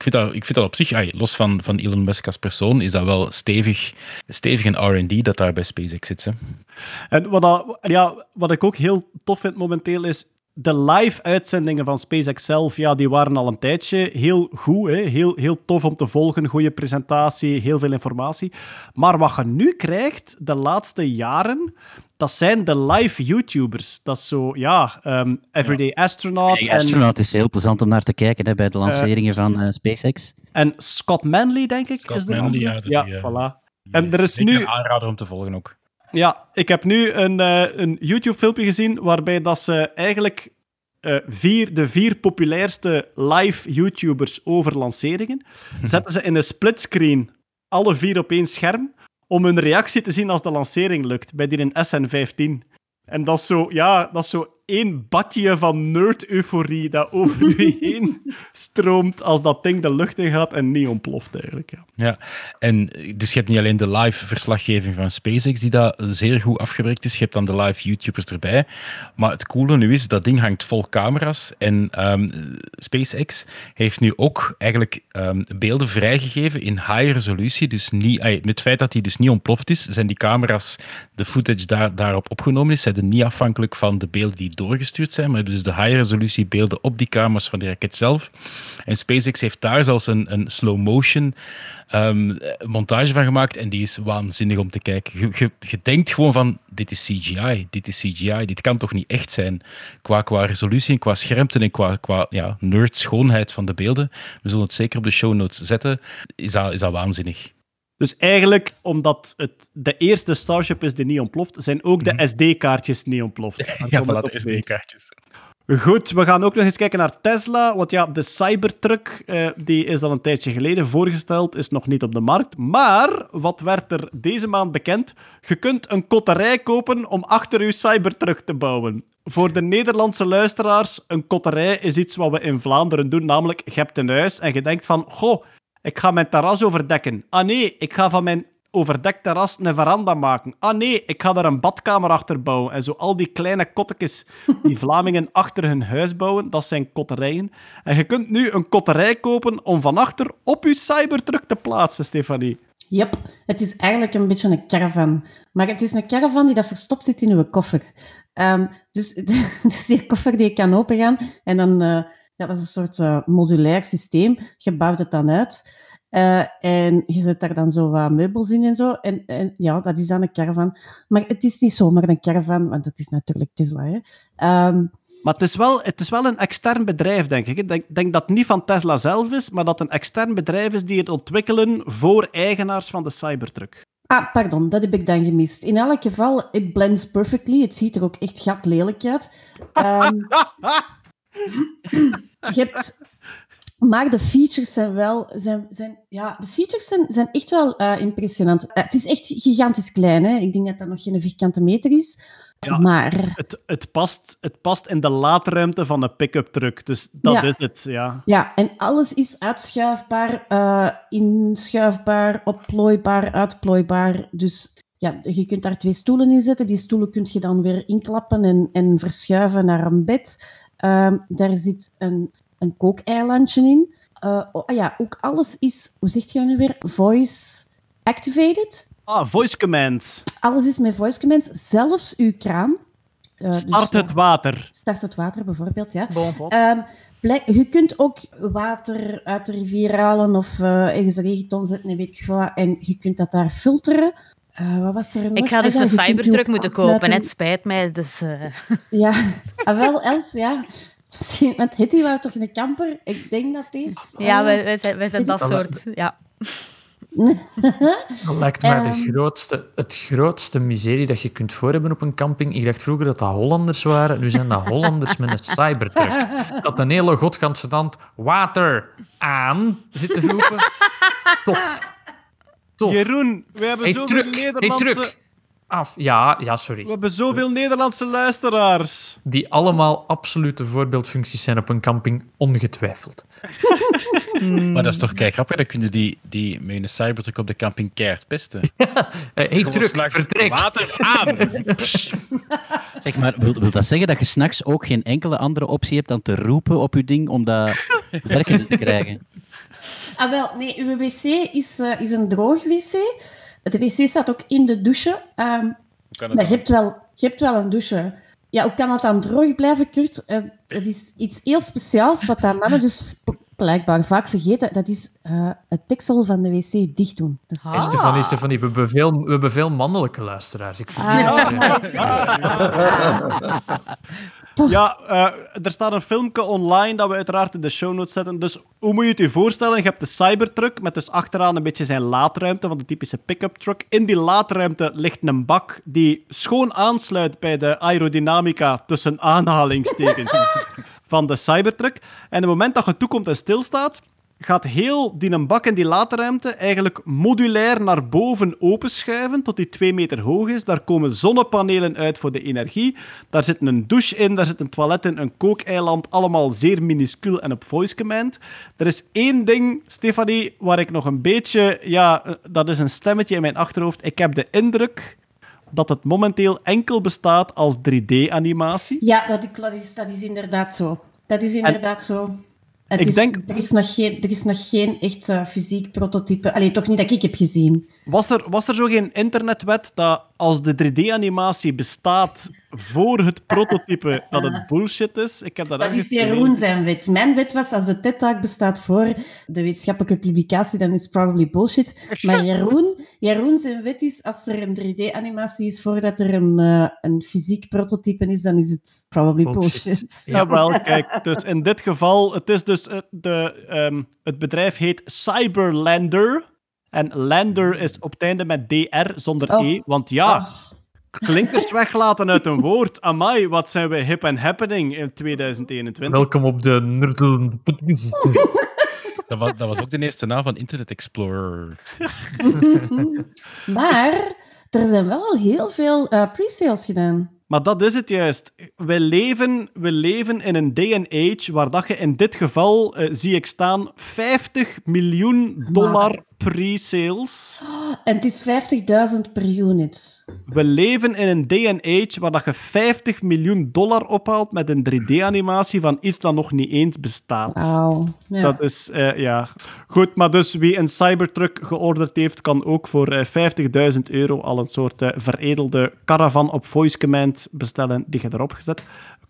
S10: ik vind, dat, ik vind dat op zich, los van, van Elon Musk als persoon, is dat wel stevig, stevig een R&D dat daar bij SpaceX zit. Hè.
S1: En wat, ja, wat ik ook heel tof vind momenteel is. De live-uitzendingen van SpaceX zelf, ja, die waren al een tijdje heel goed. Hè? Heel, heel tof om te volgen, goede presentatie, heel veel informatie. Maar wat je nu krijgt, de laatste jaren, dat zijn de live YouTubers. Dat is zo, ja, ehm, Everyday Astronaut.
S9: Hey,
S1: en-
S9: Astronaut is heel plezant om naar te kijken hè, bij de lanceringen van eh, SpaceX.
S1: En Scott Manley, denk ik,
S10: Scott
S1: is de
S10: Manley,
S1: andere.
S10: ja,
S1: ja,
S10: die, eh,
S1: voilà. En er is nu...
S10: een aanrader om te volgen ook.
S1: Ja, ik heb nu een, eh, een YouTube-filmpje gezien waarbij dat ze eigenlijk eh, vier, de vier populairste live YouTubers over lanceringen. Zetten ze in een splitscreen alle vier op één scherm om hun reactie te zien als de lancering lukt bij die in SN15. En dat is zo, ja, dat is zo één badje van nerd-euforie dat over u heen stroomt als dat ding de lucht in gaat en niet ontploft eigenlijk. Ja.
S10: Ja, en dus je hebt niet alleen de live verslaggeving van SpaceX die dat zeer goed afgewerkt is, je hebt dan de live YouTubers erbij. Maar het coole nu is, dat ding hangt vol camera's en ehm, SpaceX heeft nu ook eigenlijk ehm, beelden vrijgegeven in high resolutie. Dus niet, met het feit dat die dus niet ontploft is, zijn die camera's, de footage daar, daarop opgenomen is, zijn niet afhankelijk van de beelden die doorgestuurd zijn, maar dus de high resolutie beelden op die camera's van die raket zelf. En SpaceX heeft daar zelfs een, een slow motion ehm, montage van gemaakt en die is waanzinnig om te kijken. Je denkt gewoon van, dit is CGI, dit is CGI, dit kan toch niet echt zijn qua, qua resolutie en qua schermte en qua, qua ja, nerd schoonheid van de beelden. We zullen het zeker op de show notes zetten. Is dat, is dat waanzinnig.
S1: Dus eigenlijk, omdat het de eerste Starship is die niet ontploft, zijn ook de SD-kaartjes niet ontploft.
S10: Mhm. Ja,
S1: het
S10: voilà, de. SD-kaartjes.
S1: Goed, we gaan ook nog eens kijken naar Tesla. Want ja, de Cybertruck eh, die is al een tijdje geleden voorgesteld, is nog niet op de markt. Maar wat werd er deze maand bekend? Je kunt een kotterij kopen om achter uw Cybertruck te bouwen. Voor de Nederlandse luisteraars, een kotterij is iets wat we in Vlaanderen doen. Namelijk, je hebt een huis en je denkt van, goh, ik ga mijn terras overdekken. Ah nee, ik ga van mijn overdekt terras een veranda maken. Ah nee, ik ga daar een badkamer achter bouwen. En zo al die kleine kottekes die Vlamingen achter hun huis bouwen, dat zijn kotterijen. En je kunt nu een kotterij kopen om van achter op je Cybertruck te plaatsen, Stefanie.
S7: Yep, het is eigenlijk een beetje een caravan. Maar het is een caravan die dat verstopt zit in uw koffer. Dus, dus die koffer die kan opengaan en dan... eh, ja, dat is een soort eh, modulair systeem. Je bouwt het dan uit. eh, en je zet daar dan zo wat meubels in en zo. En, en ja, dat is dan een caravan. Maar het is niet zomaar een caravan, want het is natuurlijk Tesla. Hè. Ehm,
S1: Maar het is wel, het is wel een extern bedrijf, denk ik. Ik denk, denk dat het niet van Tesla zelf is, maar dat het een extern bedrijf is die het ontwikkelen voor eigenaars van de Cybertruck.
S7: Ah, pardon, dat heb ik dan gemist. In elk geval, it blends perfectly. Het ziet er ook echt gat lelijk uit. Ehm, je hebt... Maar de features zijn wel... Zijn, zijn, ja, de features zijn, zijn echt wel eh, impressionant. Eh, het is echt gigantisch klein. Hè? Ik denk dat dat nog geen vierkante meter is.
S1: Ja.
S7: Maar
S1: Het, het, past, het past in de laadruimte van een pick-up truck, dus dat
S7: Ja.
S1: is het, ja.
S7: ja, en alles is uitschuifbaar, eh, inschuifbaar, opplooibaar, uitplooibaar. Dus ja, je kunt daar twee stoelen in zetten. Die stoelen kun je dan weer inklappen en, en verschuiven naar een bed. Ehm, daar zit een, een kookeilandje in. Eh, oh, ah ja, ook alles is, hoe zeg je nu weer? Voice activated.
S1: Ah, voice command.
S7: Alles is met voice commands, zelfs uw kraan. Eh, dus
S1: Start
S7: ja,
S1: het water.
S7: Start het water bijvoorbeeld, ja. Ehm, blijk- je kunt ook water uit de rivier halen of eh, ergens een regenton zetten en weet ik veel wat. En je kunt dat daar filteren. Eh, wat was er nog?
S6: Ik ga
S7: Ah
S6: dus
S7: ja,
S6: een Cybertruck moeten kopen. Het spijt mij. Dus, eh,
S7: Ja, ah, wel, Els, ja. Misschien- Want Hetty wou toch een camper? Ik denk dat het is.
S6: ja,
S7: eh,
S6: wij, wij zijn, wij zijn dat
S8: Dat
S6: soort... Ja.
S8: Dat lijkt mij
S7: Ehm.
S8: de grootste, het grootste miserie dat je kunt voor hebben op een camping. Ik dacht vroeger dat dat Hollanders waren. Nu zijn dat Hollanders met een cybertruck. Dat een hele godganse tand water aan zit te roepen. Tof. Tof.
S1: Jeroen, we hebben
S8: Hey,
S1: zoveel Nederlandse...
S8: Af. Ja, ja,
S1: we
S8: sorry.
S1: hebben zoveel Nederlandse luisteraars.
S8: Die allemaal absolute voorbeeldfuncties zijn op een camping, ongetwijfeld.
S10: Maar dat is toch kei grappig, dan kunnen die, die met een cybertruck op de camping keihard pesten.
S8: Eh, hey,
S10: s'nachts
S8: vertrek.
S10: Water aan!
S9: Zeg maar, wil, wil dat zeggen dat je s'nachts ook geen enkele andere optie hebt dan te roepen op je ding om dat werkende te krijgen?
S7: Ah, wel, nee, uw wc is, eh, is een droog wc. De wc staat ook in de douche. Ehm, maar je hebt, wel, je hebt wel een douche. Ja, hoe kan het dan droog blijven, Kurt? Eh, het is iets heel speciaals, wat dat mannen dus blijkbaar vaak vergeten. Dat is eh, het deksel van de wc dicht doen. Dat is-
S8: Hey, Stefanie, Stefanie, we hebben veel, we hebben veel mannelijke luisteraars. Ik vind
S1: Ja, eh, er staat een filmpje online dat we uiteraard in de show notes zetten. Dus hoe moet je het je voorstellen? Je hebt de Cybertruck met dus achteraan een beetje zijn laadruimte van de typische pick-up truck. In die laadruimte ligt een bak die schoon aansluit bij de aerodynamica tussen aanhalingstekens van de Cybertruck. En op het moment dat je toekomt en stilstaat, gaat heel die een bak in die laadruimte eigenlijk modulair naar boven openschuiven tot die twee meter hoog is. Daar komen zonnepanelen uit voor de energie. Daar zit een douche in, daar zit een toilet in, een kookeiland. Allemaal zeer minuscuul en op voice command. Er is één ding, Stefanie, waar ik nog een beetje... Ja, dat is een stemmetje in mijn achterhoofd. Ik heb de indruk dat het momenteel enkel bestaat als 3D-animatie.
S7: Ja, dat, dat, is, dat is inderdaad zo. Dat is inderdaad zo. Het
S1: Ik
S7: is,
S1: denk-
S7: er, is nog geen, er is nog geen echt eh, fysiek prototype. Allee, toch niet dat ik heb gezien.
S1: Was er, was er zo geen internetwet dat als de 3D-animatie bestaat voor het prototype, dat het bullshit is? Ik heb dat,
S7: Dat is Jeroen zijn wet. Mijn wet was, als de TED-talk bestaat voor de wetenschappelijke publicatie, dan is het probably bullshit. Maar Jeroen, Jeroen zijn wet is, als er een 3D-animatie is voordat er een, eh, een fysiek prototype is, dan is het probably
S8: Bullshit.
S7: bullshit.
S1: Ja, wel, kijk. Dus in dit geval, het is dus... eh, De, ehm, het bedrijf heet Cyberlander. En Lander is op het einde met DR zonder
S7: Oh.
S1: E. Want ja, klinkers weglaten uit een woord. Amai, wat zijn we hip en happening in 2021.
S8: Welkom op de Nerdel.
S10: Dat was, dat was ook de eerste naam van Internet Explorer.
S7: Maar er zijn wel al heel veel eh, pre-sales gedaan.
S1: Maar dat is het juist. We leven, we leven in een day and age waar dat je in dit geval, eh, zie ik staan, 50 miljoen dollar pre-sales.
S7: En het is 50.000 per unit.
S1: We leven in een day and age waar dat je 50 miljoen dollar ophaalt met een 3D-animatie van iets dat nog niet eens bestaat.
S7: Ja.
S1: Dat is, eh, ja. Goed, maar dus wie een Cybertruck georderd heeft, kan ook voor eh, 50.000 euro al een soort eh, veredelde caravan op voice command bestellen die je erop gezet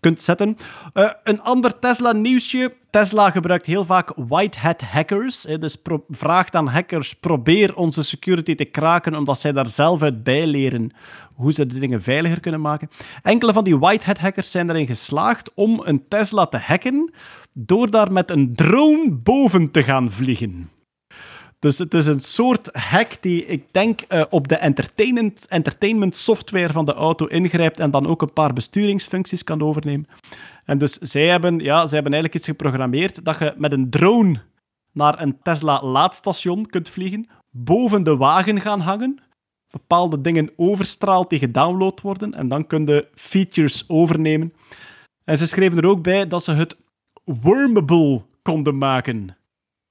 S1: kunt zetten. Eh, een ander Tesla-nieuwsje. Tesla gebruikt heel vaak white hat hackers. dus vraagt aan hackers, probeer onze security te kraken, omdat zij daar zelf uit bijleren hoe ze de dingen veiliger kunnen maken. Enkele van die white hat hackers zijn erin geslaagd om een Tesla te hacken door daar met een drone boven te gaan vliegen. Dus het is een soort hack die, ik denk, eh, op de entertainment, entertainment software van de auto ingrijpt en dan ook een paar besturingsfuncties kan overnemen. En dus zij hebben, ja, zij hebben eigenlijk iets geprogrammeerd dat je met een drone naar een Tesla laadstation kunt vliegen, boven de wagen gaan hangen, bepaalde dingen overstraalt die gedownload worden en dan kun je features overnemen. En ze schreven er ook bij dat ze het wormable konden maken.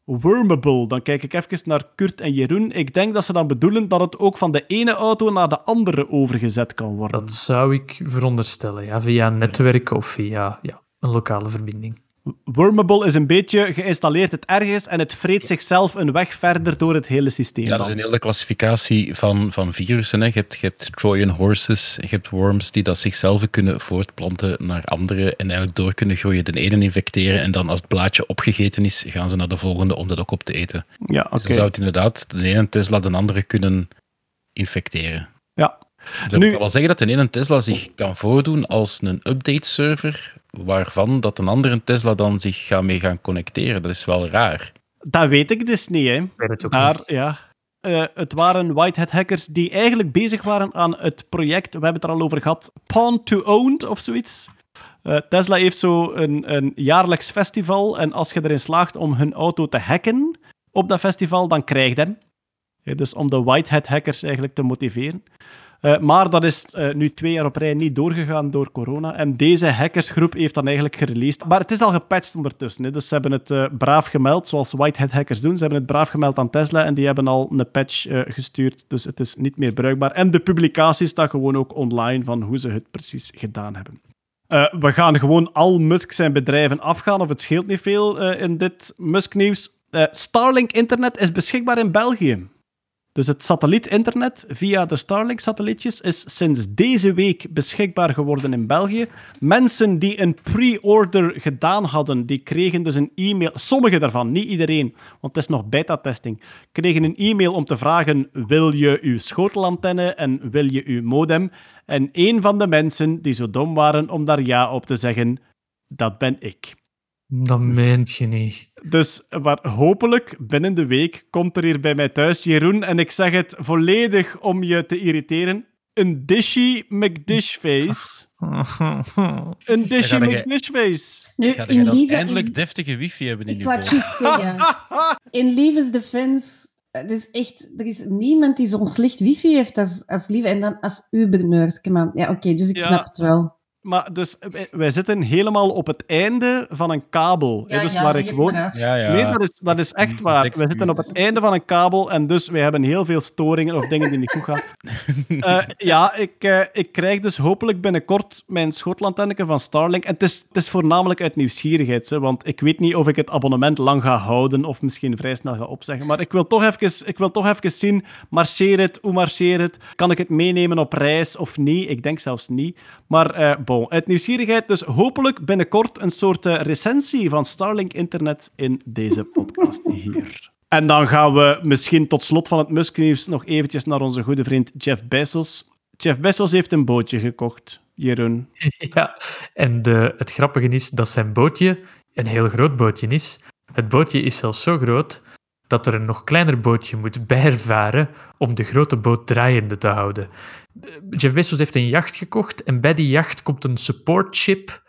S1: Wormable. Dan kijk ik even naar Kurt en Jeroen. Ik denk dat ze dan bedoelen dat het ook van de ene auto naar de andere overgezet kan worden.
S8: Dat zou ik veronderstellen, via netwerk of via ja, een lokale verbinding.
S1: Wormable is een beetje geïnstalleerd het ergens en het vreet zichzelf een weg verder door het hele systeem.
S10: Ja, dat is een hele klassificatie van, van virussen. Hè. Je, hebt, je hebt Trojan horses, je hebt worms die dat zichzelf kunnen voortplanten naar andere en eigenlijk door kunnen groeien. De ene infecteren en dan als het blaadje opgegeten is, gaan ze naar de volgende om dat ook op te eten.
S1: Ja, oké.
S10: Dus dan zou het inderdaad de ene Tesla de andere kunnen infecteren.
S1: Ja.
S10: Dus dat
S1: Nu-
S10: wil wel zeggen dat de ene Tesla zich kan voordoen als een update-server, waarvan dat een andere Tesla dan zich gaat mee gaan connecteren. Dat is wel raar.
S1: Dat weet ik dus niet, hè.
S8: Het ook
S1: Maar
S8: niet.
S1: ja, eh, het waren white hat hackers die eigenlijk bezig waren aan het project, we hebben het er al over gehad, Pawn to Owned of zoiets. Eh, Tesla heeft zo een, een jaarlijks festival en als je erin slaagt om hun auto te hacken op dat festival, dan krijg je hem. Ja, dus om de white hat hackers eigenlijk te motiveren. Eh, maar dat is eh, nu twee jaar op rij niet doorgegaan door corona. En deze hackersgroep heeft dan eigenlijk gereleased. Maar het is al gepatcht ondertussen. Hè. Dus ze hebben het eh, braaf gemeld, zoals white hat hackers doen. Ze hebben het braaf gemeld aan Tesla en die hebben al een patch gestuurd. Dus het is niet meer bruikbaar. En de publicatie staat gewoon ook online van hoe ze het precies gedaan hebben. We gaan gewoon al Musk zijn bedrijven afgaan, of het scheelt niet veel in dit Musk-nieuws. Eh, Starlink-internet is beschikbaar in België. Dus het satellietinternet via de Starlink-satellietjes is sinds deze week beschikbaar geworden in België. Mensen die een pre-order gedaan hadden, die kregen dus een e-mail. Sommige daarvan, niet iedereen, want het is nog beta-testing. Kregen een e-mail om te vragen: wil je uw schotelantenne en wil je uw modem? En een van de mensen die zo dom waren om daar ja op te zeggen, dat ben ik.
S8: Dat meent je niet.
S1: Dus maar hopelijk binnen de week komt er hier bij mij thuis Jeroen en ik zeg het volledig om je te irriteren. Een dishy McDishface Een fishface.
S7: Nu,
S10: Ga
S7: in lieve,
S10: eindelijk
S7: in,
S10: deftige wifi hebben in
S7: ik
S10: je
S7: zeggen. In Lieve's defense, het is echt, er is niemand die zo'n slecht wifi heeft als, als Lieve. En dan als Uber-nerd. Ja, oké, dus ik
S1: Ja.
S7: snap het wel.
S1: Maar dus, wij- wij zitten helemaal op het einde van een kabel. hè,
S7: Ja,
S1: dus
S7: ja,
S1: waar ik woon.
S7: inderdaad.
S10: Ja, ja.
S1: Nee, dat is, dat is echt
S10: Mm,
S1: waar. We zitten op het einde van een kabel en dus wij hebben heel veel storingen of dingen die niet goed gaan. Eh, ja, ik, eh, ik krijg dus hopelijk binnenkort mijn schotlantenneke van Starlink. En het is, het is voornamelijk uit nieuwsgierigheid, hè, want ik weet niet of ik het abonnement lang ga houden of misschien vrij snel ga opzeggen. Maar ik wil toch even, ik wil toch even zien, marcheert het, hoe marcheert het? Kan ik het meenemen op reis of niet? Ik denk zelfs niet. Maar eh bon, uit nieuwsgierigheid dus hopelijk binnenkort een soort eh, recensie van Starlink Internet in deze podcast hier. En dan gaan we misschien tot slot van het Musk-nieuws nog eventjes naar onze goede vriend Jeff Bezos. Jeff Bezos heeft een bootje gekocht, Jeroen.
S8: Ja, en de, het grappige is dat zijn bootje een heel groot bootje is. Het bootje is zelfs zo groot dat er een nog kleiner bootje moet bijvaren om de grote boot draaiende te houden. Jeff Bezos heeft een jacht gekocht en bij die jacht komt een support ship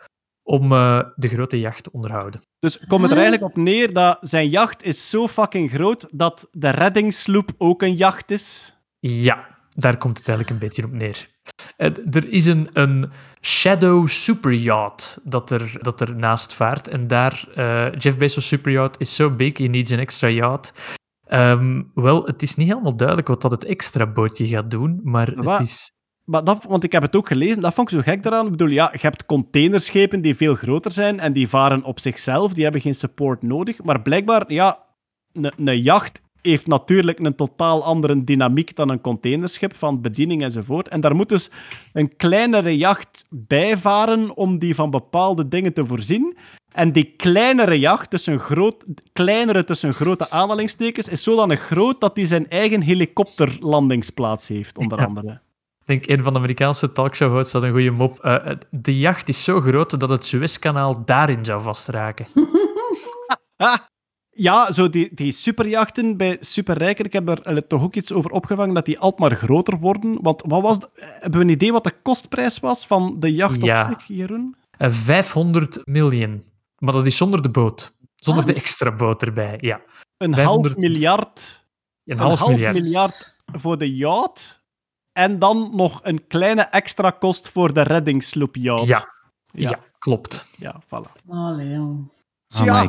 S8: om eh, de grote jacht te onderhouden.
S1: Dus komt het er eigenlijk op neer dat zijn jacht is zo fucking groot dat de reddingssloep ook een jacht is?
S8: Ja, daar komt het eigenlijk een beetje op neer. Er is een, een Shadow Superyacht dat er, dat er naast vaart. En daar, eh, Jeff Bezos' Superyacht is zo big, he needs an extra yacht. Ehm, wel, het is niet helemaal duidelijk wat dat het extra bootje gaat doen, maar
S1: Wat?
S8: het is...
S1: Maar dat, want ik heb het ook gelezen, dat vond ik zo gek eraan. Ik bedoel, ja, je hebt containerschepen die veel groter zijn en die varen op zichzelf, die hebben geen support nodig. Maar blijkbaar, ja, een jacht heeft natuurlijk een totaal andere dynamiek dan een containerschip van bediening enzovoort. En daar moet dus een kleinere jacht bij varen om die van bepaalde dingen te voorzien. En die kleinere jacht, dus een groot, kleinere tussen grote aanhalingstekens, is zodanig groot dat hij zijn eigen helikopterlandingsplaats heeft, onder
S8: Ja.
S1: andere.
S8: Ik denk, een van de Amerikaanse talkshow-hosts had een goede mop. Eh, het- de jacht is zo groot dat het Suezkanaal daarin zou vastraken.
S1: Ja, zo die, die superjachten bij superrijken, ik heb er eh, toch ook iets over opgevangen, dat die altijd maar groter worden. Want wat was de- hebben we een idee wat de kostprijs was van de jacht
S8: Ja.
S1: op zich, Jeroen?
S8: Eh, 500 miljoen. Maar dat is zonder de boot. Zonder
S1: Wat?
S8: de extra boot erbij, ja.
S1: Een
S8: 500
S1: half miljard,
S8: Een,
S1: een
S8: half, miljard.
S1: miljard voor de yacht. En dan nog een kleine extra kost voor de reddingssloep yacht.
S8: Ja,
S1: Ja.
S8: ja. klopt.
S1: Ja, voilà.
S7: Allee, jong.
S9: Ah.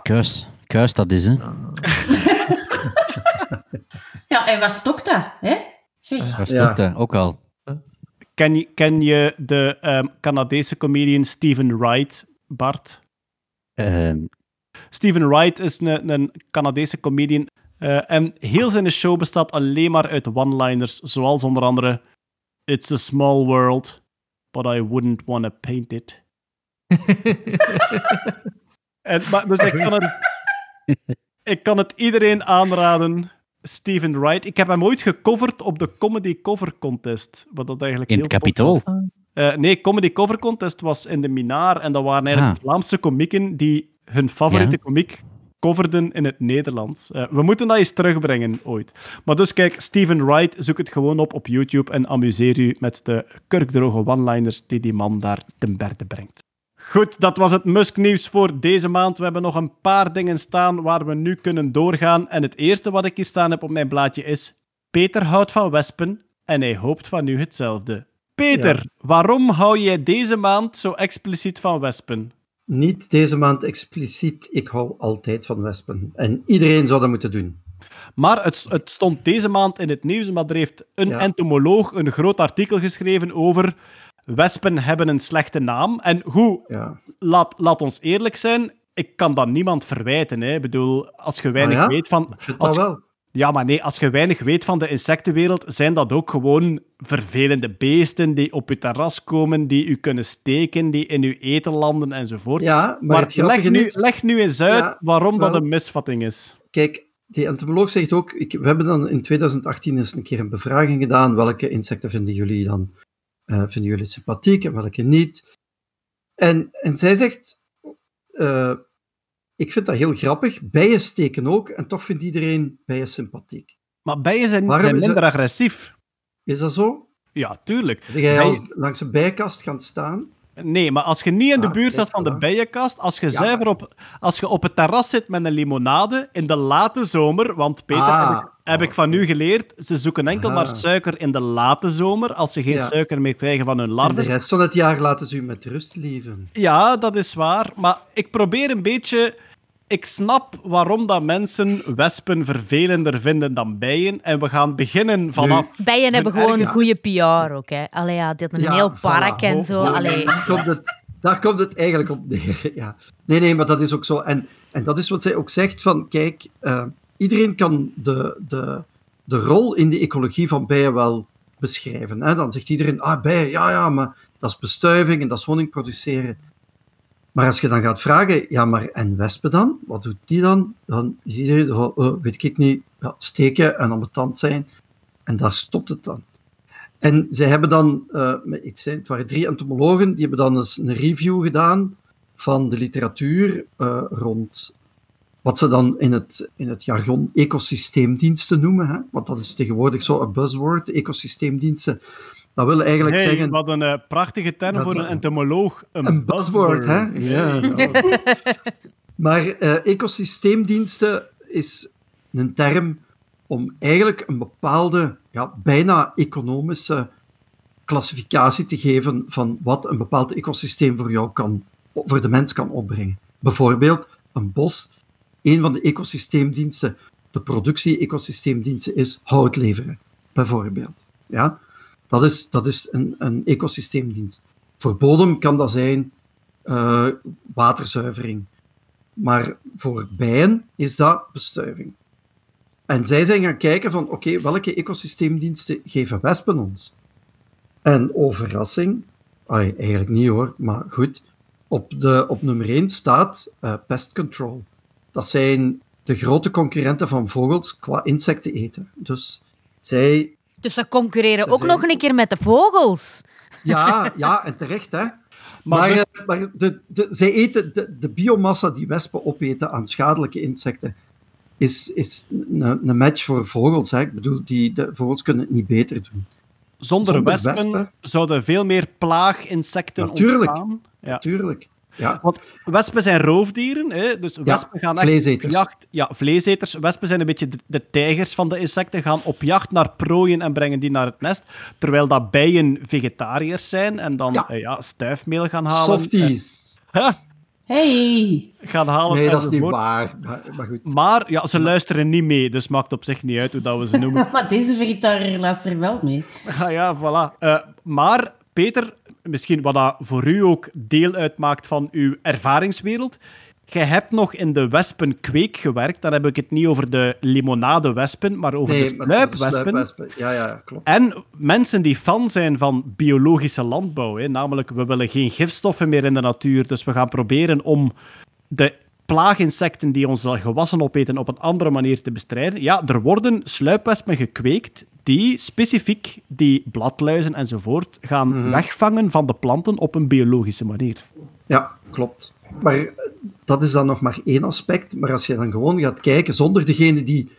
S9: Kuis, dat is, hè.
S7: Ja, en wat stokt dat, hè? Zeg.
S9: Stopt dat? Ook al.
S1: Ken je, ken je de ehm, Canadese comedian Steven Wright, Bart?
S9: Ehm,
S1: Steven Wright is een, een Canadese comedian. eh, en heel zijn show bestaat alleen maar uit one-liners, zoals onder andere It's a small world, but I wouldn't want to paint it. En, maar, dus ik kan, het, ik kan het iedereen aanraden. Steven Wright. Ik heb hem ooit gecoverd op de Comedy Cover Contest. Wat dat eigenlijk
S9: in
S1: heel
S9: het kapitool.
S1: Eh, nee, Comedy Cover Contest was in de Minaar. En dat waren eigenlijk
S9: Ah.
S1: Vlaamse komieken die hun favoriete
S9: Ja.
S1: komiek coverden in het Nederlands. Eh, we moeten dat eens terugbrengen ooit. Maar dus kijk, Steven Wright, zoek het gewoon op op YouTube en amuseer u met de kurkdroge one-liners die die man daar ten berde brengt. Goed, dat was het Musk-nieuws voor deze maand. We hebben nog een paar dingen staan waar we nu kunnen doorgaan. En het eerste wat ik hier staan heb op mijn blaadje is... Peter houdt van wespen en hij hoopt van u hetzelfde. Peter, waarom hou jij deze maand zo expliciet van wespen?
S5: Niet deze maand expliciet, ik hou altijd van wespen. En iedereen zou dat moeten doen.
S1: Maar het, het stond deze maand in het nieuws, maar er heeft een
S5: Ja.
S1: entomoloog een groot artikel geschreven over wespen hebben een slechte naam. En hoe,
S5: Ja.
S1: laat, laat ons eerlijk zijn, ik kan dat niemand verwijten. Hè. Ik bedoel, als je weinig
S5: Ah ja?
S1: weet van... Als
S5: wel.
S1: Ja, maar nee, als je weinig weet van de insectenwereld, zijn dat ook gewoon vervelende beesten die op je terras komen, die u kunnen steken, die in uw eten landen enzovoort.
S5: Ja, maar,
S1: maar
S5: het
S1: leg nu,
S5: is...
S1: leg nu eens uit
S5: Ja,
S1: waarom dat een misvatting is.
S5: Kijk, die entomoloog zegt ook, ik, we hebben dan in 2018 eens een keer een bevraging gedaan, welke insecten vinden jullie dan eh, vinden jullie sympathiek en welke niet. En, en zij zegt, eh, ik vind dat heel grappig, bijen steken ook, en toch vindt iedereen bijen sympathiek.
S1: Maar bijen zijn,
S5: Waarom
S1: zijn
S5: is
S1: minder agressief.
S5: Is dat zo?
S1: Ja, tuurlijk.
S5: Ben jij
S1: Bijen-
S5: langs een bijenkast gaan staan?
S1: Nee, maar als je niet in de
S5: Ah,
S1: buurt zit van de bijenkast, als je,
S5: Ja,
S1: zuiver op, als je op het terras zit met een limonade in de late zomer, want Peter,
S5: Ah.
S1: heb, ik, heb ik van u geleerd, ze zoeken enkel maar suiker in de late zomer, als ze geen
S5: Ja.
S1: suiker meer krijgen van hun
S5: En
S1: larven.
S5: de rest van het jaar laten ze u met rust leven.
S1: Ja, dat is waar. Maar ik probeer een beetje. Ik snap waarom dat mensen wespen vervelender vinden dan bijen. En we gaan beginnen vanaf.
S6: Bijen hebben gewoon
S1: erge-
S6: goede PR ook. Hè. Allee, ja, dit een
S5: Ja,
S6: heel
S5: voilà.
S6: park en zo. Allee.
S5: Daar, komt het, daar komt het eigenlijk op neer. Ja. Nee, nee, maar dat is ook zo. En, en dat is wat zij ook zegt: van kijk, eh, iedereen kan de, de, de rol in de ecologie van bijen wel beschrijven. Hè? Dan zegt iedereen: ah, bijen, ja, ja, maar dat is bestuiving en dat is honing produceren. Maar als je dan gaat vragen, ja, maar en wespen dan? Wat doet die dan? Dan is iedereen van, oh, weet ik niet, ja, steken en ambetant zijn. En daar stopt het dan. En zij hebben dan, eh, ik zei, het waren drie entomologen, die hebben dan eens een review gedaan van de literatuur eh, rond wat ze dan in het, in het jargon ecosysteemdiensten noemen. Hè? Want dat is tegenwoordig zo een buzzword, ecosysteemdiensten. Dat wil eigenlijk
S1: Hey,
S5: zeggen...
S1: wat een eh, prachtige term voor een entomoloog. Een,
S5: Een buzzword, hè? Ja. Maar eh, ecosysteemdiensten is een term om eigenlijk een bepaalde, ja, bijna economische klassificatie te geven van wat een bepaald ecosysteem voor jou kan, voor de mens kan opbrengen. Bijvoorbeeld een bos. Een van de ecosysteemdiensten, de productie-ecosysteemdiensten, is hout leveren, bijvoorbeeld. Ja? Dat is, dat is een, een ecosysteemdienst. Voor bodem kan dat zijn eh, waterzuivering. Maar voor bijen is dat bestuiving. En zij zijn gaan kijken van, oké, welke ecosysteemdiensten geven wespen ons? En verrassing, ai, eigenlijk niet hoor, maar goed, op, de, op nummer 1 staat eh, pest control. Dat zijn de grote concurrenten van vogels qua insecten eten. Dus zij
S6: Dus ze concurreren
S5: Ze
S6: ook
S5: zijn-
S6: nog een keer met de vogels.
S5: Ja, ja, en terecht, hè. Maar,
S1: dus-
S5: eh, maar de, de, zij eten de, de biomassa die wespen opeten aan schadelijke insecten, is, is een, een match voor vogels. Hè. Ik bedoel, die, de vogels kunnen het niet beter doen.
S1: Zonder,
S5: Zonder
S1: wespen,
S5: wespen?
S1: zouden veel meer plaaginsecten
S5: Natuurlijk.
S1: ontstaan. Ja.
S5: Natuurlijk. Ja.
S1: Want wespen zijn roofdieren, hè? dus wespen gaan echt
S5: vleeseters.
S1: op jacht. Ja, vleeseters. Wespen zijn een beetje de, de tijgers van de insecten, gaan op jacht naar prooien en brengen die naar het nest. Terwijl dat bijen vegetariërs zijn en dan
S5: Ja.
S1: eh, ja, stuifmeel gaan halen.
S5: Softies.
S1: En, Huh,
S7: Hey!
S1: gaan halen
S5: Nee, dat is niet waar. Maar, maar goed.
S1: Maar ja, ze luisteren niet mee, dus maakt op zich niet uit hoe dat we ze noemen.
S7: Maar deze vegetariër luistert wel mee.
S1: Ah ja, voilà. Eh, maar Peter, misschien wat dat voor u ook deel uitmaakt van uw ervaringswereld. Jij hebt nog in de wespenkweek gewerkt. Dan heb ik het niet over de limonadewespen, maar over de
S5: Nee, maar de
S1: sluipwespen.
S5: ja, ja, klopt.
S1: En mensen die fan zijn van biologische landbouw. Hè, namelijk, we willen geen gifstoffen meer in de natuur. Dus we gaan proberen om de plaaginsecten die onze gewassen opeten op een andere manier te bestrijden. Ja, er worden sluipwespen gekweekt die specifiek die bladluizen enzovoort gaan
S5: Mhm.
S1: wegvangen van de planten op een biologische manier.
S5: Ja, klopt. Maar eh, dat is dan nog maar één aspect. Maar als je dan gewoon gaat kijken, zonder degene die,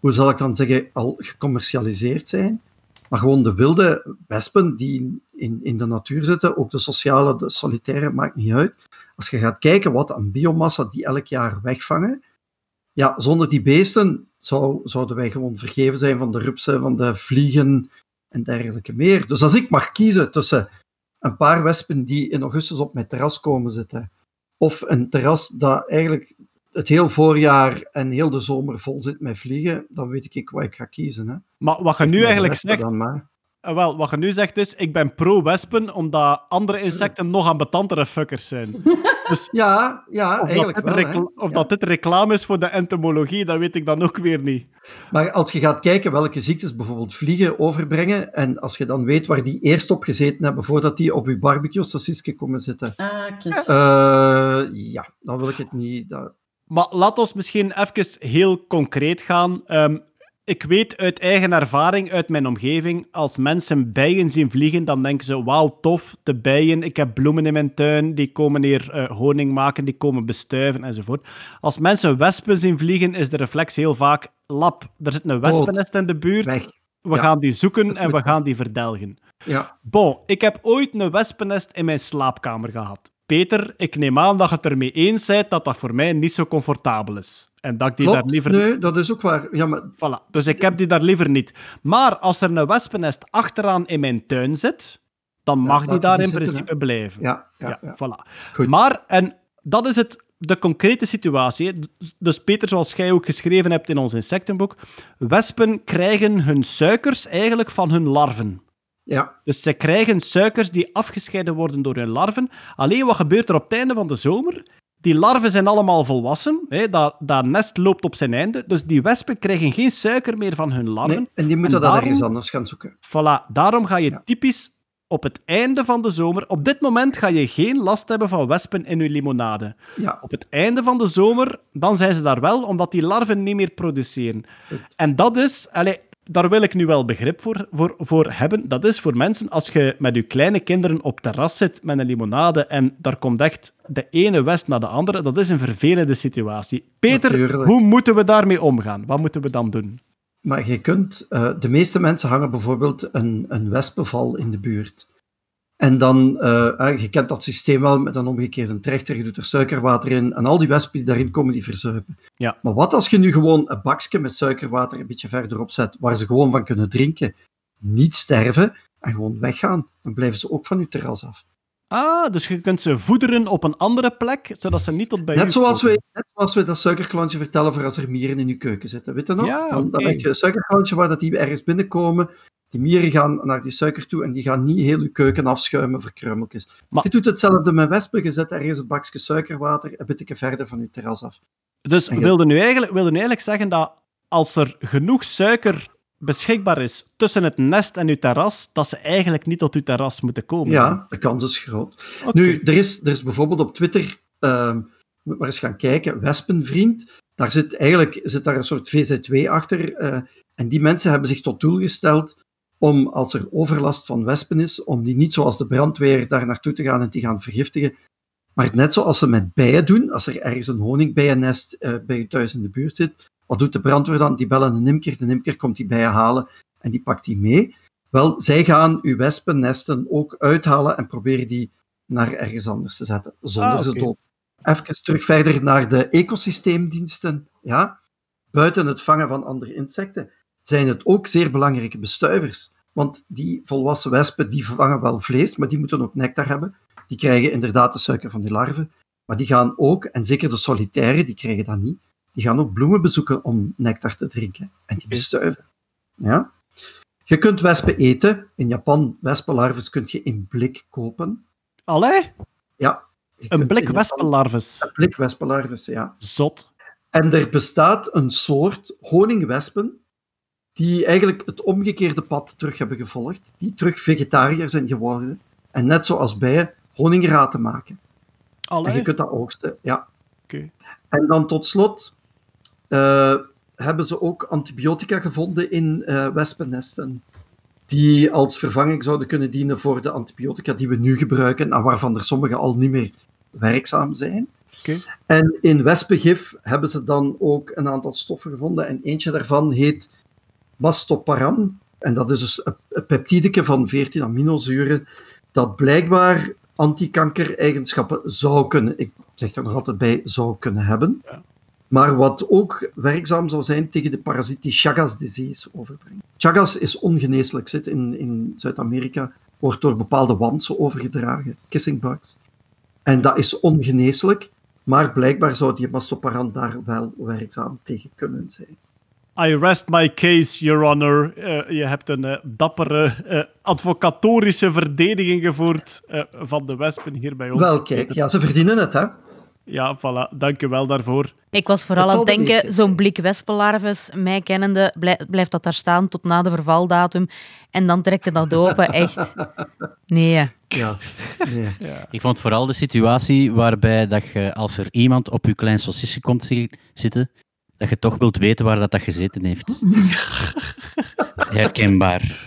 S5: hoe zal ik dan zeggen, al gecommercialiseerd zijn, maar gewoon de wilde wespen die in, in de natuur zitten, ook de sociale, de solitaire, maakt niet uit. Als je gaat kijken wat aan biomassa die elk jaar wegvangen, ja, zonder die beesten zou, zouden wij gewoon vergeven zijn van de rupsen, van de vliegen en dergelijke meer. Dus als ik mag kiezen tussen een paar wespen die in augustus op mijn terras komen zitten, of een terras dat eigenlijk het heel voorjaar en heel de zomer vol zit met vliegen, dan weet ik wat ik ga kiezen. Hè.
S1: Maar wat je nu eigenlijk zegt, wel, wat je nu zegt is, ik ben pro-wespen, omdat andere insecten nog ambetantere fuckers zijn. Dus
S5: Ja, ja
S1: of, dat
S5: eigenlijk
S1: dit,
S5: wel.
S1: of
S5: Ja.
S1: dat dit reclame is voor de entomologie, dat weet ik dan ook weer niet.
S5: Maar als je gaat kijken welke ziektes bijvoorbeeld vliegen overbrengen, en als je dan weet waar die eerst op gezeten hebben voordat die op je barbecue-sausisje komen zitten,
S7: Ah, kies.
S5: eh, ja, dan wil ik het niet. Dat...
S1: Maar laat ons misschien even heel concreet gaan. Ehm, ik weet uit eigen ervaring, uit mijn omgeving, als mensen bijen zien vliegen, dan denken ze, wauw, tof, de bijen, ik heb bloemen in mijn tuin, die komen hier eh, honing maken, die komen bestuiven, enzovoort. Als mensen wespen zien vliegen, is de reflex heel vaak, lap, er zit een wespennest in de buurt,
S5: Weg.
S1: we
S5: Ja.
S1: gaan die zoeken en we gaan die verdelgen.
S5: Ja.
S1: Bon, ik heb ooit een wespennest in mijn slaapkamer gehad. Peter, ik neem aan dat je het ermee eens bent dat dat voor mij niet zo comfortabel is. En dat ik die
S5: Klopt.
S1: daar liever...
S5: Nee, dat is ook waar. Ja, maar
S1: Voilà. Dus ik heb die daar liever niet. Maar als er een wespennest achteraan in mijn tuin zit, dan mag die daar
S5: die
S1: in
S5: zitten,
S1: principe blijven.
S5: ja, ja, ja.
S1: voilà.
S5: Goed.
S1: Maar, en dat is het, de concrete situatie. Dus Peter, zoals jij ook geschreven hebt in ons insectenboek, wespen krijgen hun suikers eigenlijk van hun larven.
S5: Ja,
S1: Dus ze krijgen suikers die afgescheiden worden door hun larven. Alleen wat gebeurt er op het einde van de zomer? Die larven zijn allemaal volwassen. Hè? Dat, dat nest loopt op zijn einde. Dus die wespen krijgen geen suiker meer van hun larven.
S5: nee, en die moeten
S1: En
S5: dat
S1: daarom-
S5: ergens anders gaan zoeken.
S1: Voilà, daarom ga je
S5: Ja.
S1: typisch op het einde van de zomer... Op dit moment ga je geen last hebben van wespen in je limonade.
S5: Ja,
S1: Op het einde van de zomer, dan zijn ze daar wel, omdat die larven niet meer produceren. En dat is... Allee, daar wil ik nu wel begrip voor, voor, voor hebben. Dat is voor mensen, als je met je kleine kinderen op terras zit met een limonade en daar komt echt de ene west naar de andere, dat is een vervelende situatie. Peter,
S5: Natuurlijk.
S1: hoe moeten we daarmee omgaan? Wat moeten we dan doen?
S5: maar je kunt... eh, de meeste mensen hangen bijvoorbeeld een, een wespenval in de buurt. En dan, eh, je kent dat systeem wel met een omgekeerde trechter, je doet er suikerwater in en al die wespen die daarin komen, die verzuipen.
S1: Ja.
S5: Maar wat als je nu gewoon een bakje met suikerwater een beetje verderop zet, waar ze gewoon van kunnen drinken, niet sterven en gewoon weggaan? Dan blijven ze ook van je terras af.
S1: Ah, dus je kunt ze voederen op een andere plek, zodat ze niet tot bij u
S5: Net zoals,
S1: komen.
S5: we, net zoals we dat suikerklontje vertellen voor als er mieren in je keuken zitten. Weet je nog?
S1: Ja,
S5: dan, dan
S1: oké.
S5: heb je een suikerklontje waar dat die ergens binnenkomen. Die mieren gaan naar die suiker toe en die gaan niet heel je keuken afschuimen voor krummeltjes.
S1: Maar-
S5: Je doet hetzelfde met wespen. Je zet ergens een bakje suikerwater een beetje verder van je terras af.
S1: Dus
S5: je-
S1: wilde nu, eigenlijk, wilde nu eigenlijk zeggen dat als er genoeg suiker beschikbaar is tussen het nest en uw terras, dat ze eigenlijk niet tot uw terras moeten komen.
S5: Ja, de kans is groot. Nu, er is, er is bijvoorbeeld op Twitter, ehm moet maar eens gaan kijken, Wespenvriend. Daar zit eigenlijk zit daar een soort VZW achter. eh, en die mensen hebben zich tot doel gesteld om, als er overlast van wespen is, om die niet zoals de brandweer daar naartoe te gaan en die gaan vergiftigen. Maar net zoals ze met bijen doen, als er ergens een honigbijennest eh, bij je thuis in de buurt zit, wat doet de brandweer dan? Die bellen een imker, de imker komt die bijen halen en die pakt die mee. Wel, zij gaan uw wespennesten ook uithalen en proberen die naar ergens anders te zetten, zonder
S1: Ah,
S5: ze dood. Even terug verder naar de ecosysteemdiensten. Ja? Buiten het vangen van andere insecten zijn het ook zeer belangrijke bestuivers. Want die volwassen wespen die vangen wel vlees, maar die moeten ook nectar hebben. Die krijgen inderdaad de suiker van die larven. Maar die gaan ook, en zeker de solitaire, die krijgen dat niet, die gaan ook bloemen bezoeken om nectar te drinken. En die bestuiven. Ja? Je kunt wespen eten. In Japan, wespenlarven kun je in blik kopen.
S1: Allee,
S5: Ja.
S1: Een blik wespenlarves.
S5: Een blik wespenlarven, ja.
S1: Zot.
S5: En er bestaat een soort honingwespen die eigenlijk het omgekeerde pad terug hebben gevolgd, die terug vegetariër zijn geworden en net zoals bijen honingraten maken. En
S1: Allee.
S5: je kunt dat oogsten, ja.
S1: Oké.
S5: En dan tot slot eh, hebben ze ook antibiotica gevonden in eh, wespennesten, die als vervanging zouden kunnen dienen voor de antibiotica die we nu gebruiken en waarvan er sommige al niet meer werkzaam zijn.
S1: Oké.
S5: En in wespengif hebben ze dan ook een aantal stoffen gevonden en eentje daarvan heet mastoparan. En dat is dus een- peptideke van 14 aminozuren dat blijkbaar antikanker-eigenschappen zou kunnen, ik zeg er nog altijd bij, zou kunnen hebben. Maar wat ook werkzaam zou zijn tegen de parasiet die Chagas disease overbrengt. Chagas is ongeneeslijk, zit in, in Zuid-Amerika, wordt door bepaalde wansen overgedragen, kissing bugs. En dat is ongeneeslijk, maar blijkbaar zou die mastoparan daar wel werkzaam tegen kunnen zijn.
S1: I rest my case, Your Honor. Eh, je hebt een eh, dappere eh, advocatorische verdediging gevoerd van de wespen hier bij ons.
S5: Wel, kijk, ja, ze verdienen het, hè.
S1: Ja, voilà. Dank u wel daarvoor.
S6: Ik was vooral
S5: Het
S6: aan het denken, zo'n blik wespenlarves, mij kennende, blij- blijft dat daar staan tot na de vervaldatum. En dan trekt het dat open, echt. Nee.
S5: Ja, nee.
S9: Ik vond vooral de situatie waarbij dat je, als er iemand op je klein sausje komt zi- zitten, dat je toch wilt weten waar dat, dat gezeten heeft. Herkenbaar.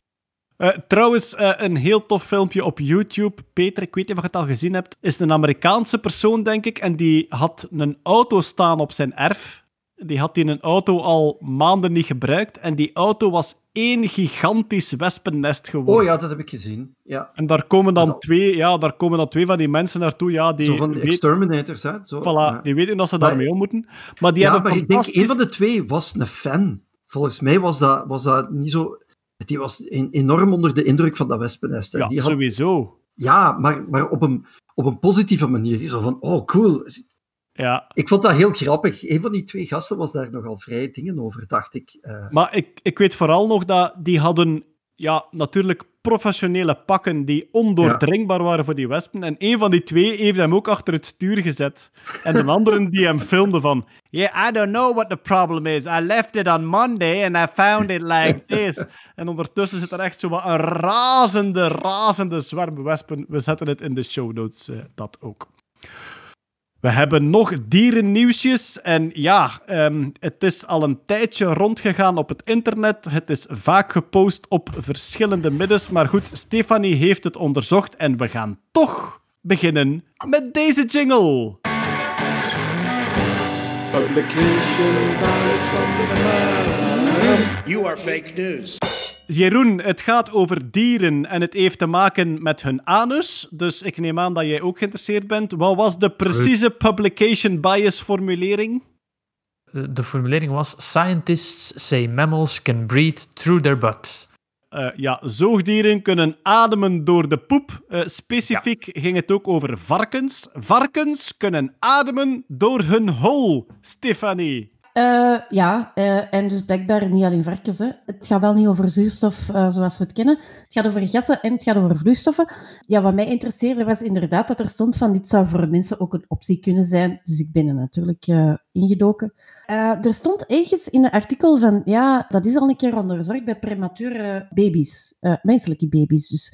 S1: Eh, trouwens, eh, een heel tof filmpje op YouTube. Peter, ik weet niet of je het al gezien hebt. Is een Amerikaanse persoon, denk ik. En die had een auto staan op zijn erf. die had in een auto al maanden niet gebruikt. En die auto was één gigantisch wespennest geworden.
S5: Oh ja, dat heb ik gezien. Ja.
S1: En daar komen dan twee, ja, daar komen dan twee van die mensen naartoe. Ja, die
S5: Zo van de
S1: weten-
S5: exterminators, hè? Zo,
S1: Voilà,
S5: ja.
S1: die weten dat ze
S5: Maar-
S1: daarmee om moeten. Maar die
S5: ja,
S1: hebben
S5: maar ik denk, een van de twee was een fan. Volgens mij was dat, was dat niet zo... Die was en- enorm onder de indruk van dat wespennest. hè.
S1: Ja,
S5: die had,
S1: sowieso.
S5: ja maar, maar op, een, op een positieve manier. Zo van, oh, cool.
S1: Ja.
S5: Ik vond dat heel grappig. Een van die twee gasten was daar nogal vrij dingen over, dacht ik. Eh,
S1: Maar ik, ik weet vooral nog dat die hadden ja, natuurlijk professionele pakken die ondoordringbaar waren voor die wespen. En een van die twee heeft hem ook achter het stuur gezet. En een andere die hem filmde van... Yeah, I don't know what the problem is. I left it on Monday and I found it like this. En ondertussen zit er echt zo een razende, razende zwerm wespen. We zetten het in de show notes, eh, dat ook. We hebben nog dierennieuwsjes. En ja, ehm, het is al een tijdje rondgegaan op het internet. Het is vaak gepost op verschillende middels. Maar goed, Stefanie heeft het onderzocht. En we gaan toch beginnen met deze jingle.
S3: Publication. You are fake news.
S1: Jeroen, het gaat over dieren en het heeft te maken met hun anus. Dus ik neem aan dat jij ook geïnteresseerd bent. Wat was de precieze publication bias formulering?
S8: De, de formulering was: Scientists say mammals can breathe through their butt.
S1: Eh, ja, zoogdieren kunnen ademen door de poep. Eh, specifiek ging het ook over varkens. Varkens kunnen ademen door hun hol, Stefanie.
S7: Eh, ja, eh, en dus blijkbaar niet alleen varkens. Hè. Het gaat wel niet over zuurstof eh, zoals we het kennen. Het gaat over gassen en het gaat over vloeistoffen. Ja, wat mij interesseerde was inderdaad dat er stond van dit zou voor mensen ook een optie kunnen zijn. Dus ik ben er natuurlijk ingedoken. Er stond ergens in een artikel van, ja, dat is al een keer onderzocht bij premature baby's, menselijke baby's dus.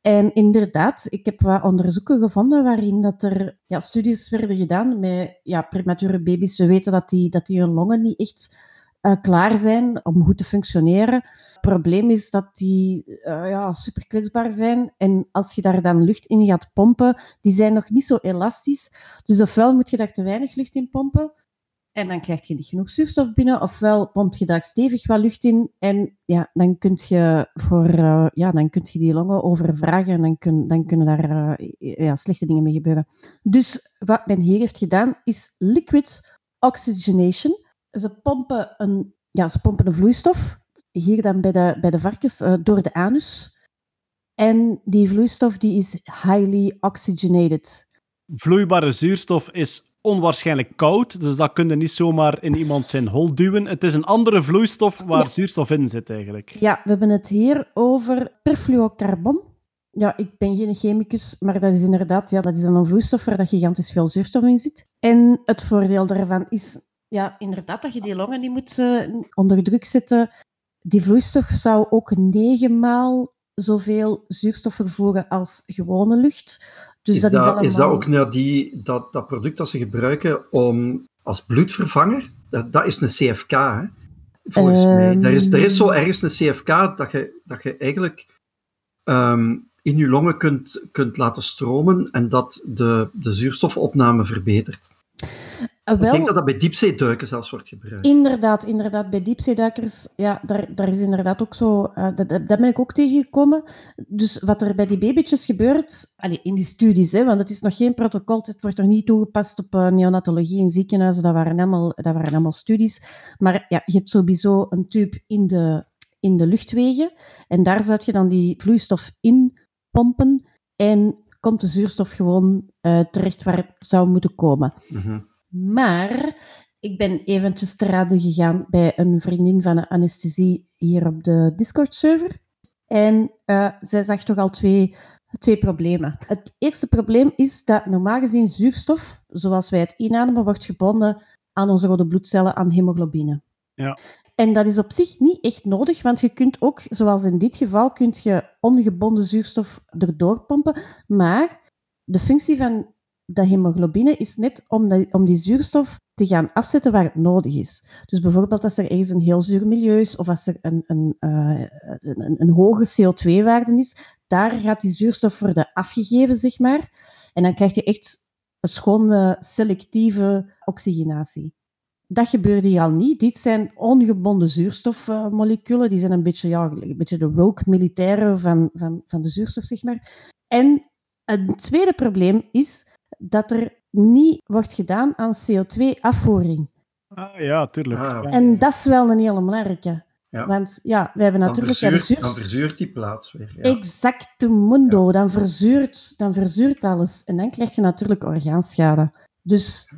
S7: En inderdaad, ik heb wat onderzoeken gevonden waarin dat er ja, studies werden gedaan met ja, premature baby's. We weten dat die, dat die hun longen niet echt eh, klaar zijn om goed te functioneren. Het probleem is dat die eh, ja, super kwetsbaar zijn. En als je daar dan lucht in gaat pompen, die zijn nog niet zo elastisch. Dus ofwel moet je daar te weinig lucht in pompen, en dan krijg je niet genoeg zuurstof binnen, ofwel pompt je daar stevig wat lucht in en ja, dan kun je, voor, eh, ja, dan kunt je die longen overvragen en dan, kun, dan kunnen daar eh, ja, slechte dingen mee gebeuren. Dus wat men hier heeft gedaan is liquid oxygenation. Ze pompen een, ja, ze pompen een vloeistof, hier dan bij de, bij de varkens, eh, door de anus. En die vloeistof die is highly oxygenated.
S1: Vloeibare zuurstof is onwaarschijnlijk koud, dus dat kun je niet zomaar in iemand zijn hol duwen. Het is een andere vloeistof waar
S7: Ja.
S1: zuurstof in zit, eigenlijk.
S7: Ja, we hebben het hier over perfluocarbon. Ja, ik ben geen chemicus, maar dat is inderdaad ja, dat is een vloeistof waar dat gigantisch veel zuurstof in zit. En het voordeel daarvan is ja, inderdaad dat je die longen niet moet eh, onder druk zetten. Die vloeistof zou ook negen maal zoveel zuurstof vervoeren als gewone lucht. Dus
S5: is,
S7: dat,
S5: dat,
S7: is allemaal...
S5: is dat ook nou die, dat, dat product dat ze gebruiken om, als bloedvervanger? Dat, dat is een CFK, hè? volgens
S7: Ehm.
S5: mij. Er is, er is zo ergens een CFK dat je, dat je eigenlijk ehm, in je longen kunt, kunt laten stromen en dat de, de zuurstofopname verbetert.
S7: Eh,
S5: Ik denk dat dat bij diepzeeduiken zelfs wordt gebruikt.
S7: Inderdaad, inderdaad. Bij diepzeeduikers, ja, daar, daar is inderdaad ook zo... eh, dat, dat ben ik ook tegengekomen. Dus wat er bij die babytjes gebeurt, allee, in die studies, hè, want het is nog geen protocol, het wordt nog niet toegepast op eh, neonatologie in ziekenhuizen, dat waren, allemaal, dat waren allemaal studies. Maar ja, je hebt sowieso een tube in de, in de luchtwegen en daar zou je dan die vloeistof in pompen en komt de zuurstof gewoon eh, terecht waar het zou moeten komen.
S5: Mhm.
S7: Maar ik ben eventjes te raden gegaan bij een vriendin van de anesthesie hier op de Discord-server. En eh, zij zag toch al twee, twee problemen. Het eerste probleem is dat normaal gezien zuurstof, zoals wij het inademen, wordt gebonden aan onze rode bloedcellen, aan hemoglobine.
S1: Ja.
S7: En dat is op zich niet echt nodig, want je kunt ook, zoals in dit geval, kunt je ongebonden zuurstof erdoor pompen. Maar de functie van de hemoglobine is net om, dat- om die zuurstof te gaan afzetten waar het nodig is. Dus bijvoorbeeld als er ergens een heel zuur milieu is of als er een, een, eh, een, een hoge CO2-waarde is, daar gaat die zuurstof worden afgegeven, zeg maar. En dan krijg je echt een schone, selectieve oxygenatie. dat gebeurde hier al niet. Dit zijn ongebonden zuurstofmoleculen. Die zijn een beetje, ja, een beetje de rogue militairen van, van, van de zuurstof, zeg maar. En een tweede probleem is dat er niet wordt gedaan aan CO2-afvoering.
S1: Ah, ja, tuurlijk.
S5: Ah,
S1: Ja.
S7: En dat is wel een hele belangrijke.
S5: Ja.
S7: Want ja, we hebben natuurlijk...
S5: verzuurt, dan verzuurt die plaats weer. Ja.
S7: Exacte mundo. Dan, verzuurt, dan verzuurt alles. En dan krijg je natuurlijk orgaanschade. Dus.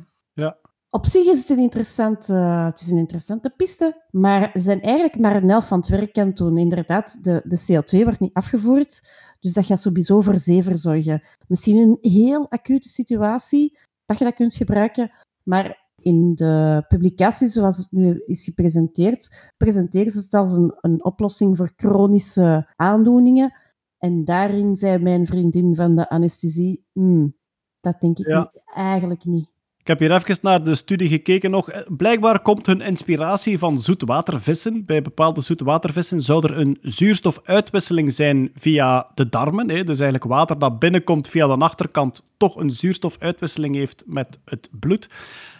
S7: Op zich is het een interessante, het is een interessante piste. Maar ze zijn eigenlijk maar een helft van het werk aan doen. Inderdaad, de, de CO2 wordt niet afgevoerd. Dus dat gaat sowieso voor zever zorgen. Misschien een heel acute situatie dat je dat kunt gebruiken. Maar in de publicatie zoals het nu is gepresenteerd, presenteren ze het als een, een oplossing voor chronische aandoeningen. En daarin zei mijn vriendin van de anesthesie, "Hmm, dat denk ik
S1: Ja.
S7: niet, eigenlijk niet.
S1: Ik heb hier even naar de studie gekeken nog. Blijkbaar komt hun inspiratie van zoetwatervissen. Bij bepaalde zoetwatervissen zou er een zuurstofuitwisseling zijn via de darmen. Hè. Dus eigenlijk water dat binnenkomt via de achterkant toch een zuurstofuitwisseling heeft met het bloed.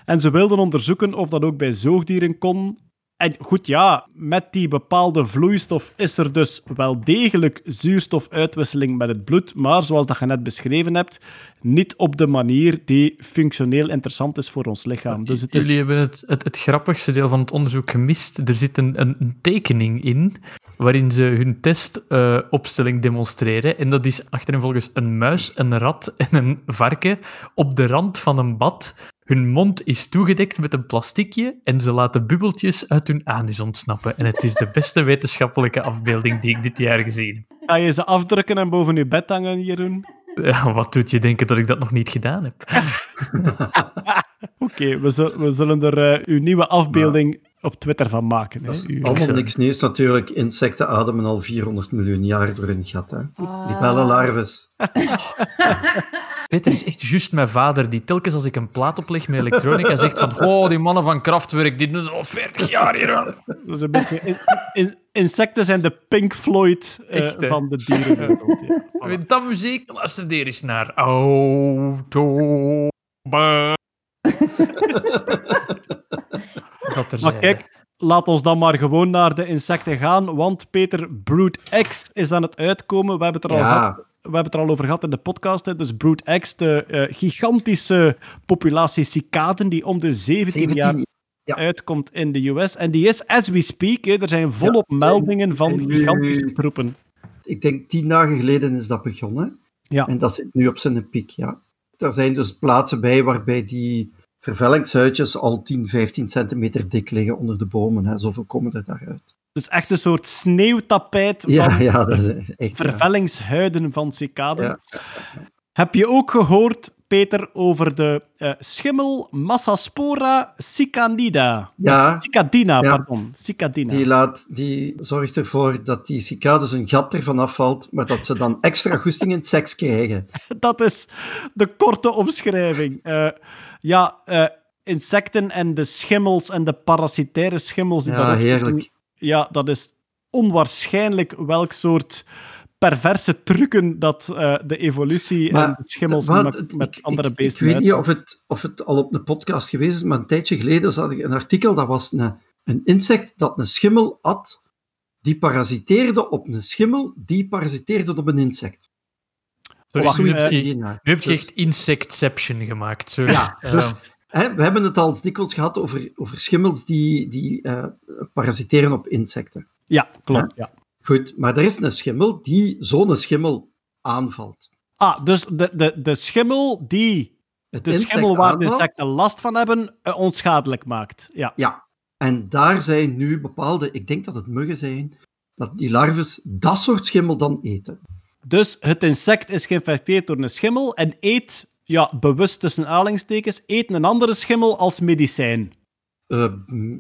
S1: En ze wilden onderzoeken of dat ook bij zoogdieren kon. En goed, ja, met die bepaalde vloeistof is er dus wel degelijk zuurstofuitwisseling met het bloed, maar zoals dat je net beschreven hebt, niet op de manier die functioneel interessant is voor ons lichaam. Dus het is...
S8: Jullie hebben het, het, het grappigste deel van het onderzoek gemist. Er zit een, een, tekening in waarin ze hun testopstelling demonstreren. En dat is achtereenvolgens een muis, een rat en een varken op de rand van een bad. Hun mond is toegedekt met een plasticje en ze laten bubbeltjes uit hun anus ontsnappen. En het is de beste wetenschappelijke afbeelding die ik dit jaar gezien heb.
S1: Ga je ze afdrukken en boven je bed hangen, Jeroen?
S8: Ja, wat doet je denken dat ik dat nog niet gedaan heb?
S1: Oké, we, zul- we zullen er eh, uw nieuwe afbeelding op Twitter van maken. Hè?
S5: Dat is
S1: Uw-
S5: allemaal niks nieuws natuurlijk. Insecten ademen al 400 miljoen jaar door hun gat. Hè. Libellenlarves.
S8: Peter is echt juist mijn vader, die telkens als ik een plaat opleg met elektronica zegt van oh, die mannen van Kraftwerk, die doen al 40 jaar hier. aan."
S1: Dat is een beetje... in- in- insecten zijn de Pink Floyd eh,
S8: Echt,
S1: van de dierenwereld. Ja.
S8: Met dat muziek, luister er eens naar. Auto. Dat er
S1: Maar kijk, laat ons dan maar gewoon naar de insecten gaan, want Peter, Brood X is aan het uitkomen. We hebben het er al,
S5: Ja.
S1: gehad, we hebben het er al over gehad in de podcast. Hè. Dus Brood X, de eh, gigantische populatie cicaden die om de 17,
S5: 17
S1: jaar
S5: ja.
S1: uitkomt in de US. En die is, as we speak, hè, er zijn volop
S5: Ja,
S1: meldingen van
S5: nu-
S1: gigantische troepen.
S5: Ik denk tien dagen geleden is dat begonnen.
S1: Ja.
S5: En dat zit nu op zijn piek, ja. Er zijn dus plaatsen bij waarbij die vervellingshuidjes al 10, 15 centimeter dik liggen onder de bomen. Hè. Zoveel komen er daaruit.
S1: Dus echt een soort sneeuwtapijt
S5: Ja,
S1: van
S5: ja, dat is echt... ja.
S1: vervellingshuiden van cicaden.
S5: Ja.
S1: Heb je ook gehoord, Peter, over de eh, schimmel Massaspora cicanida?
S5: Ja.
S1: Cicadina,
S5: Ja.
S1: pardon. Cicadina.
S5: Die, laat, die zorgt ervoor dat die cicades hun gat ervan afvalt, maar dat ze dan extra goesting in seks krijgen.
S1: Dat is de korte omschrijving. Eh, ja, eh, insecten en de schimmels en de parasitaire schimmels. Die
S5: Ja,
S1: daarop
S5: heerlijk.
S1: Ja, dat is onwaarschijnlijk welk soort perverse trucken dat eh, de evolutie en de schimmels met, met
S5: ik-
S1: andere
S5: ik,
S1: beesten
S5: Ik weet niet of het, of het al op een podcast geweest is, maar een tijdje geleden zag ik een artikel, dat was een, een insect dat een schimmel at, die parasiteerde op een schimmel, die parasiteerde op een insect.
S8: Sorry,
S1: Wacht,
S8: nu, heb je, nu heb je echt Insectception gemaakt. Sorry.
S5: Ja,
S8: Eh,
S5: dus hè, we hebben het al dikwijls gehad over, over schimmels die, die eh, parasiteren op insecten.
S1: Ja, klopt. Ja.
S5: Goed, maar er is een schimmel die zo'n schimmel aanvalt.
S1: Ah, dus de, de, de schimmel die
S5: Het
S1: de schimmel waar de insecten last van hebben, eh, onschadelijk maakt. Ja.
S5: Ja, en daar zijn nu bepaalde, ik denk dat het muggen zijn, dat die larves dat soort schimmel dan eten.
S1: Dus het insect is geïnfecteerd door een schimmel en eet, ja, bewust tussen aanhalingstekens, eet een andere schimmel als medicijn.
S5: Eh,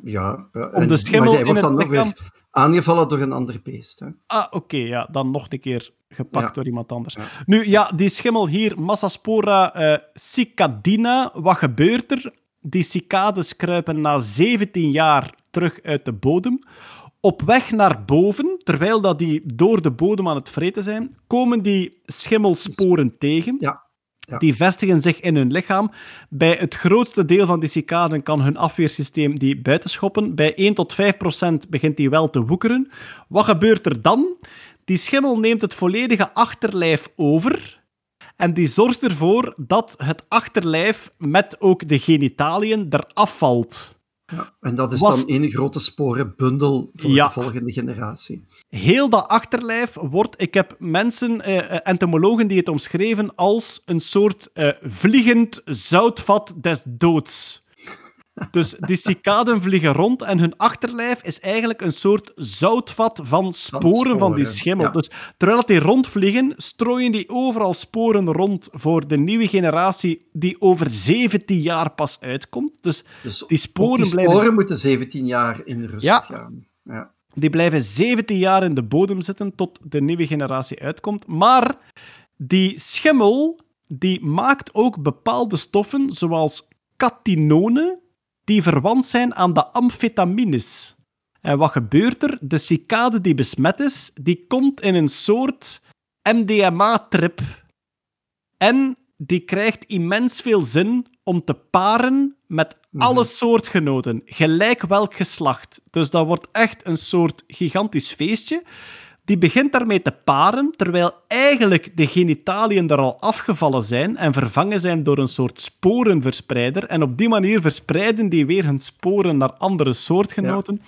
S5: ja, eh,
S1: Om de schimmel
S5: maar
S1: in
S5: wordt dan nog
S1: lichaam-
S5: weer aangevallen door een ander beest. Hè.
S1: Ah, oké, ja, dan nog een keer gepakt
S5: Ja.
S1: door iemand anders.
S5: Ja.
S1: Nu, ja, die schimmel hier, Massaspora eh, cicadina, wat gebeurt er? Die cicades kruipen na 17 jaar terug uit de bodem. Op weg naar boven, terwijl dat die door de bodem aan het vreten zijn, komen die schimmelsporen tegen.
S5: Ja.
S1: Die vestigen zich in hun lichaam. Bij het grootste deel van die cicaden kan hun afweersysteem die buitenschoppen. Bij 1 tot 5 procent begint die wel te woekeren. Wat gebeurt er dan? Die schimmel neemt het volledige achterlijf over. En die zorgt ervoor dat het achterlijf met ook de genitaliën eraf valt.
S5: Ja, en dat is
S1: Was-
S5: dan één grote sporenbundel voor
S1: Ja.
S5: de volgende generatie.
S1: Heel dat achterlijf wordt... Ik heb mensen, eh, eh, entomologen, die het omschreven als een soort eh, vliegend zoutvat des doods. Dus die cicaden vliegen rond en hun achterlijf is eigenlijk een soort zoutvat van sporen van die schimmel.
S5: ja.
S1: Dus terwijl dat die rondvliegen, strooien die overal sporen rond voor de nieuwe generatie die over 17 jaar pas uitkomt. Dus
S5: Dus
S1: die sporen
S5: die
S1: blijven
S5: sporen moeten 17 jaar in rust
S1: Ja.
S5: gaan. Ja.
S1: Die blijven 17 jaar in de bodem zitten tot de nieuwe generatie uitkomt. Maar die schimmel die maakt ook bepaalde stoffen, zoals catinone, die verwant zijn aan de amfetamines. En wat gebeurt er? De cicade die besmet is, die komt in een soort MDMA-trip. En die krijgt immens veel zin om te paren met alle soortgenoten, gelijk welk geslacht. Dus dat wordt echt een soort gigantisch feestje. Die begint daarmee te paren, terwijl eigenlijk de genitaliën er al afgevallen zijn en vervangen zijn door een soort sporenverspreider. En op die manier verspreiden die weer hun sporen naar andere soortgenoten.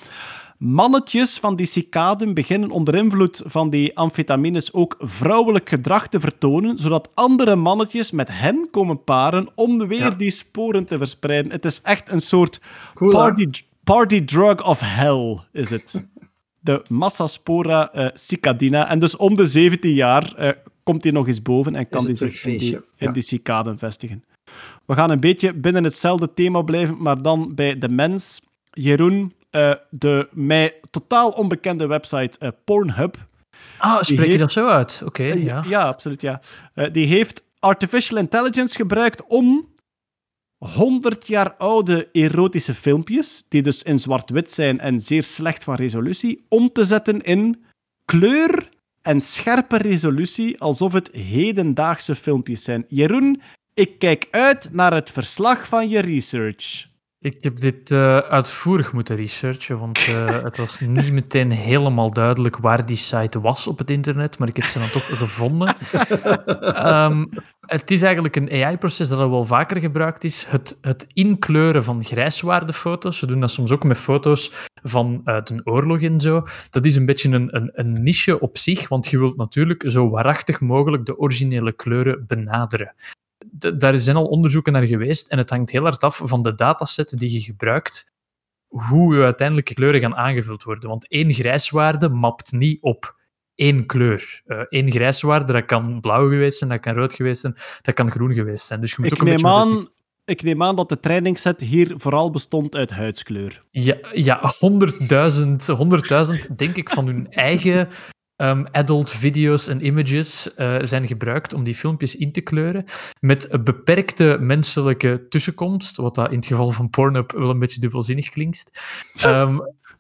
S1: Mannetjes van die cicaden beginnen onder invloed van die amfetamines ook vrouwelijk gedrag te vertonen, zodat andere mannetjes met hen komen paren om weer
S5: Ja.
S1: die sporen te verspreiden. Het is echt een soort
S5: Cool, hè?
S1: party, party drug of hell, is het. De Massaspora eh, cicadina. En dus om de 17 jaar eh, komt hij nog eens boven en kan hij zich in die,
S5: ja.
S1: die cicaden vestigen. We gaan een beetje binnen hetzelfde thema blijven, maar dan bij de mens. Jeroen, eh, de mij totaal onbekende website eh, Pornhub.
S8: Ah, spreek je dat zo uit? Oké, ja.
S1: ja, absoluut, ja. Eh, die heeft artificial intelligence gebruikt om 100 jaar oude erotische filmpjes, die dus in zwart-wit zijn en zeer slecht van resolutie, om te zetten in kleur en scherpe resolutie, alsof het hedendaagse filmpjes zijn. Jeroen, ik kijk uit naar het verslag van je research.
S8: Ik heb dit eh, uitvoerig moeten researchen, want eh, het was niet meteen helemaal duidelijk waar die site was op het internet, maar ik heb ze dan toch gevonden. Ehm, het is eigenlijk een AI-proces dat al wel vaker gebruikt is. Het, het inkleuren van grijswaardefoto's. We doen dat soms ook met foto's van uit een oorlog en zo. Dat is een beetje een, een, een niche op zich, want je wilt natuurlijk zo waarachtig mogelijk de originele kleuren benaderen daar zijn al onderzoeken naar geweest en het hangt heel hard af van de dataset die je gebruikt, hoe je uiteindelijke kleuren gaan aangevuld worden. Want één grijswaarde mapt niet op één kleur. Eh Eén grijswaarde, dat kan blauw geweest zijn, dat kan rood geweest zijn, dat kan groen geweest zijn. Dus je moet
S1: Ik
S8: ook een
S1: neem,
S8: beetje...
S1: aan, ik neem aan dat de trainingsset hier vooral bestond uit huidskleur.
S8: Ja, ja 100.000, 100.000 denk ik van hun eigen ehm, adult video's en images eh, zijn gebruikt om die filmpjes in te kleuren. Met een beperkte menselijke tussenkomst, wat dat in het geval van Pornhub wel een beetje dubbelzinnig klinkt.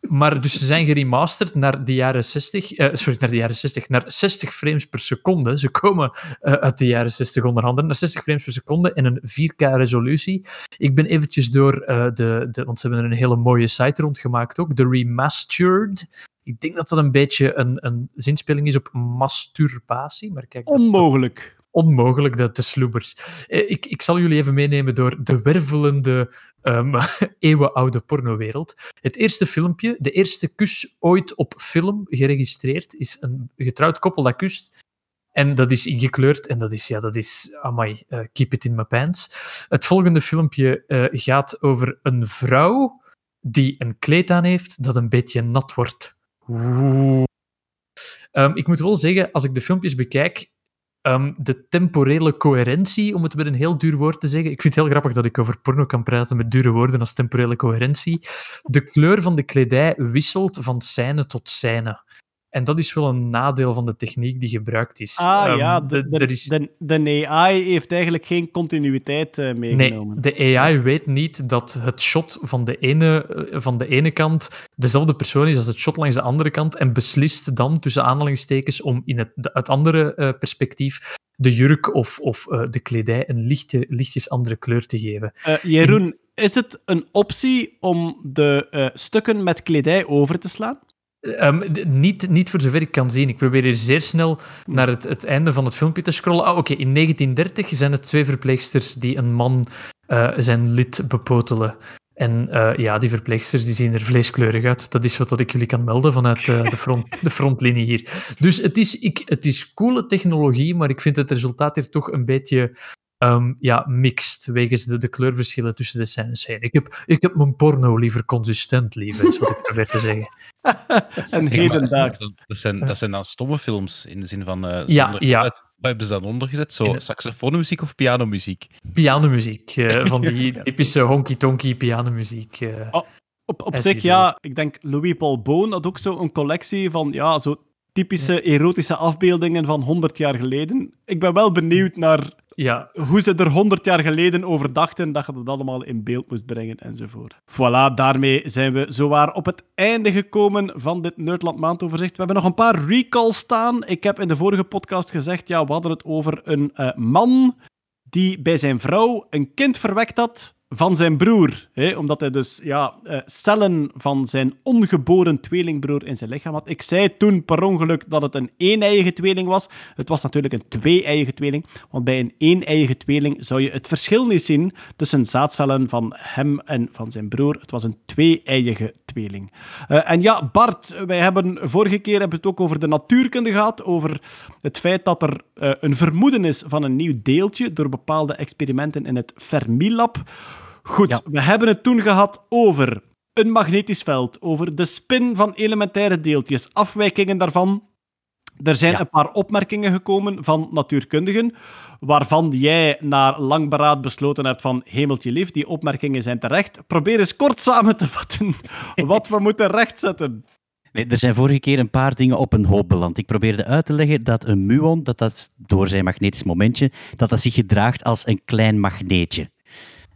S8: Maar dus ze zijn geremasterd naar de jaren 60, eh, sorry, naar de jaren 60, naar 60 frames per seconde. Ze komen eh, uit de jaren 60 onder naar 60 frames per seconde en een 4K-resolutie. Ik ben eventjes door eh, de, de, want ze hebben er een hele mooie site rond gemaakt ook, de Remastered. Ik denk dat dat een beetje een, een zinspeling is op masturbatie, maar kijk, dat-
S1: Onmogelijk.
S8: Onmogelijk, dat de sloebers. Eh, Ik, ik zal jullie even meenemen door de wervelende, ehm, eeuwenoude pornowereld. Het eerste filmpje, de eerste kus ooit op film geregistreerd, is een getrouwd koppel dat kust. En dat is ingekleurd en dat is, ja, dat is, amai, eh, keep it in my pants. Het volgende filmpje eh, gaat over een vrouw die een kleed aan heeft dat een beetje nat wordt. Ehm, ik moet wel zeggen, als ik de filmpjes bekijk, Ehm, de temporele coherentie, om het met een heel duur woord te zeggen. Ik vind het heel grappig dat ik over porno kan praten met dure woorden als temporele coherentie. De kleur van de kledij wisselt van scène tot scène. En dat is wel een nadeel van de techniek die gebruikt is.
S1: Ah
S8: Ehm,
S1: ja, de,
S8: de- er is-
S1: de, de AI heeft eigenlijk geen continuïteit
S8: Nee,
S1: meegenomen.
S8: de AI weet niet dat het shot van de, ene, eh, van de ene kant dezelfde persoon is als het shot langs de andere kant en beslist dan tussen aanhalingstekens om in het, het andere eh, perspectief de jurk of, of de kledij een lichte, lichtjes andere kleur te geven.
S1: Jeroen, is het een optie om de stukken met kledij over te slaan?
S8: Ehm, niet, niet voor zover ik kan zien. Ik probeer hier zeer snel naar het, het einde van het filmpje te scrollen. Ah, Oké, in 1930 zijn het twee verpleegsters die een man eh, zijn lid bepotelen. En eh, ja, die verpleegsters die zien er vleeskleurig uit. Dat is wat dat ik jullie kan melden vanuit eh, de, front, de frontlinie hier. Dus het is, ik, het is coole technologie, maar ik vind het resultaat hier toch een beetje ehm, ja, mixed, wegens de, de kleurverschillen tussen de scènes heen. Ik heb, ik heb mijn porno liever consistent, lieve, is wat ik probeer te zeggen.
S1: En hedendaags.
S10: Dat, dat zijn, dat zijn dan stomme films, in de zin van... eh
S8: Ja,
S10: zonder
S8: ja.
S10: Wat hebben ze dan ondergezet? Zo saxofoonmuziek of pianomuziek?
S8: pianomuziek. eh, van die typische honky-tonky pianomuziek. eh.
S1: Oh, Op, op zich, ja, ik denk Louis Paul Boon had ook zo een collectie van ja, zo typische erotische afbeeldingen van 100 jaar geleden. Ik ben wel benieuwd naar
S8: Ja,
S1: hoe ze er 100 jaar geleden over dachten dat je dat allemaal in beeld moest brengen enzovoort. Voilà, daarmee zijn we zowaar op het einde gekomen van dit Nerdland maandoverzicht. We hebben nog een paar recalls staan. Ik heb in de vorige podcast gezegd, ja, we hadden het over een eh, man die bij zijn vrouw een kind verwekt had van zijn broer. Hè, omdat hij dus ja, eh, cellen van zijn ongeboren tweelingbroer in zijn lichaam had. Ik zei toen per ongeluk dat het een één-eiige tweeling was. Het was natuurlijk een twee-eiige tweeling. Want bij een één-eiige tweeling zou je het verschil niet zien tussen zaadcellen van hem en van zijn broer. Het was een twee-eiige tweeling. Eh, en ja, Bart, wij hebben vorige keer hebben het ook over de natuurkunde gehad. Over het feit dat er eh, een vermoeden is van een nieuw deeltje door bepaalde experimenten in het Fermilab. Goed,
S9: Ja.
S1: we hebben het toen gehad over een magnetisch veld, over de spin van elementaire deeltjes, afwijkingen daarvan. Er zijn
S9: Ja.
S1: een paar opmerkingen gekomen van natuurkundigen, waarvan jij na lang beraad besloten hebt van hemeltje lief, die opmerkingen zijn terecht. Probeer eens kort samen te vatten wat we moeten rechtzetten.
S9: Nee, er zijn vorige keer een paar dingen op een hoop beland. Ik probeerde uit te leggen dat een muon, dat dat door zijn magnetisch momentje, dat dat zich gedraagt als een klein magneetje.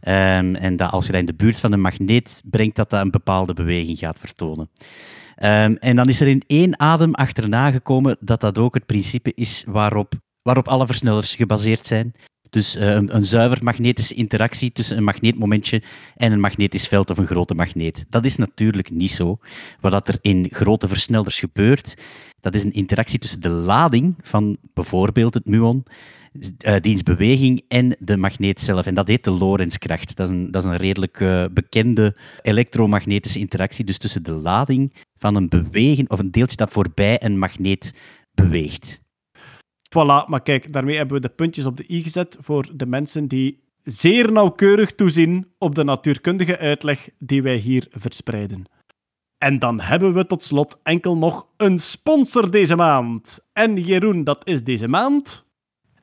S9: Ehm, en dat als je dat in de buurt van een magneet brengt, dat dat een bepaalde beweging gaat vertonen. Ehm, en dan is er in één adem achterna gekomen dat dat ook het principe is waarop, waarop alle versnellers gebaseerd zijn. Dus eh, een, een zuiver magnetische interactie tussen een magneetmomentje en een magnetisch veld of een grote magneet. Dat is natuurlijk niet zo. Wat dat er in grote versnellers gebeurt, dat is een interactie tussen de lading van bijvoorbeeld het muon, eh, diens beweging en de magneet zelf. En dat heet de Lorentzkracht. Dat is een, dat is een redelijk eh, bekende elektromagnetische interactie, dus tussen de lading van een bewegen of een deeltje dat voorbij een magneet beweegt.
S1: Voilà, maar kijk, daarmee hebben we de puntjes op de i gezet voor de mensen die zeer nauwkeurig toezien op de natuurkundige uitleg die wij hier verspreiden. En dan hebben we tot slot enkel nog een sponsor deze maand. En Jeroen, dat is deze maand.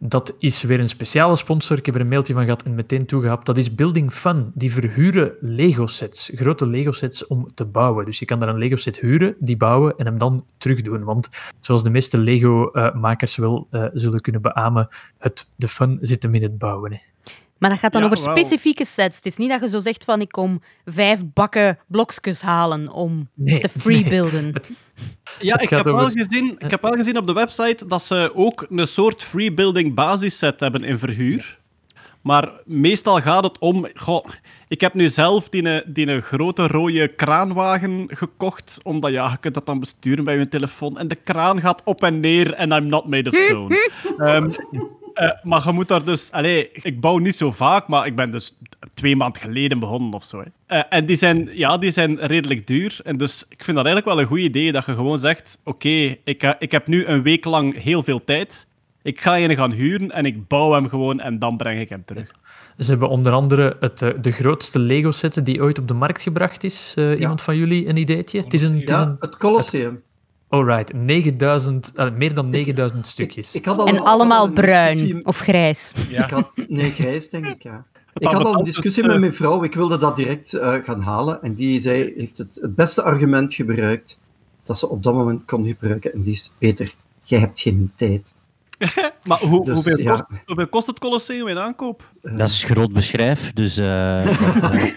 S8: Dat is weer een speciale sponsor. Ik heb er een mailtje van gehad en meteen toegehapt. Dat is Building Fun. Die verhuren Lego-sets. Grote Lego-sets om te bouwen. Dus je kan daar een Lego-set huren, die bouwen en hem dan terugdoen. Want zoals de meeste Lego-makers wel eh, zullen kunnen beamen, het, de fun zit hem in het bouwen. Hè.
S6: Maar dat gaat dan
S1: Ja,
S6: over
S1: wel.
S6: specifieke sets. Het is niet dat je zo zegt van ik kom vijf bakken blokjes halen om
S8: Nee,
S6: te freebuilden.
S8: Het-
S1: Ja,
S8: Het
S1: ik heb, wel gezien, ik heb wel gezien op de website dat ze ook een soort freebuilding basisset hebben in verhuur. Maar meestal gaat het om... Goh, ik heb nu zelf die, een- die een grote rode kraanwagen gekocht, omdat ja, je kunt dat dan besturen bij je telefoon. En de kraan gaat op en neer en I'm not made of stone. Ehm, eh, maar je moet daar dus... Allee, ik bouw niet zo vaak, maar ik ben dus twee maanden geleden begonnen of zo. Hè. Eh, en die zijn, ja, die zijn redelijk duur. En dus ik vind dat eigenlijk wel een goed idee, dat je gewoon zegt... Oké, ik, ik heb nu een week lang heel veel tijd. Ik ga een gaan huren en ik bouw hem gewoon en dan breng ik hem terug.
S8: Ze hebben onder andere het, eh, de grootste Lego-set die ooit op de markt gebracht is. Eh, Iemand van jullie een ideetje? Het is een... Het is
S5: Ja,
S8: een
S5: het Colosseum.
S8: Alright, 9000, eh, meer dan 9000 stukjes.
S5: Ik had al
S6: En
S5: al
S6: allemaal
S5: discussie-
S6: bruin of grijs.
S5: Ik had, nee, grijs denk ik, ja. Ik had al een discussie
S1: het,
S5: met
S1: eh,
S5: mijn vrouw. Ik wilde dat direct eh, gaan halen. En die zei, heeft het, het beste argument gebruikt. dat ze op dat moment kon gebruiken. En die is, Peter, jij hebt geen tijd.
S1: Maar hoe,
S5: Dus,
S1: hoeveel,
S5: ja.
S1: kost, hoeveel kost het Colosseum in aankoop?
S9: Dat is groot beschrijf, dus... eh, eh,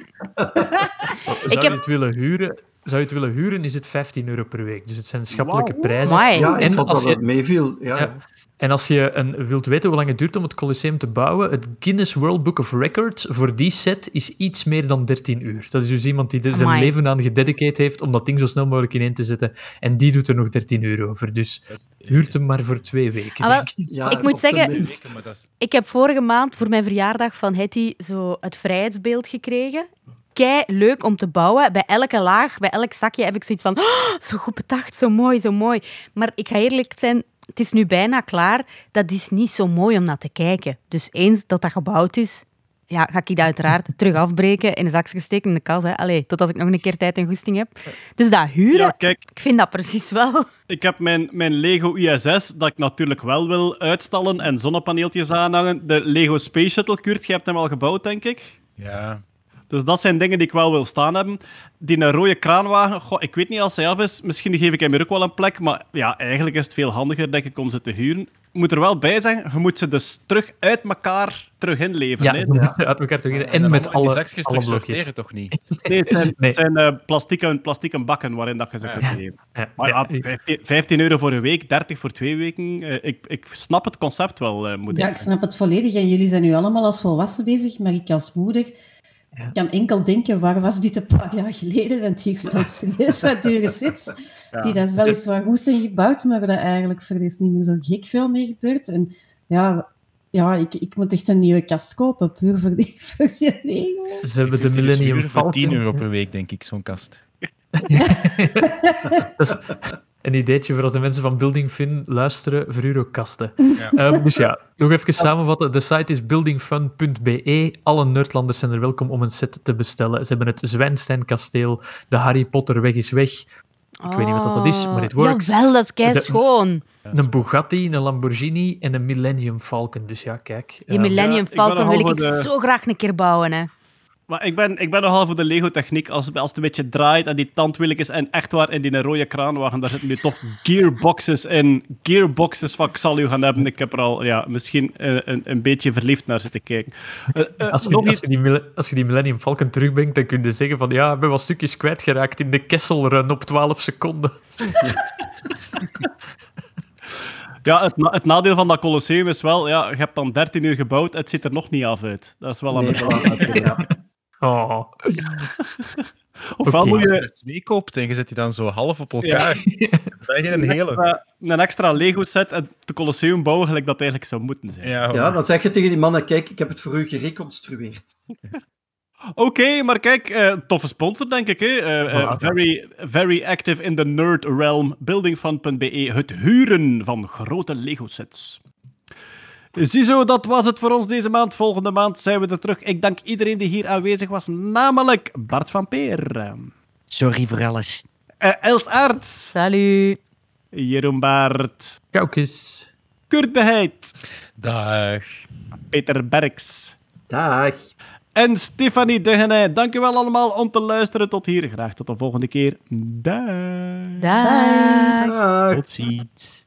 S8: Zou
S6: heb-
S8: je het willen huren? Zou je het willen huren, is het 15 euro per week. Dus het zijn schappelijke prijzen.
S6: Amai.
S5: Ja, ik
S8: En
S5: vond
S8: als
S5: dat
S8: je-
S5: het meeviel. Ja.
S8: Ja. En als je een, wilt weten hoe lang het duurt om het Colosseum te bouwen, het Guinness World Book of Records voor die set is iets meer dan 13 uur. Dat is dus iemand die er zijn
S6: Amai.
S8: leven aan gededicateerd heeft om dat ding zo snel mogelijk ineen te zetten. En die doet er nog 13 uur over. Dus huurt hem maar voor twee weken.
S6: Ah, wel,
S8: denk ik.
S5: Ja,
S6: Ik moet zeggen-
S10: dat is-
S6: Ik heb vorige maand voor mijn verjaardag van Hetty zo het vrijheidsbeeld gekregen. Kei leuk om te bouwen. Bij elke laag, bij elk zakje heb ik zoiets van... "Oh, zo goed bedacht, zo mooi, zo mooi. Maar ik ga eerlijk zijn, het is nu bijna klaar. Dat is niet zo mooi om naar te kijken. Dus eens dat dat gebouwd is, ja, ga ik dat uiteraard terug afbreken, in een zakje steken in de kas. Hè. Allee, totdat ik nog een keer tijd en goesting heb. Dus dat huren,
S1: Ja, kijk,
S6: ik vind dat precies wel.
S1: ik heb mijn, mijn Lego ISS, dat ik natuurlijk wel wil uitstallen en zonnepaneeltjes aanhangen. De Lego Space Shuttle, Kurt, je hebt hem al gebouwd, denk ik.
S10: Ja,
S1: Dus dat zijn dingen die ik wel wil staan hebben. Die een rode kraanwagen, goh, ik weet niet als hij af is. Misschien geef ik hem er ook wel een plek. Maar ja, eigenlijk is het veel handiger, denk ik, om ze te huren. Ik moet er wel bij zijn, je moet ze dus terug uit elkaar terug inleveren.
S8: Ja,
S1: hè.
S8: je moet uit elkaar toch in. En met alle,
S10: die
S8: alle
S10: terug
S8: blokjes.
S10: toch niet?
S1: Nee, het zijn,
S8: Nee.
S1: het zijn eh, plastieken, plastieken bakken waarin dat je ze kunt geven.
S8: Ja,
S1: Maar ja,
S8: ja,
S1: 15, 15 euro voor een week, 30 voor twee weken. eh, ik, ik snap het concept wel, eh, moet ik
S7: Ja, ik snap het volledig. En jullie zijn nu allemaal als volwassen bezig, maar ik als moeder kan enkel denken, waar was dit een paar jaar geleden? Want hier staat serieus wat dure sets, die dat weliswaar goed zijn gebouwd, maar waar dat eigenlijk voor is niet meer zo gek veel mee gebeurt. En ja, ja ik, ik moet echt een nieuwe kast kopen, puur voor die, voor die.
S8: Ze hebben de
S10: Dus
S8: Millennium
S10: voor 10
S8: Falcon.
S10: euro per week, denk ik, zo'n kast.
S8: Dat is een ideetje voor als de mensen van Building Fun luisteren, voor Eurokasten. Ehm, dus ja, nog even samenvatten. De site is buildingfun.be. Alle Nerdlanders zijn er welkom om een set te bestellen. Ze hebben het Zwijnstein-kasteel, de Harry Potterweg is weg. Ik weet niet wat dat is, maar it works.
S6: Oh. Jawel, dat is kei schoon.
S8: Een Bugatti, een Lamborghini en een Millennium Falcon. Dus ja, kijk.
S6: Die
S8: ehm,
S6: Millennium
S1: ja, ik
S6: Falcon wil ik
S1: de-
S6: zo graag een keer bouwen. Hè.
S1: Maar ik ben, ik ben nogal voor de Lego-techniek. Als, als het een beetje draait en die tandwieltjes en echt waar in die rode kraanwagen, daar zitten nu toch gearboxes in. Gearboxes van u gaan hebben. Ik heb er al ja, misschien eh, een, een beetje verliefd naar zitten kijken. Eh, eh,
S8: Als je,
S1: nog
S8: als,
S1: iets-
S8: je die, als je die Millennium Falcon terugbrengt, dan kun je zeggen van ja, ik ben wat stukjes kwijtgeraakt in de Kesselrun op 12 seconden.
S1: Ja, het, na- het nadeel van dat Colosseum is wel, ja, je hebt dan 13 uur gebouwd, het ziet er nog niet af uit. Dat is wel een
S5: Nee, ja.
S8: Oh.
S1: Ofwel moet
S10: Als je er twee koopt en je zet die dan zo half op elkaar, dan heb je een hele.
S1: extra, een extra Lego-set en het Colosseum bouwen gelijk dat eigenlijk zou moeten zijn.
S10: Ja,
S5: ja, dan zeg je tegen die mannen, kijk, ik heb het voor u gereconstrueerd.
S1: Oké, maar kijk, eh, toffe sponsor, denk ik. Hè? Eh, eh, very, very active in the nerd realm. Buildingfund.be, het huren van grote Lego-sets. Ziezo, dat was het voor ons deze maand. Volgende maand zijn we er terug. Ik dank iedereen die hier aanwezig was, namelijk Bart van Peer,
S9: sorry voor alles.
S1: eh, Els Aerts,
S6: Salut.
S1: Jeroen Baert,
S8: Koukes.
S1: Kurt Beheid,
S10: Dag.
S1: Peter Berks
S5: Dag.
S1: en Stefanie Degenij. Dank u wel allemaal om te luisteren tot hier. Graag tot de volgende keer. Dag.
S6: Dag.
S5: Dag.
S9: Tot ziens.